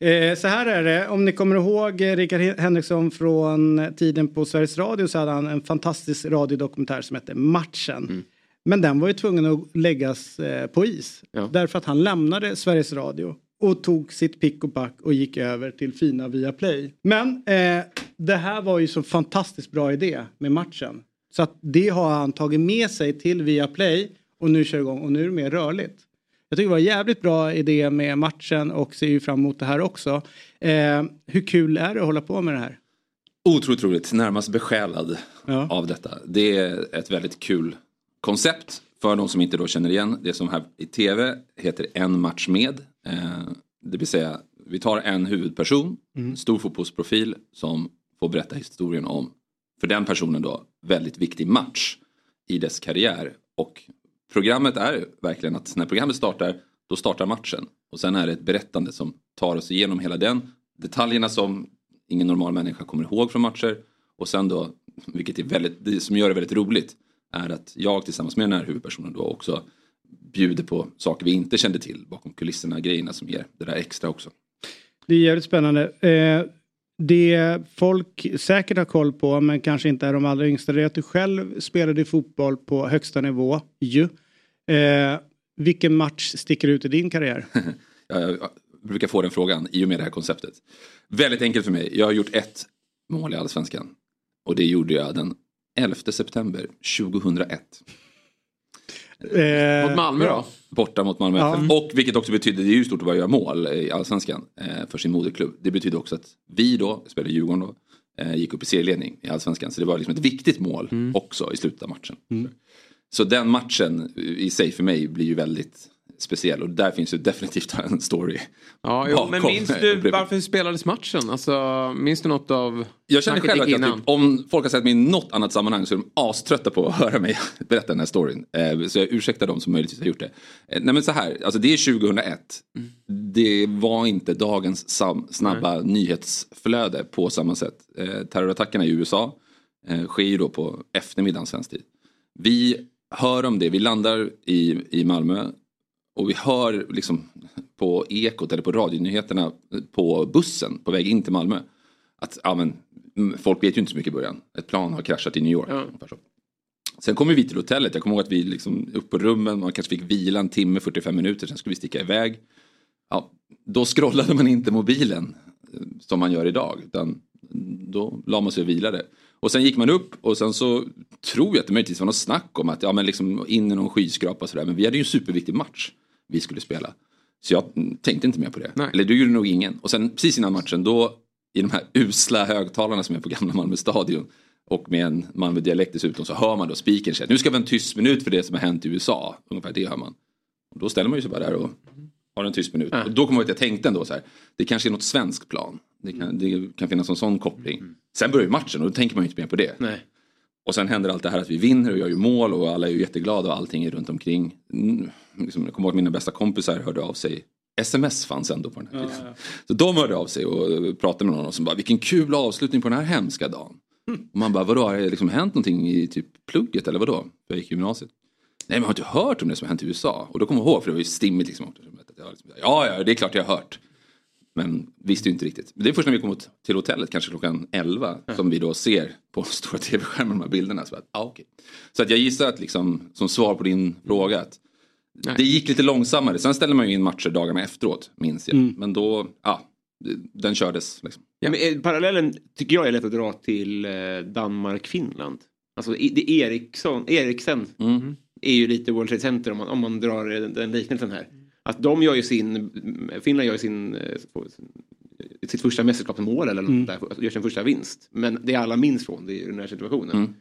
Eh, så här är det, om ni kommer ihåg eh, Rickard Henriksson från tiden på Sveriges Radio så hade han en fantastisk radiodokumentär som hette Matchen. Mm. Men den var ju tvungen att läggas eh, på is. Därför att han lämnade Sveriges Radio och tog sitt pick och pack och gick över till fina Viaplay. Men eh, det här var ju så fantastiskt bra idé med matchen. Så att det har han tagit med sig till Viaplay och nu kör igång och nu är det mer rörligt. Jag tycker det var en jävligt bra idé med matchen och ser ju fram emot det här också. Eh, hur kul är det att hålla på med det här? Otroligt roligt, närmast besjälad av detta. Det är ett väldigt kul koncept för de som inte då känner igen det som här i tv heter En match med. Eh, det vill säga vi tar en huvudperson, Mm. stor fotbollsprofil som får berätta historien om för den personen då väldigt viktig match i dess karriär. Och programmet är verkligen att när programmet startar då startar matchen. Och sen är det ett berättande som tar oss igenom hela den. Detaljerna som ingen normal människa kommer ihåg från matcher. Och sen då, vilket är väldigt, det som gör det väldigt roligt, är att jag tillsammans med den här huvudpersonen då också bjuder på saker vi inte kände till bakom kulisserna, grejerna som ger det där extra också. Det är jävligt spännande. Eh, det folk säkert har koll på men kanske inte är de allra yngsta det är att du själv spelade fotboll på högsta nivå ju. Eh, vilken match sticker ut i din karriär? Jag, jag brukar få den frågan i och med det här konceptet. Väldigt enkelt för mig. Jag har gjort ett mål i Allsvenskan. Och det gjorde jag den 11 september 2001. Eh, Mot Malmö då? Borta mot Malmö Ja. FF. Och vilket också betyder, det är ju stort att bara göra mål i Allsvenskan eh, för sin moderklubb. Det betyder också att vi då, i Djurgården då, eh, gick upp i serieledning i Allsvenskan. Så det var liksom ett viktigt mål också i slutet av matchen. Så den matchen i sig för mig blir ju väldigt speciell och där finns ju definitivt en story. Ja, jo, men minns du varför spelades matchen? Alltså, minns du något av Jag känner själv att jag typ, om folk har sett mig i något annat sammanhang så är de aströtta på att höra mig berätta den här storyn. Eh, så jag ursäktar dem som möjligtvis har gjort det. Eh, nej men så här, alltså det är 2001. Det var inte dagens snabba nyhetsflöde på samma sätt. Eh, terrorattackerna i USA sker ju då på eftermiddagen svensk tid. Vi hör om det, vi landar i, i Malmö och vi hör liksom på ekot eller på radionyheterna på bussen på väg in till Malmö. Att ja, men, mm, folk vet ju inte så mycket i början. Ett plan har kraschat i New York. så. Sen kommer vi till hotellet. Jag kommer ihåg att vi liksom upp på rummen. Man kanske fick vila en timme, 45 minuter. Sen skulle vi sticka iväg. Ja, då scrollade man inte mobilen eh, som man gör idag. Utan då la man sig och vilade. Och sen gick man upp och sen så tror jag att det möjligtvis var något snack om att ja, men liksom in i någon skyskrapa och sådär. Men vi hade ju en superviktig match vi skulle spela. Så jag mm, tänkte inte mer på det. Eller det gjorde nog ingen. Och sen precis innan matchen då i de här usla högtalarna som är på gamla Malmö stadion och med en Malmö-dialekt dessutom så hör man då speakern säga nu ska vi ha en tyst minut för det som har hänt i USA. Ungefär det hör man. Och då ställer man ju sig bara där och har en tyst minut. Och då kommer jag att jag tänkte ändå så här, det kanske är något svenskt plan. Det kan, det kan finnas en sån koppling. Sen börjar ju matchen och då tänker man ju inte mer på det. Och sen händer allt det här att vi vinner och gör ju mål och alla är ju jätteglada och allting är runt omkring. Mm, liksom, jag kommer ihåg att mina bästa kompisar hörde av sig. Sms fanns ändå på den här tiden. Så de hörde av sig och pratade med någon som bara vilken kul avslutning på den här hemska dagen. Och man bara vadå har det liksom hänt någonting i typ plugget eller vadå? För jag gick i gymnasiet. Nej men har du inte hört om det som har hänt i USA? Och då kommer jag ihåg för det var ju stimmigt liksom. Jag liksom, Ja ja det är klart jag har hört. Men visste ju inte riktigt. Det är först när vi kom till hotellet, kanske klockan 11, som vi då ser på stora tv-skärmen de här bilderna. Så, att, ah, okay. så att jag gissar att liksom, som svar på din fråga att det gick lite långsammare. Sen ställde man ju in matcher dagarna efteråt, minns jag. Mm. Men då, ja, den kördes. Liksom. Ja, men eh, parallellen tycker jag är lätt att dra till eh, Danmark-Finland. Alltså det Eriksson, Eriksen Mm. är ju lite World Trade Center om man, om man drar den, den liknelsen här. Att de gör ju sin, Finland gör ju sin, eh, sitt första mästerskapsmål eller Mm. där, gör sin första vinst. Men det alla minns från det är den här situationen. Mm.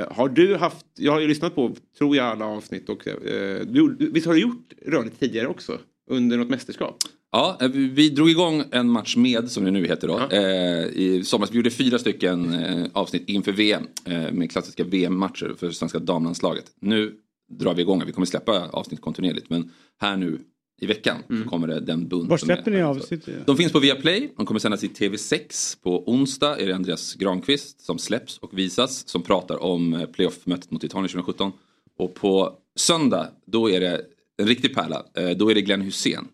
Eh, har du haft, jag har ju lyssnat på, tror jag, alla avsnitt och eh, du, visst har du gjort rörligt tidigare också? Under något mästerskap? Ja, vi- vi drog igång en match med, som det nu heter då, eh, i somras. Vi gjorde fyra stycken avsnitt inför VM med klassiska VM-matcher för svenska damlandslaget. Nu drar vi igång, vi kommer släppa avsnitt kontinuerligt, men här nu i veckan så kommer det den bunt Var släpper ni avsnitt? De finns på Viaplay, de kommer sändas i TV6. På onsdag är det Andreas Granqvist som släpps och visas som pratar om eh, playoff-mötet mot Italien 2017. Och på söndag, då är det en riktig pärla, eh, då är det Glenn Hussein.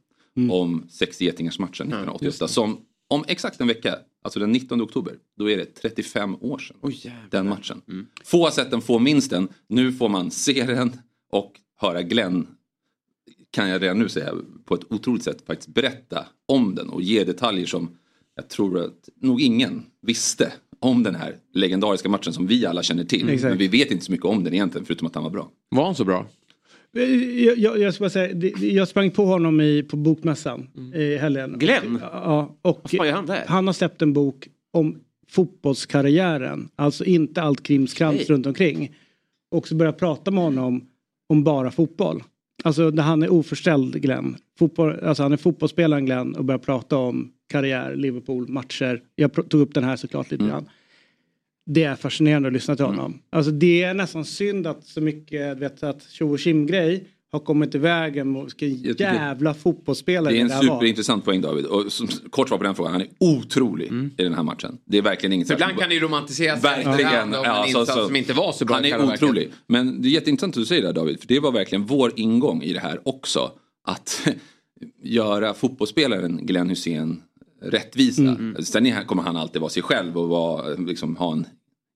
om sex getingars matchen 1988. som om exakt en vecka, alltså den 19 oktober, då är det 35 år sedan. den matchen. Få har sett den, få minns den. Nu får man se den och höra Glenn, kan jag redan nu säga, på ett otroligt sätt faktiskt berätta om den och ge detaljer som jag tror att nog ingen visste om den här legendariska matchen som vi alla känner till. Exakt. Men vi vet inte så mycket om den egentligen förutom att han var bra. Var han så bra? Jag, jag, jag, ska bara säga, jag sprang på honom i, på bokmässan i helgen. Glenn? Ja, och Vad fan gör han där? han har släppt en bok om fotbollskarriären. Alltså inte allt krimskrams runt omkring. Och så börja prata med honom om bara fotboll. Alltså när han är oförställd Glenn. Fotboll, alltså han är fotbollsspelaren Glenn och börjar prata om karriär, Liverpool, matcher. Jag tog upp den här såklart lite grann. Det är fascinerande att lyssna till honom. Alltså det är nästan synd att så mycket, du vet att tjo och grej har kommit i vägen mot vilken jävla fotbollsspelare Det är en där var. superintressant poäng David. Och som, kort svar på den frågan, han är otrolig i den här matchen. Det är verkligen inget ibland kan det ju romantiseras Verkligen. efterhand om en insats som inte var så bra Han är otrolig. Men det är jätteintressant att du säger det David. För det var verkligen vår ingång i det här också. Att göra fotbollsspelaren Glenn Hussein rättvisa. Mm. Sen är, kommer han alltid vara sig själv och vara, liksom, ha en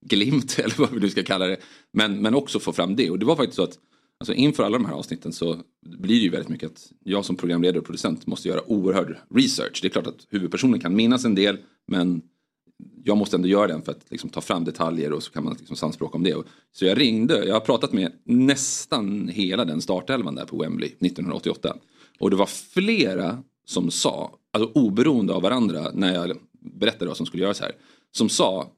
glimt eller vad vi nu ska kalla det. Men, men också få fram det. Och det var faktiskt så att alltså, inför alla de här avsnitten så blir det ju väldigt mycket att jag som programledare och producent måste göra oerhörd research. Det är klart att huvudpersonen kan minnas en del men jag måste ändå göra den för att liksom, ta fram detaljer och så kan man liksom, samspråka om det. Så jag ringde, jag har pratat med nästan hela den startelvan där på Wembley 1988. Och det var flera som sa, alltså oberoende av varandra när jag berättade vad som skulle göras här, som sa,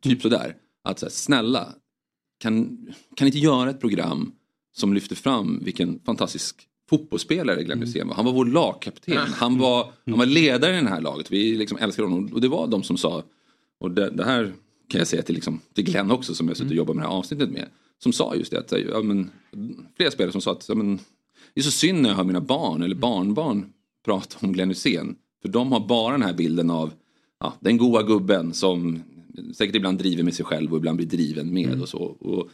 typ sådär, att så här, snälla, kan, kan inte göra ett program som lyfter fram vilken fantastisk fotbollsspelare Glenn Hysén var. Han var vår lagkapten, han var, han var ledare i det här laget. Vi liksom älskar honom och det var de som sa, och det, det här kan jag säga till, liksom, till Glenn också som jag suttit och jobbat med det här avsnittet med. Som sa just det, att ja, men, flera spelare som sa att ja, men, det är så synd när jag hör mina barn eller barnbarn prata om Glenn Hysén. För de har bara den här bilden av ja, den goa gubben som säkert ibland driver med sig själv och ibland blir driven med och så. Och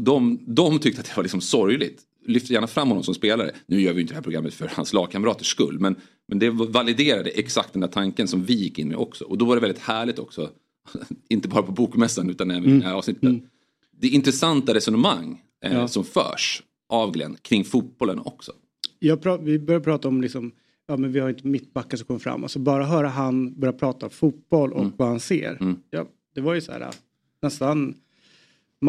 de, de tyckte att det var liksom sorgligt. Lyft gärna fram honom som spelare. Nu gör vi inte det här programmet för hans lagkamraters skull. Men, men det validerade exakt den där tanken som vi gick in med också. Och då var det väldigt härligt också. inte bara på bokmässan utan även i det här avsnittet. Det är intressanta resonemang eh, Ja. som förs av Glenn kring fotbollen också. Vi börjar prata om liksom, ja men vi har inte mittbackar som kommer fram. Alltså bara höra han börja prata fotboll och Mm. vad han ser. Ja, det var ju så här nästan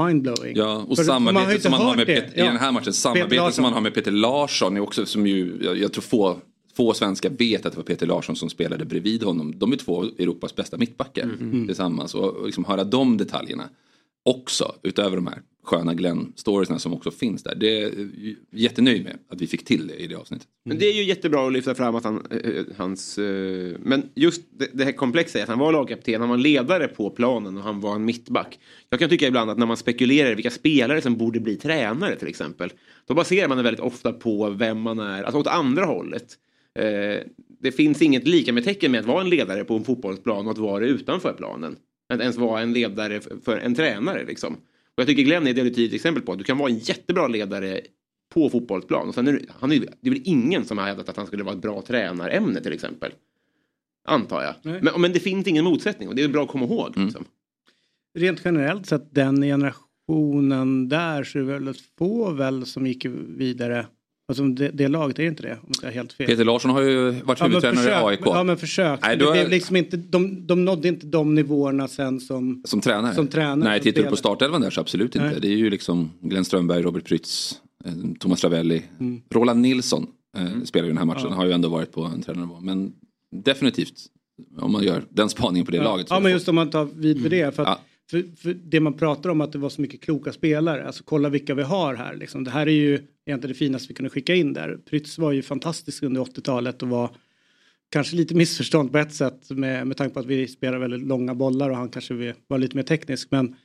mindblowing. Ja, och För- man har inte som man har med. Peter, i den här matchen, Larsson. som man har med Peter Larsson är också som ju, jag, jag tror få, få svenskar vet att det var Peter Larsson som spelade bredvid honom. De är två Europas bästa mittbackar Mm. tillsammans och, och liksom höra de detaljerna också utöver de här sköna Glenn-storiesna som också finns där. Det är jag jättenöjd med att vi fick till det i det avsnittet. Men det är ju jättebra att lyfta fram att han, eh, eh, hans... Eh, men just det, det här komplexa är att han var lagkapten, han var ledare på planen och han var en mittback. Jag kan tycka ibland att när man spekulerar i vilka spelare som borde bli tränare till exempel. Då baserar man det väldigt ofta på vem man är, alltså åt andra hållet. Det finns inget lika med tecken med att vara en ledare på en fotbollsplan och att vara det utanför planen. Att ens vara en ledare för- en tränare liksom. Och jag tycker Glenn är ett väldigt tydligt exempel på att du kan vara en jättebra ledare på fotbollsplan. Och sen är det, han är, det är väl ingen som har hävdat att han skulle vara ett bra tränarämne till exempel. Antar jag. Nej. Men, men det finns ingen motsättning och det är bra att komma ihåg. Liksom. Rent generellt sett den generationen där så är det väldigt få väl som gick vidare. Alltså det, det laget är inte det om jag helt fel. Peter Larsson har ju varit Ja, huvudtränare i AIK. Ja men försök. Nej, det blev liksom inte, de, de nådde inte de nivåerna sen som... Som tränare? Som tränare, Nej, som tittar du på startelvan där så absolut inte. Nej. Det är ju liksom Glenn Strömberg, Robert Prytz, eh, Thomas Ravelli. Mm. Roland Nilsson eh, spelar ju den här matchen, Ja. har ju ändå varit på en tränarnivå. Men definitivt, om man gör den spaningen på det ja. laget. Ja men det just om man tar vid med det. För, att. För, för det man pratar om att det var så mycket kloka spelare. Alltså kolla vilka vi har här. Liksom. Det här är ju egentligen det finaste vi kunde skicka in där. Prytz var ju fantastisk under 80-talet och var kanske lite missförstånd på ett sätt med, med tanke på att vi spelar väldigt långa bollar och han kanske var lite mer teknisk. Men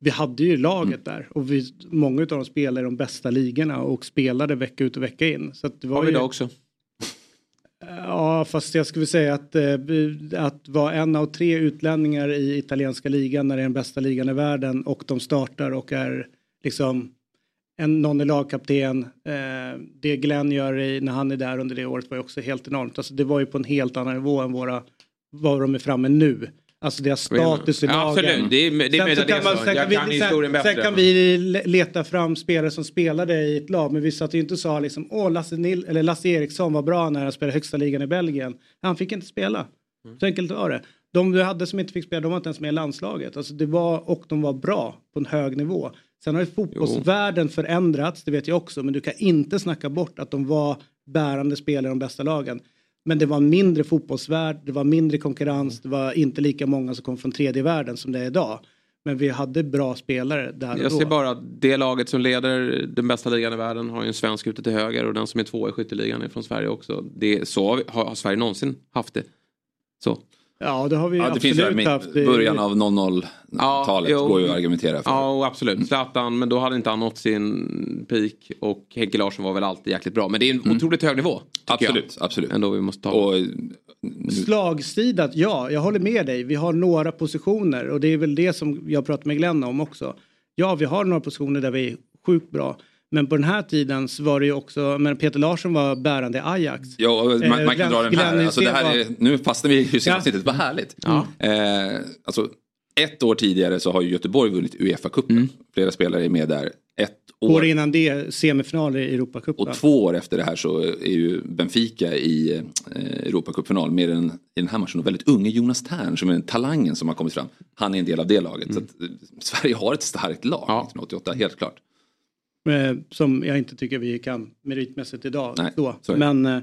vi hade ju laget där och vi, många av dem spelade i de bästa ligorna och spelade vecka ut och vecka in. Så det var Har vi ju... det också? Ja, fast jag skulle säga att, eh, att vara en av tre utlänningar i italienska ligan när det är den bästa ligan i världen och de startar och är liksom en, någon är lagkapten. Eh, det Glenn gör i, när han är där under det året var ju också helt enormt. Alltså, det var ju på en helt annan nivå än våra, vad de är framme nu. Alltså deras status i lagen. absolut. Det är- det är Sen så kan man- så. sen kan vi- sen-. Sen kan vi le- leta fram spelare som spelade i ett lag. Men vi satt ju inte och sa liksom, åh Lasse, Nil eller Lasse Eriksson var bra när han spelade högsta ligan i Belgien. Han fick inte spela. Mm. Så enkelt var det. De du hade som inte fick spela, de var inte ens med i landslaget. Alltså det var, och de var bra på en hög nivå. Sen har ju fotbollsvärlden förändrats, det vet jag också. Men du kan inte snacka bort att de var bärande spelare i de bästa lagen. Men det var mindre fotbollsvärld, det var mindre konkurrens, det var inte lika många som kom från tredje världen som det är idag. Men vi hade bra spelare där och Jag då. ser bara att det laget som leder den bästa ligan i världen har ju en svensk ute till höger och den som är tvåa i skytteligan är från Sverige också. Det är, så har, har Sverige någonsin haft det. Så. Ja, det har vi Ja, det finns absolut ju haft. början av 00-talet jo. går ju att argumentera för. Ja, absolut. Zlatan, men då hade inte han nått sin peak. Och Henke Larsson var väl alltid jäkligt bra. Men det är en otroligt hög nivå. Absolut, jag. absolut. Ändå vi måste ta. Och, Slagsidat, ja, jag håller med dig. Vi har några positioner och det är väl det som jag pratar med Glenn om också. Ja, vi har några positioner där vi är sjukt bra. Men på den här tiden så var det ju också, men Peter Larsson var bärande i Ajax. Ja, man, Eh, man kan Glenn- dra den här. Alltså, det här är, nu fastnar vi i Ja. avsnittet, vad härligt. Eh, alltså, ett år tidigare så har ju Göteborg vunnit Uefa-cupen. Flera spelare är med där. Ett år. År innan det, semifinal i Europacupen. Och två år efter det här så är ju Benfica i eh, Europacupfinal med den, i den här matchen. Och väldigt unge Jonas Tern som är den talangen som har kommit fram. Han är en del av det laget. Så att, eh, Sverige har ett starkt lag 1988, helt klart. Eh, som jag inte tycker vi kan meritmässigt idag. Nej, är det. Men eh,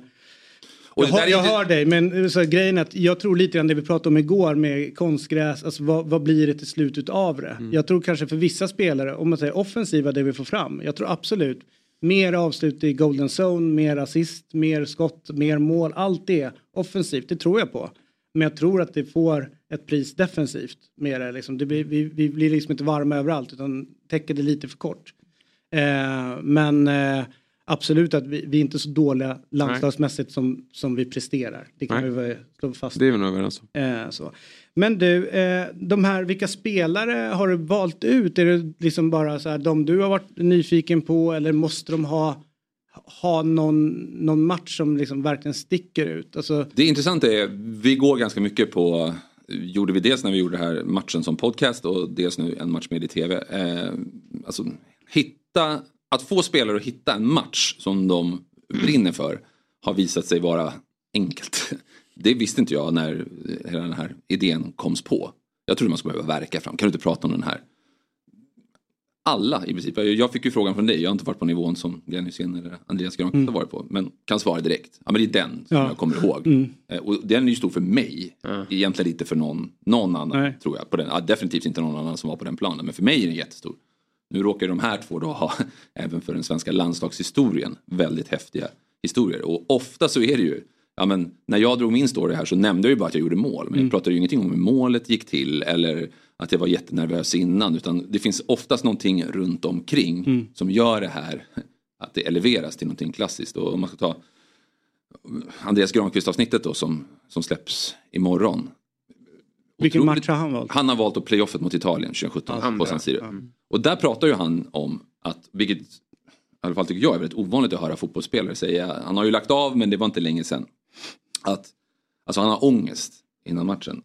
Och jag, det där hör, jag inte- hör dig men så, här, grejen är att jag tror lite grann det vi pratade om igår med konstgräs. Alltså, vad, vad blir det till slut utav det? Mm. Jag tror kanske för vissa spelare, om man säger offensiva det vi får fram. Jag tror absolut mer avslut i golden zone, mer assist, mer skott, mer mål. Allt det offensivt, det tror jag på. Men jag tror att det får ett pris defensivt. Med det, liksom. det blir, vi, vi blir liksom inte varma överallt utan täcker det lite för kort. Eh, men eh, absolut att vi, vi är inte så dåliga landslagsmässigt som, som vi presterar. Det kan Nej. vi slå fast. Det är vi nog överens om. Eh, så. Men du, eh, de här, vilka spelare har du valt ut? Är det liksom bara så här, de du har varit nyfiken på eller måste de ha, ha någon, någon match som liksom verkligen sticker ut? Alltså, Det intressanta är, vi går ganska mycket på, gjorde vi dels när vi gjorde den här matchen som podcast och dels nu en match med i tv. Eh, alltså hitta, att få spelare att hitta en match som de brinner för har visat sig vara enkelt. Det visste inte jag när hela den här idén koms på. Jag trodde man skulle behöva verka fram, kan du inte prata om den här? Alla i princip, jag fick ju frågan från dig, jag har inte varit på nivån som Glenn Hysén eller Andreas Granqvist Mm. har varit på. Men kan svara direkt, ja men det är den som Ja. jag kommer ihåg. Mm. Eh, Och den är ju stor för mig. Egentligen inte för någon, någon annan Nej. tror jag. På den. Ja, definitivt inte någon annan som var på den planen. Men för mig är den jättestor. Nu råkar de här två då ha, även för den svenska landslagshistorien, väldigt häftiga historier. Och ofta så är det ju, ja men när jag drog min story här så nämnde jag ju bara att jag gjorde mål. Men Mm. jag pratade ju ingenting om hur målet gick till eller att jag var jättenervös innan. Utan det finns oftast någonting runt omkring Mm. som gör det här, att det eleveras till någonting klassiskt. Och om man ska ta Andreas Granqvist avsnittet då som, som släpps imorgon. Vilken Otroligt- match har han valt? Han har valt att playoffet mot Italien 2017 Ja, på San Siro. Och där pratar ju han om att, vilket i alla fall tycker jag är väldigt ovanligt att höra fotbollsspelare säga, han har ju lagt av men det var inte länge sedan. Att alltså han har ångest innan matchen.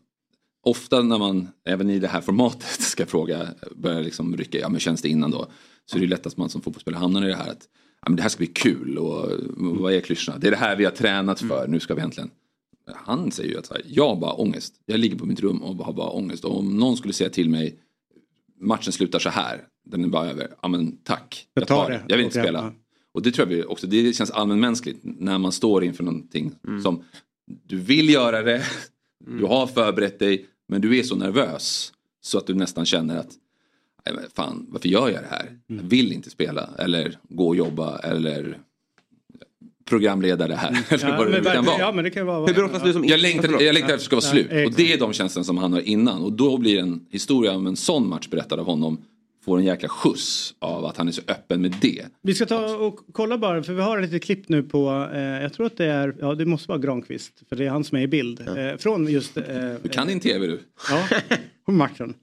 Ofta när man, även i det här formatet, ska fråga, börjar liksom rycka, ja men känns det innan då? Så är det lätt att man som fotbollsspelare hamnar i det här att ja, men det här ska bli kul och vad är klyschorna? Det är det här vi har tränat för, nu ska vi äntligen. Han säger ju att här, jag har bara ångest. Jag ligger på mitt rum och har bara ångest. Och om någon skulle säga till mig matchen slutar så här, den är bara över. Ja men tack, Jag jag tar det. Jag vill inte spela. Och det tror jag vi också, det känns allmänmänskligt när man står inför någonting som du vill göra det, du har förberett dig, men du är så nervös så att du nästan känner att "Nej, men fan, varför gör jag det här? Jag vill inte spela eller gå och jobba eller programledare här. eller Ja, vad det men nu kan verkligen- vara. ja, men det kan vara- Hur bråkas du som jag längtar, jag längtar efter att det ska vara slut. Och det är de känslorna som han har innan. Och då blir en historia om en sån match berättad av honom får en jäkla skjuts av att han är så öppen med det. Vi ska ta och kolla bara, för vi har ett litet klipp nu på, eh, jag tror att det är, ja det måste vara Granqvist, för det är han som är i bild. Eh, från just... Eh, Du kan din tv du. Ja, på matchen.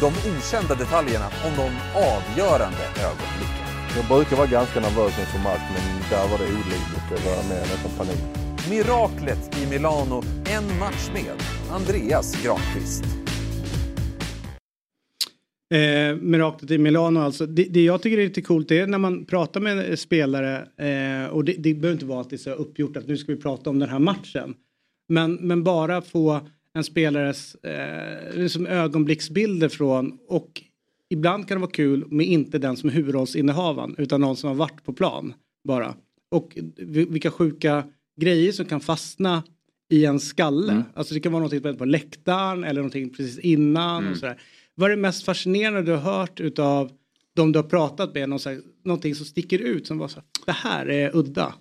De okända detaljerna om de avgörande ögonblicken. Jag brukar vara ganska nervös inför match, men där var det olidligt. Det var mer nästan panik. Miraklet i Milano, en match med Andreas Granqvist. Eh, miraklet i Milano alltså. Det, det jag tycker är lite coolt är när man pratar med spelare eh, och det, det behöver inte vara alltid så uppgjort att nu ska vi prata om den här matchen. Men, men bara få en spelares eh, liksom ögonblicksbilder från och ibland kan det vara kul med inte den som är huvudrollsinnehavaren utan någon som har varit på plan bara. Och vilka sjuka grejer som kan fastna i en skalle. Mm. Alltså det kan vara någonting på läktaren eller någonting precis innan Mm. och sådär. Vad är det mest fascinerande du har hört utav de du har pratat med? Någon här, någonting som sticker ut som var så här, det här är udda.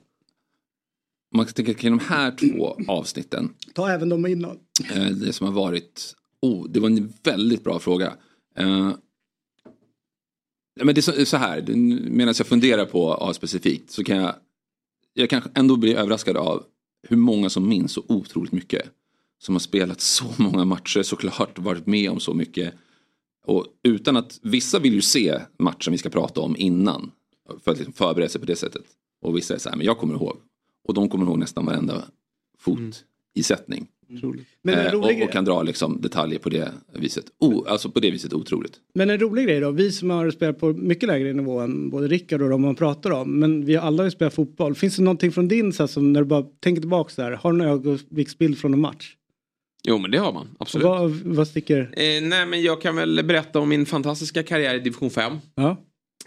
Man ska tänka kring de här två avsnitten. Ta även de innan. Eh, det som har varit, oh, det var en väldigt bra fråga. Men det är så, här, medan jag funderar på A specifikt så kan jag, jag kanske ändå bli överraskad av hur många som minns så otroligt mycket. Som har spelat så många matcher såklart, varit med om så mycket. Och utan att, vissa vill ju se matchen vi ska prata om innan. För att liksom förbereda sig på det sättet. Och vissa är så här, men jag kommer ihåg. Och de kommer ihåg nästan varenda fot i sättning. Men en Eh, rolig och, och kan dra liksom detaljer på det viset. O, alltså på det viset otroligt. Men en rolig grej då, vi som har spelat på mycket lägre nivå än både Rickard och de man pratar om, men vi har alla ju spelat fotboll. Finns det någonting från din så här, som när du bara tänker tillbaka så här, har du en ögonblicksbild från en match? Jo men det har man, absolut. Och Vad, vad sticker? Eh, nej men jag kan väl berätta om min fantastiska karriär i division 5. Ja.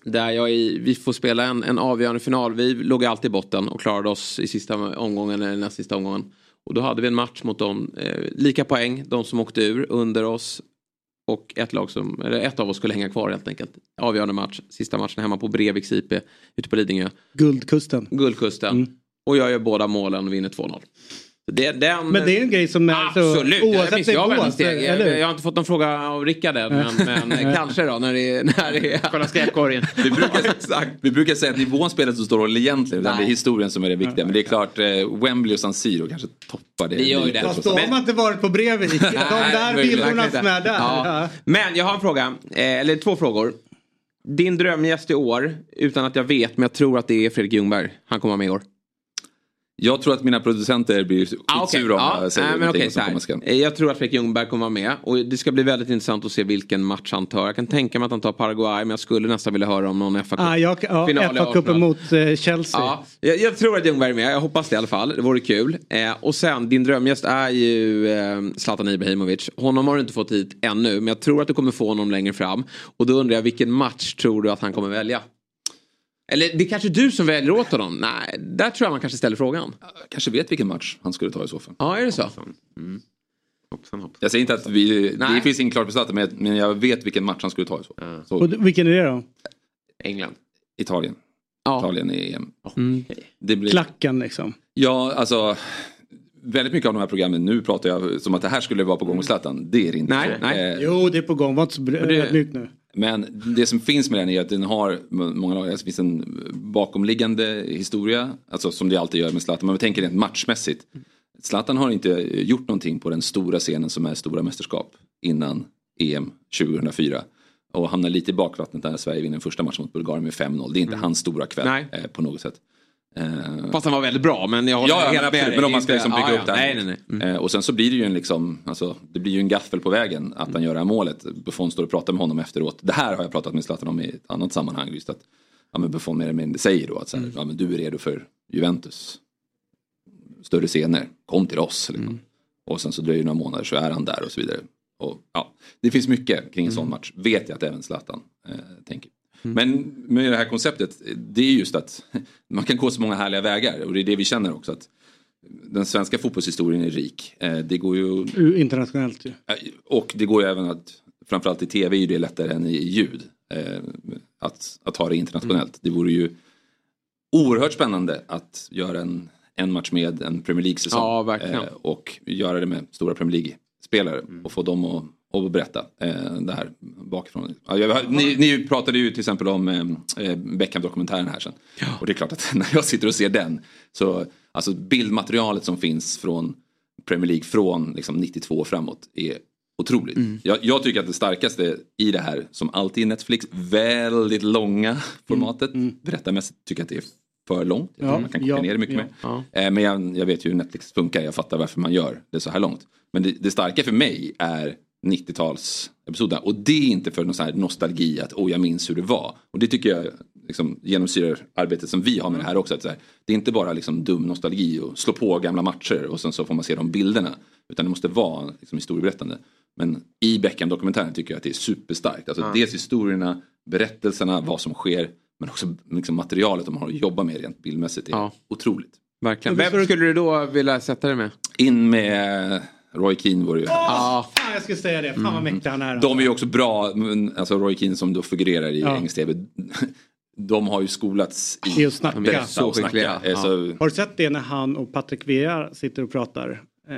Där jag i, vi får spela en, en avgörande final. Vi låg alltid i botten och klarade oss i sista omgången eller näst sista omgången. Och då hade vi en match mot dem, eh, lika poäng, de som åkte ur under oss. Och ett lag som, eller ett av oss skulle hänga kvar helt enkelt. Avgörande match, sista matchen hemma på Breviks IP ute på Lidingö. Guldkusten. Guldkusten. Och jag gör båda målen och vinner 2-0. Det, den, Men det är en grej som är Absolut, så, jag oavsett minns jag nivå. steg. Jag, jag har inte fått någon fråga av Rickard än, men, men Nej. kanske då när det, när det är... Kolla skräpkorgen. Vi brukar, vi brukar säga att nivån spelet så står roll egentligen. utan Det är historien som är det viktiga. Men det är klart, eh, Wembley och San Siro kanske toppar det. Det gör ju det. Fast då har man inte varit på Breivik. De där Nej, bilderna som är inte. där. Ja. Ja. Men jag har en fråga, eh, eller två frågor. Din drömgäst i år, utan att jag vet, men jag tror att det är Fredrik Ljungberg. Han kommer vara med i år. Jag tror att mina producenter blir Ah, skitsura om Ja, jag säger nej, men så här. Jag tror att Fredrik Ljungberg kommer vara med. Och det ska bli väldigt intressant att se vilken match han tar. Jag kan tänka mig att han tar Paraguay, men jag skulle nästan vilja höra om någon FA-cup. Ah, ja, FA-cupen mot eh, Chelsea. Ja, jag, jag tror att Ljungberg är med, jag hoppas det i alla fall. Det vore kul. Eh, och sen, din drömgäst är ju eh, Zlatan Ibrahimovic. Honom har du inte fått hit ännu, men jag tror att du kommer få honom längre fram. Och då undrar jag, vilken match tror du att han kommer välja? Eller det är kanske du som väljer åt honom? Nej, där tror jag man kanske ställer frågan. Jag kanske vet vilken match han skulle ta i så fall. Ja, är det så? Hoppsan, hoppsan. Jag säger inte att vi, Nej. det finns ingen klar bestämmelse men, men jag vet vilken match han skulle ta i så fall. Så, Och vilken är det då? England. Italien. Ja. Italien i EM. Mm. Det blir, Klacken liksom. Ja, alltså. Väldigt mycket av de här programmen, nu pratar jag som att det här skulle vara på gång med Zlatan. Det är det inte. Nej, nej. Eh, Jo, det är på gång. Var inte så br- det- nu. Men det som finns med den är att den har många lag, alltså det finns en bakomliggande historia, alltså som det alltid gör med Zlatan. Men vi tänker rent matchmässigt. Zlatan har inte gjort någonting på den stora scenen som är stora mästerskap innan EM 2004. Och hamnar lite i bakvattnet där Sverige vinner första matchen mot Bulgarien med 5-0. Det är inte hans stora kväll eh, på något sätt. Eh, Fast han var väldigt bra, men jag håller Ja, men, med men om man ska liksom bygga ja, upp det ja. här. Nej, nej, nej. Mm. Eh, och sen så blir det ju en liksom, alltså, det blir ju en gaffel på vägen att han gör det här målet. Buffon står och pratar med honom efteråt. Det här har jag pratat med Zlatan om i ett annat sammanhang. Just att ja, men Buffon mer eller mindre säger då att så här, Mm. ja, men du är redo för Juventus. Större scener, kom till oss. Liksom. Mm. Och sen så dröjer det några månader så är han där och så vidare. Och, ja, det finns mycket kring en Mm. sån match. Vet jag att även Zlatan eh, tänker. Men med det här konceptet, det är just att man kan gå så många härliga vägar och det är det vi känner också. att Den svenska fotbollshistorien är rik. Eh, Det går ju, Internationellt ju. och det går ju även att, framförallt i tv är ju det lättare än i ljud. eh, Att, att ha det internationellt. Det vore ju oerhört spännande att göra en, en match med en Premier League-säsong. Ja, verkligen. Eh, Och göra det med stora Premier League-spelare och få dem att, att berätta eh, det här bakifrån. Ja, ni, ni pratade ju till exempel om eh, eh, Beckham-dokumentären här sen. Och det är klart att när jag sitter och ser den så alltså bildmaterialet som finns från Premier League från liksom 92 och framåt är otroligt. Jag, jag tycker att det starkaste i det här, som alltid i Netflix, väldigt långa formatet. Berättarmässigt tycker jag att det är för långt. Ja, man kan koka ja, ner det mycket ja. mer. Eh, Men jag, jag vet ju hur Netflix funkar, jag fattar varför man gör det så här långt. Men det, det starka för mig är 90-talsepisoderna. Och det är inte för någon sån här nostalgi att åh jag minns hur det var. Och det tycker jag liksom, genomsyrar arbetet som vi har med det här också. Att så här, det är inte bara liksom, dum nostalgi och slå på gamla matcher och sen så får man se de bilderna. Utan det måste vara liksom, historieberättande. Men i Beckham-dokumentären tycker jag att det är superstarkt. Alltså, Ja. Dels historierna, berättelserna, vad som sker. Men också liksom, materialet de har att jobba med rent bildmässigt är otroligt. Verkligen. Vem skulle du då vilja sätta dig med? In med Roy Keane vore ju Åh, fan jag skulle säga det. Fan vad mäktig han är. De är ju också bra, men, alltså Roy Keane som då figurerar i Ja. engelsk tv. De har ju skolats i I att snacka. berätta Så och snacka. Eh, Så, Har du sett det när han och Patrik Vea sitter och pratar? Eh,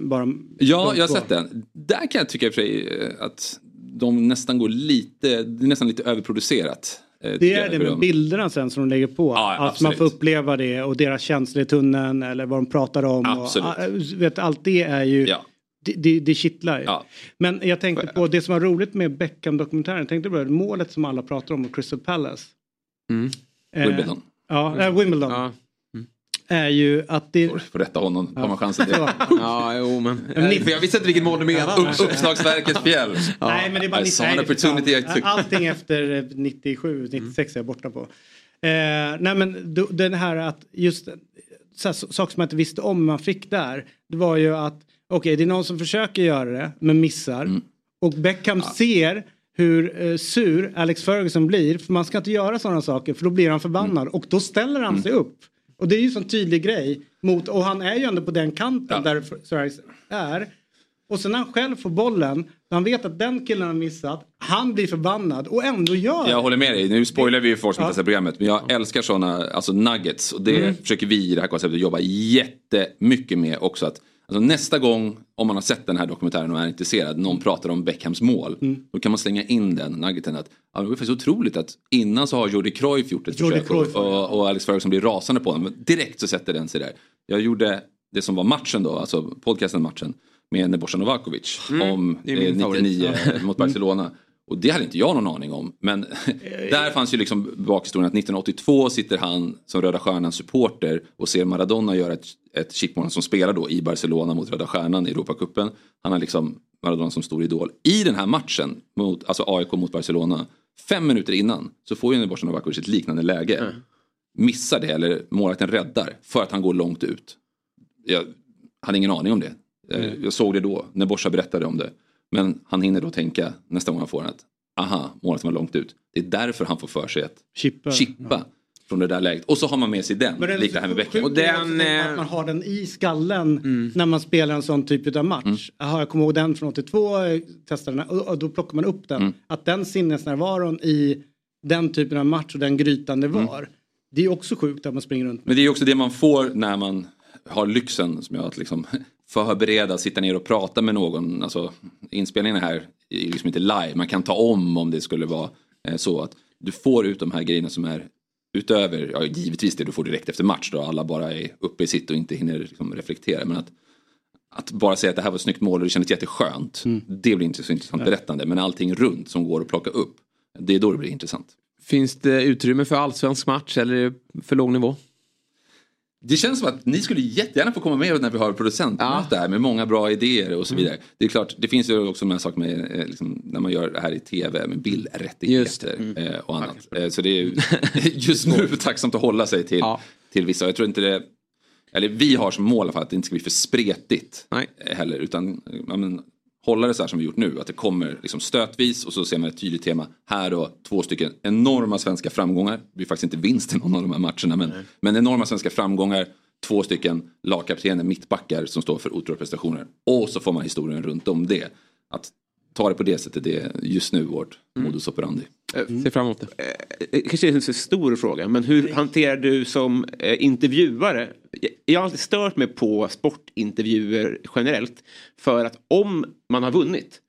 bara ja, jag har två. sett den. Där kan jag tycka i och för sig eh, att de nästan går lite, det är nästan lite överproducerat. Eh, Det är det med dem. bilderna sen som de lägger på. Ja, att man absolut. får uppleva det och deras känslor i tunneln eller vad de pratar om. Absolut. Och, ah, vet, allt det är ju, det, det, det kittlar ju. Men jag tänkte på det som var roligt med Beckham-dokumentären. Jag tänkte på det, målet som alla pratar om, Crystal Palace. Eh, Wimbledon. Ja, äh, Wimbledon. Är ju att det... Får rätta honom, har man chansen till. Ja, jo men. För jag visste inte vilket mål du menade. Upp, uppslagsverkets fjäll. Nej men det är bara I saw 90, an nej. Allting efter eh, 97, 96 är jag borta på. Eh, nej men den här att just så här, så- saker som man inte visste om man fick där. Det var ju att okej det är någon som försöker göra det men missar. Mm. Och Beckham ser hur eh, sur Alex Ferguson blir. För man ska inte göra sådana saker för då blir han förbannad. Mm. Och då ställer han sig upp. Och det är ju en sån tydlig grej. Mot, och han är ju ändå på den kanten där Sir Alex är. Och sen när han själv får bollen, när han vet att den killen har missat, han blir förbannad och ändå gör Jag håller med dig, nu spoilar vi ju för folk som Ja. inte sett programmet. Men jag älskar sådana alltså nuggets. Och det Mm. försöker vi i det här konceptet jobba jättemycket med också. Att, alltså nästa gång, om man har sett den här dokumentären och är intresserad, någon pratar om Beckhams mål. Mm. Då kan man slänga in den nuggeten att ja, det var faktiskt otroligt att innan så har Jordi Cruyff gjort ett Jordi försök Cruyff, och, och, och Alex Ferguson blir rasande på honom. Direkt så sätter den sig där. Jag gjorde det som var matchen då, alltså podcasten matchen med Nebojsa Novakovic Mm, om är eh, favorit. 99 Ja. mot Barcelona. Och det hade inte jag någon aning om. Men där fanns ju liksom bakhistorien att 1982 sitter han som Röda Stjärnan supporter och ser Maradona göra ett, ett chipmål som spelar då i Barcelona mot Röda Stjärnan i Europacupen. Han har liksom Maradona som stor idol. I den här matchen, mot, alltså AIK mot Barcelona, fem minuter innan så får ju Nebojsa Novakovic ett liknande läge. Missar det eller målvakten räddar för att han går långt ut. Jag hade ingen aning om det. Eh, Jag såg det då när Borsa berättade om det. Men han hinner då tänka nästa gång han får den att aha, målet var långt ut. Det är därför han får för sig att Chippa. chippa från det där läget. Och så har man med sig den, Men det är likt det här med Beckham. är också att man har den i skallen när man spelar en sån typ av match. Jaha, jag kommer ihåg den från 82, jag testade den och, och då plockar man upp den. Att den sinnesnärvaron i den typen av match och den grytan det var. Det är också sjukt att man springer runt Men det är också det man får när man har lyxen som jag att liksom förbereda, sitta ner och prata med någon. Alltså, inspelningen här är liksom inte live, man kan ta om om det skulle vara eh, så att du får ut de här grejerna som är utöver, ja givetvis det du får direkt efter match då alla bara är uppe i sitt och inte hinner liksom reflektera. Men att, att bara säga att det här var ett snyggt mål och det kändes jätteskönt, det blir inte så intressant berättande. Men allting runt som går att plocka upp, det är då det blir intressant. Finns det utrymme för allsvensk match eller för låg nivå? Det känns som att ni skulle jättegärna få komma med när vi har producentmöte här med många bra idéer och så Mm. vidare. Det är klart, det finns ju också de här sakerna med eh, liksom, när man gör det här i tv med bildrättigheter Mm. eh, och annat. Eh, Så det är ju just nu tacksamt att hålla sig till, till vissa. Jag tror inte det, eller vi har som mål i alla fall att det inte ska bli för spretigt eh, heller. Utan ja, men, hålla det så här som vi gjort nu. Att det kommer liksom stötvis och så ser man ett tydligt tema. Här då två stycken enorma svenska framgångar. Det blir faktiskt inte vinst i någon av de här matcherna. Men, men enorma svenska framgångar. Två stycken lagkaptener, mittbackar som står för otroliga prestationer. Och så får man historien runt om det. Att ta det på det sättet det är just nu vårt modus operandi. Ser fram emot det. Eh, kanske är en så stor fråga, men hur hanterar du som eh, intervjuare? Jag- har alltid stört mig på sportintervjuer generellt. För att om man har vunnit,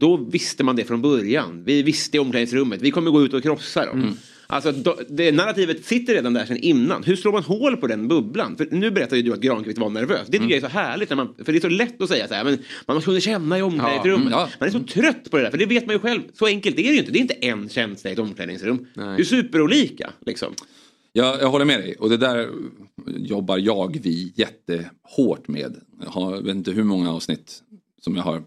då visste man det från början. Vi visste i omklädningsrummet, vi kommer gå ut och krossa dem. Alltså det narrativet sitter redan där sedan innan. Hur slår man hål på den bubblan? För nu berättar ju du att Granqvist var nervös. Det tycker Mm. jag är så härligt. När man, för det är så lätt att säga så här, men man kunna känna i omklädningsrummet. Ja, mm, ja. Man är så trött på det där, för det vet man ju själv. Så enkelt är det ju inte. Det är inte en känsla i ett omklädningsrum. Det är superolika. Liksom. Jag, jag håller med dig och det där jobbar jag, vi jättehårt med. Jag har, vet inte hur många avsnitt som jag har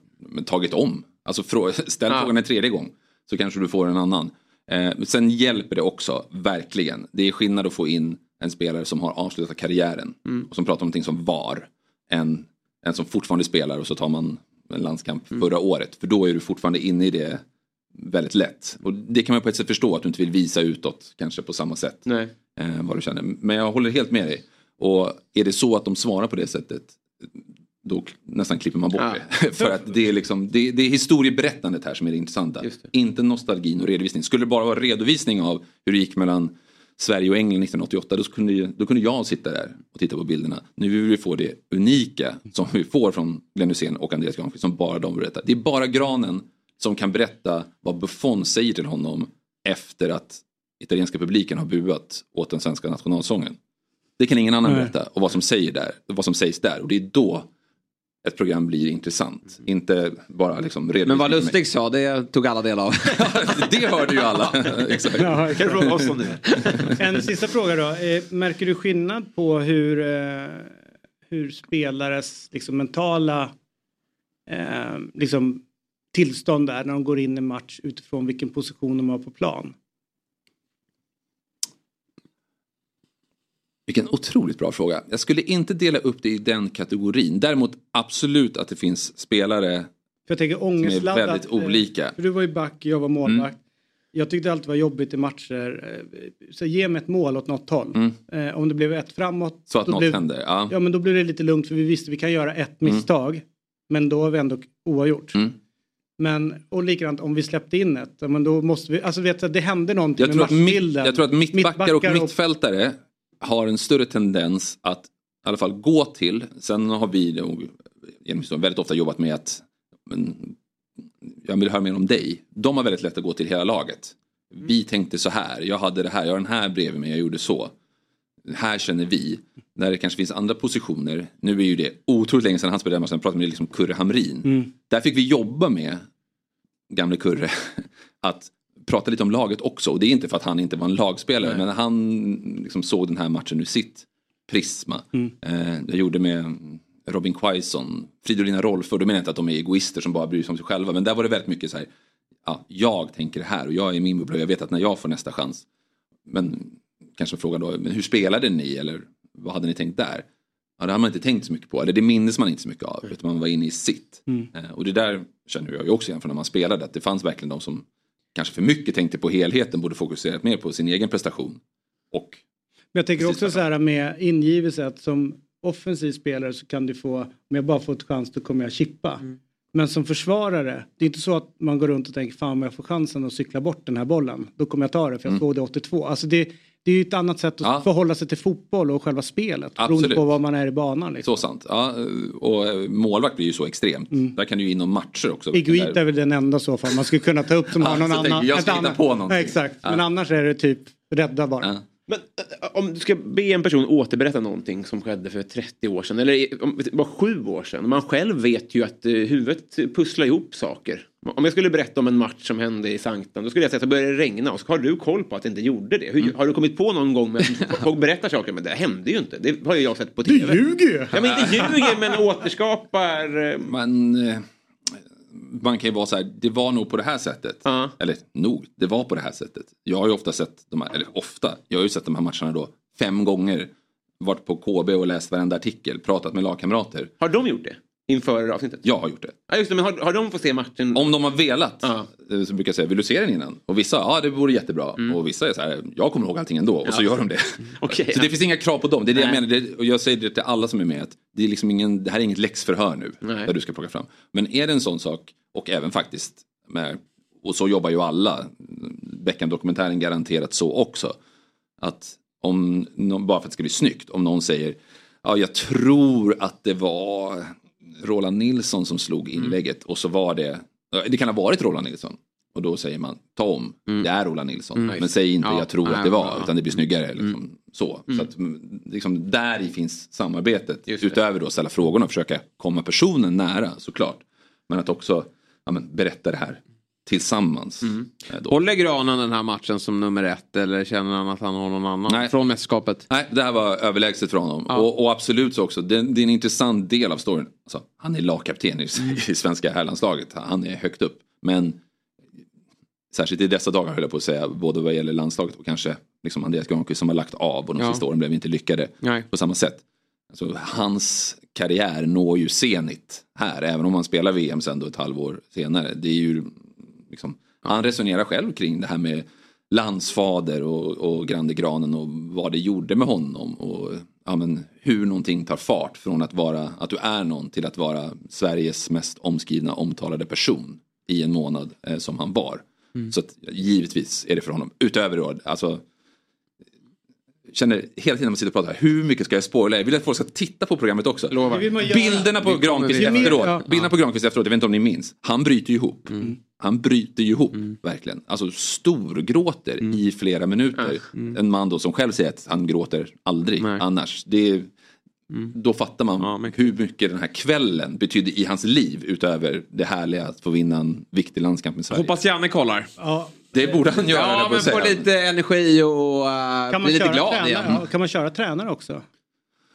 tagit om. Alltså frå- ställ Ja. frågan en tredje gång så kanske du får en annan. Eh, men sen hjälper det också, verkligen. Det är skillnad att få in en spelare som har avslutat karriären Mm. och som pratar om någonting som var. Än en som fortfarande spelar och så tar man en landskamp förra året. För då är du fortfarande inne i det väldigt lätt. Och det kan man på ett sätt förstå att du inte vill visa utåt kanske på samma sätt. Nej. Eh, vad du känner. Men jag håller helt med dig. Och är det så att de svarar på det sättet då nästan klipper man bort Ja. det. För att det är, liksom, det, det är historieberättandet här som är det intressanta. Inte nostalgin och redovisning. Skulle det bara vara redovisning av hur det gick mellan Sverige och England 1988 då kunde, då kunde jag sitta där och titta på bilderna. Nu vill vi få det unika som vi får från Glenn Hysén och Andreas Granqvist som bara de berättar. Det är bara Granen som kan berätta vad Buffon säger till honom efter att italienska publiken har buat åt den svenska nationalsången. Det kan ingen annan Nej. berätta och vad som, säger där, vad som sägs där och det är då ett program blir intressant. Inte bara liksom Men vad. Lustig sa, det tog alla del av. det hörde ju alla. Exakt. Ja, Kan du fråga oss om det? En sista fråga då. Eh, Märker du skillnad på hur, eh, hur spelares liksom, mentala eh, liksom, tillstånd är när de går in i match utifrån vilken position de har på plan? Vilken otroligt bra fråga. Jag skulle inte dela upp det i den kategorin. Däremot absolut att det finns spelare För jag tänker som är ångestladdat. väldigt eh, olika. Mm. För du var ju back, jag var målvakt. Jag tyckte alltid var jobbigt i matcher. eh, Så ge mig ett mål åt något håll. Mm. Eh, om det blev ett framåt. Så att något blev, händer. Ja. Ja men då blev det lite lugnt för vi visste vi kan göra ett Mm. misstag. Men då har vi ändå oavgjort. Mm. Men och likadant om vi släppte in ett. Men då måste vi, alltså vet du, det hände någonting Jag tror, med att mitt, matchbilden. jag tror att mittbackar och Mittbackar mittfältare har en större tendens att i alla fall gå till. Sen har vi nog väldigt ofta jobbat med att men, jag vill höra mer om dig. De har väldigt lätt att gå till hela laget. Vi tänkte så här, jag hade det här, jag har den här bredvid mig, jag gjorde så. Här känner vi, när det kanske finns andra positioner, nu är ju det otroligt länge sedan han spelade, sen pratade med liksom Kurre Hamrin. Mm. Där fick vi jobba med gamle Kurre att prata lite om laget också. Och det är inte för att han inte var en lagspelare men han liksom såg den här matchen ur sitt prisma. Mm. Eh, jag gjorde med Robin Quaison, Fridolina Rolfö, då menar jag inte att de är egoister som bara bryr sig om sig själva men där var det väldigt mycket så här, ja, jag tänker det här och jag är min bubbla och jag vet att när jag får nästa chans men kanske frågan då, men hur spelade ni eller vad hade ni tänkt där? Ja, det har man inte tänkt så mycket på, eller det minns man inte så mycket av, utan man var inne i sitt. Mm. Eh, Och det där känner jag ju också igen från när man spelade, att det fanns verkligen de som kanske för mycket tänkte på helheten, borde fokuserat mer på sin egen prestation. Och Men jag tänker också så här med ingivelse att som offensiv spelare så kan du få, om jag bara får ett chans då kommer jag chippa. Mm. Men som försvarare, det är inte så att man går runt och tänker fan om jag får chansen att cykla bort den här bollen, då kommer jag ta det för jag Mm. såg det 82. Alltså det, det är ju ett annat sätt att Ja. förhålla sig till fotboll och själva spelet. Beroende Absolut. på var man är i banan. Liksom. så sant. Ja, och eh, målvakt blir ju så extremt. Mm. Där kan du ju inom matcher också. Iguita Där- är väl den enda så fall man skulle kunna ta upp som Ja, har någon annan. jag ska hitta på någonting. Ja, exakt, men annars är det typ rädda bara. Men om du ska be en person återberätta någonting som skedde för 30 år sedan eller om var sju år sedan. Man själv vet ju att eh, huvudet pusslar ihop saker. Om jag skulle berätta om en match som hände i Sanktan då skulle jag säga att det började regna och så har du koll på att det inte gjorde det. Mm. Hur, Har du kommit på någon gång med folk berättar saker men det hände ju inte. Det har ju jag sett på tv. Du ljuger ju! Ja men inte ljuger men återskapar. eh, Man, eh, man kan ju vara så här, det var nog på det här sättet. Eller nog, det var på det här sättet. Jag har ju ofta sett de här, eller ofta, jag har ju sett de här matcherna då fem gånger. Varit på KB och läst varenda artikel, pratat med lagkamrater. Har de gjort det? Inför avsnittet? Jag har gjort det. Ja just det, men har, har de fått se matchen? Om de har velat eh, så brukar jag säga, vill du se den innan? Och vissa, ja det vore jättebra. Och vissa är så här, jag kommer ihåg allting ändå. Och så Mm. Ja. gör de det. Okej, så det finns inga krav på dem. Det är det jag Nej. menar. Det, och jag säger det till alla som är med. Att det, är liksom ingen, det här är inget läxförhör nu. Nej. Där du ska plocka fram. Men är det en sån sak, och även faktiskt med, och så jobbar ju alla. Beckham-dokumentären garanterat så också. Att om, bara för att det ska bli snyggt, om någon säger Ja, jag tror att det var Roland Nilsson som slog Mm. inlägget och så var det, det kan ha varit Roland Nilsson. Och då säger man ta om, det är Ola Nilsson. Mm. Men säg inte Ja. jag tror Nej, att det var, ja. utan det blir snyggare. Liksom, Mm. Så, Mm. så att, mm, liksom, där finns samarbetet. Utöver då att ställa frågorna och försöka komma personen nära såklart. Men att också ja, men, berätta det här tillsammans. Mm. Eh, då. Håller Granen den här matchen som nummer ett eller känner han att han har någon annan från mästerskapet? Nej, det här var överlägset för honom. Och, och absolut så också, det, det är en intressant del av storyn. Alltså, han är lagkapten i, i svenska herrlandslaget, han är högt upp. Men särskilt i dessa dagar höll jag på att säga, både vad gäller landslaget och kanske liksom Andreas Granqvist som har lagt av och de Ja. sista åren blev inte lyckade Nej. på samma sätt. Alltså, hans karriär når ju senit här, även om han spelar VM sen då ett halvår senare. Det är ju liksom, Han resonerar själv kring det här med landsfader och, och Grande Granen och vad det gjorde med honom. Och ja, men, hur någonting tar fart från att vara att du är någon till att vara Sveriges mest omskrivna omtalade person i en månad eh, som han var. Mm. Så att, givetvis är det för honom. Utöver då, alltså känner hela tiden när man sitter och pratar, hur mycket ska jag spoila? Jag vill att folk ska titta på programmet också. Bilderna på Granqvist efteråt, ja. bilderna på Granqvist efteråt, jag vet inte om ni minns, han bryter ju ihop. Han bryter ju ihop, verkligen. Alltså storgråter i flera minuter. En man då som själv säger att han gråter aldrig annars. Det är, Då fattar man hur mycket den här kvällen betydde i hans liv utöver det härliga att få vinna en viktig landskamp med Sverige. Hoppas Janne kollar. Ja. Det borde han göra. Ja, på men få lite energi och uh, Kan man, bli lite köra glad tränare, igen. ja, kan man köra tränare också?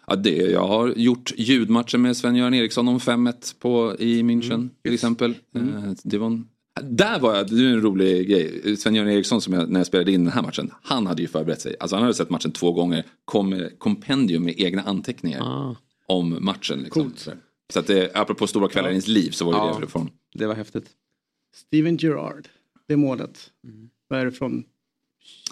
Ja, det, jag har gjort ljudmatcher med Sven-Göran Eriksson om 5-1 på, i München Mm. till exempel. Eh, Det var en, där var jag, det är en rolig grej. Sven-Göran Eriksson som jag, när jag spelade in den här matchen, han hade ju förberett sig. Alltså han hade sett matchen två gånger, kom med kompendium med egna anteckningar Ah. om matchen. Liksom. Så att det, apropå stora kvällar i ens liv så var ju Ja. det från. Det var häftigt. Steven Gerrard, det målet. Mm. Vad är det från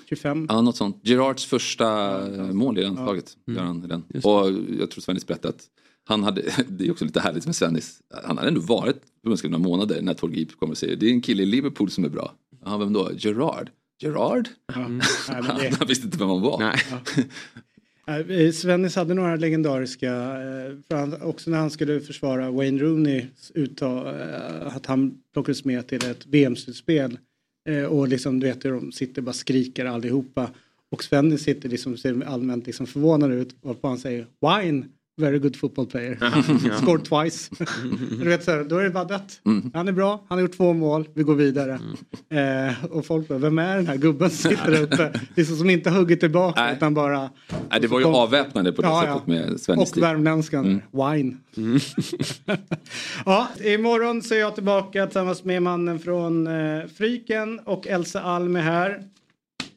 25? Ja, något sånt. Gerards första eh, mål i landslaget. Mm. Gör han i den. Och jag tror Svennis berättade att han hade, det är också lite härligt med Svennis, han hade ändå varit förbundskapten några månader när Tord Grip kommer och säger det är en kille i Liverpool som är bra. Ja, vem då? Gerard? Gerard? Men det- Han visste inte vem han var. Eh, Svennis hade några legendariska, eh, han, också när han skulle försvara Wayne Rooneys uttag, eh, att han plockades med till ett VM-slutspel. Och liksom du vet hur de sitter och bara skriker allihopa. Och Svennis sitter liksom, ser allmänt liksom förvånad ut varpå han säger Wine, very good football player. Ja. Scored twice. du vet så här, då är det dött. Mm. Han är bra, han har gjort två mål, vi går vidare. Eh, och folk bara, vem är den här gubben som sitter där uppe? Liksom som inte hugger tillbaka utan bara... Nej, det var ju avväpnande på det Ja, ja. sättet med Svennis. Och värmländskan, Mm. wine. ja, imorgon så är jag tillbaka tillsammans med mannen från eh, Fryken och Elsa Alm är här.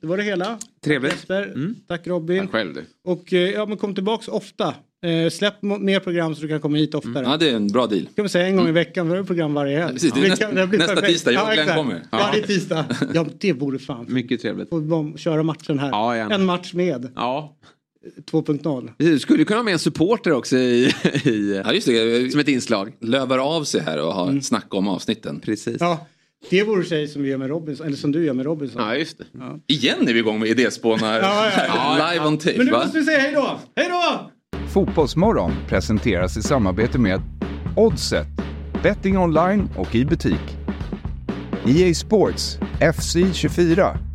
Det var det hela. Trevligt. Jesper. Tack Robin. Själv du. Och eh, ja, men kom tillbaks ofta. Eh, släpp mer program så du kan komma hit oftare. Ja, det är en bra deal. Kan vi säga en gång i veckan, för program varje helg. precis, det är Vi nästa- kan- det blir nästa perfekt. tisdag, jag och Glenn exakt. kommer. Varje Ja. tisdag. Ja, det vore fan. Mycket trevligt. De köra matchen här. Ja, en match med. Ja. 2.0. Du skulle kunna ha med en supporter också i, i Ja, just det. som ett inslag. Lövar av sig här och har snack om avsnitten. Precis. Ja, det vore sig som vi gör med Robinson, eller som du gör med Robinson. Ja, just det. Ja. Igen är vi igång med idéspånar. Ja, ja, ja. Live on tape Men nu va? måste vi säga hej då! Hej då! Fotbollsmorgon presenteras i samarbete med Oddset, betting online och i butik. EA Sports, FC 24.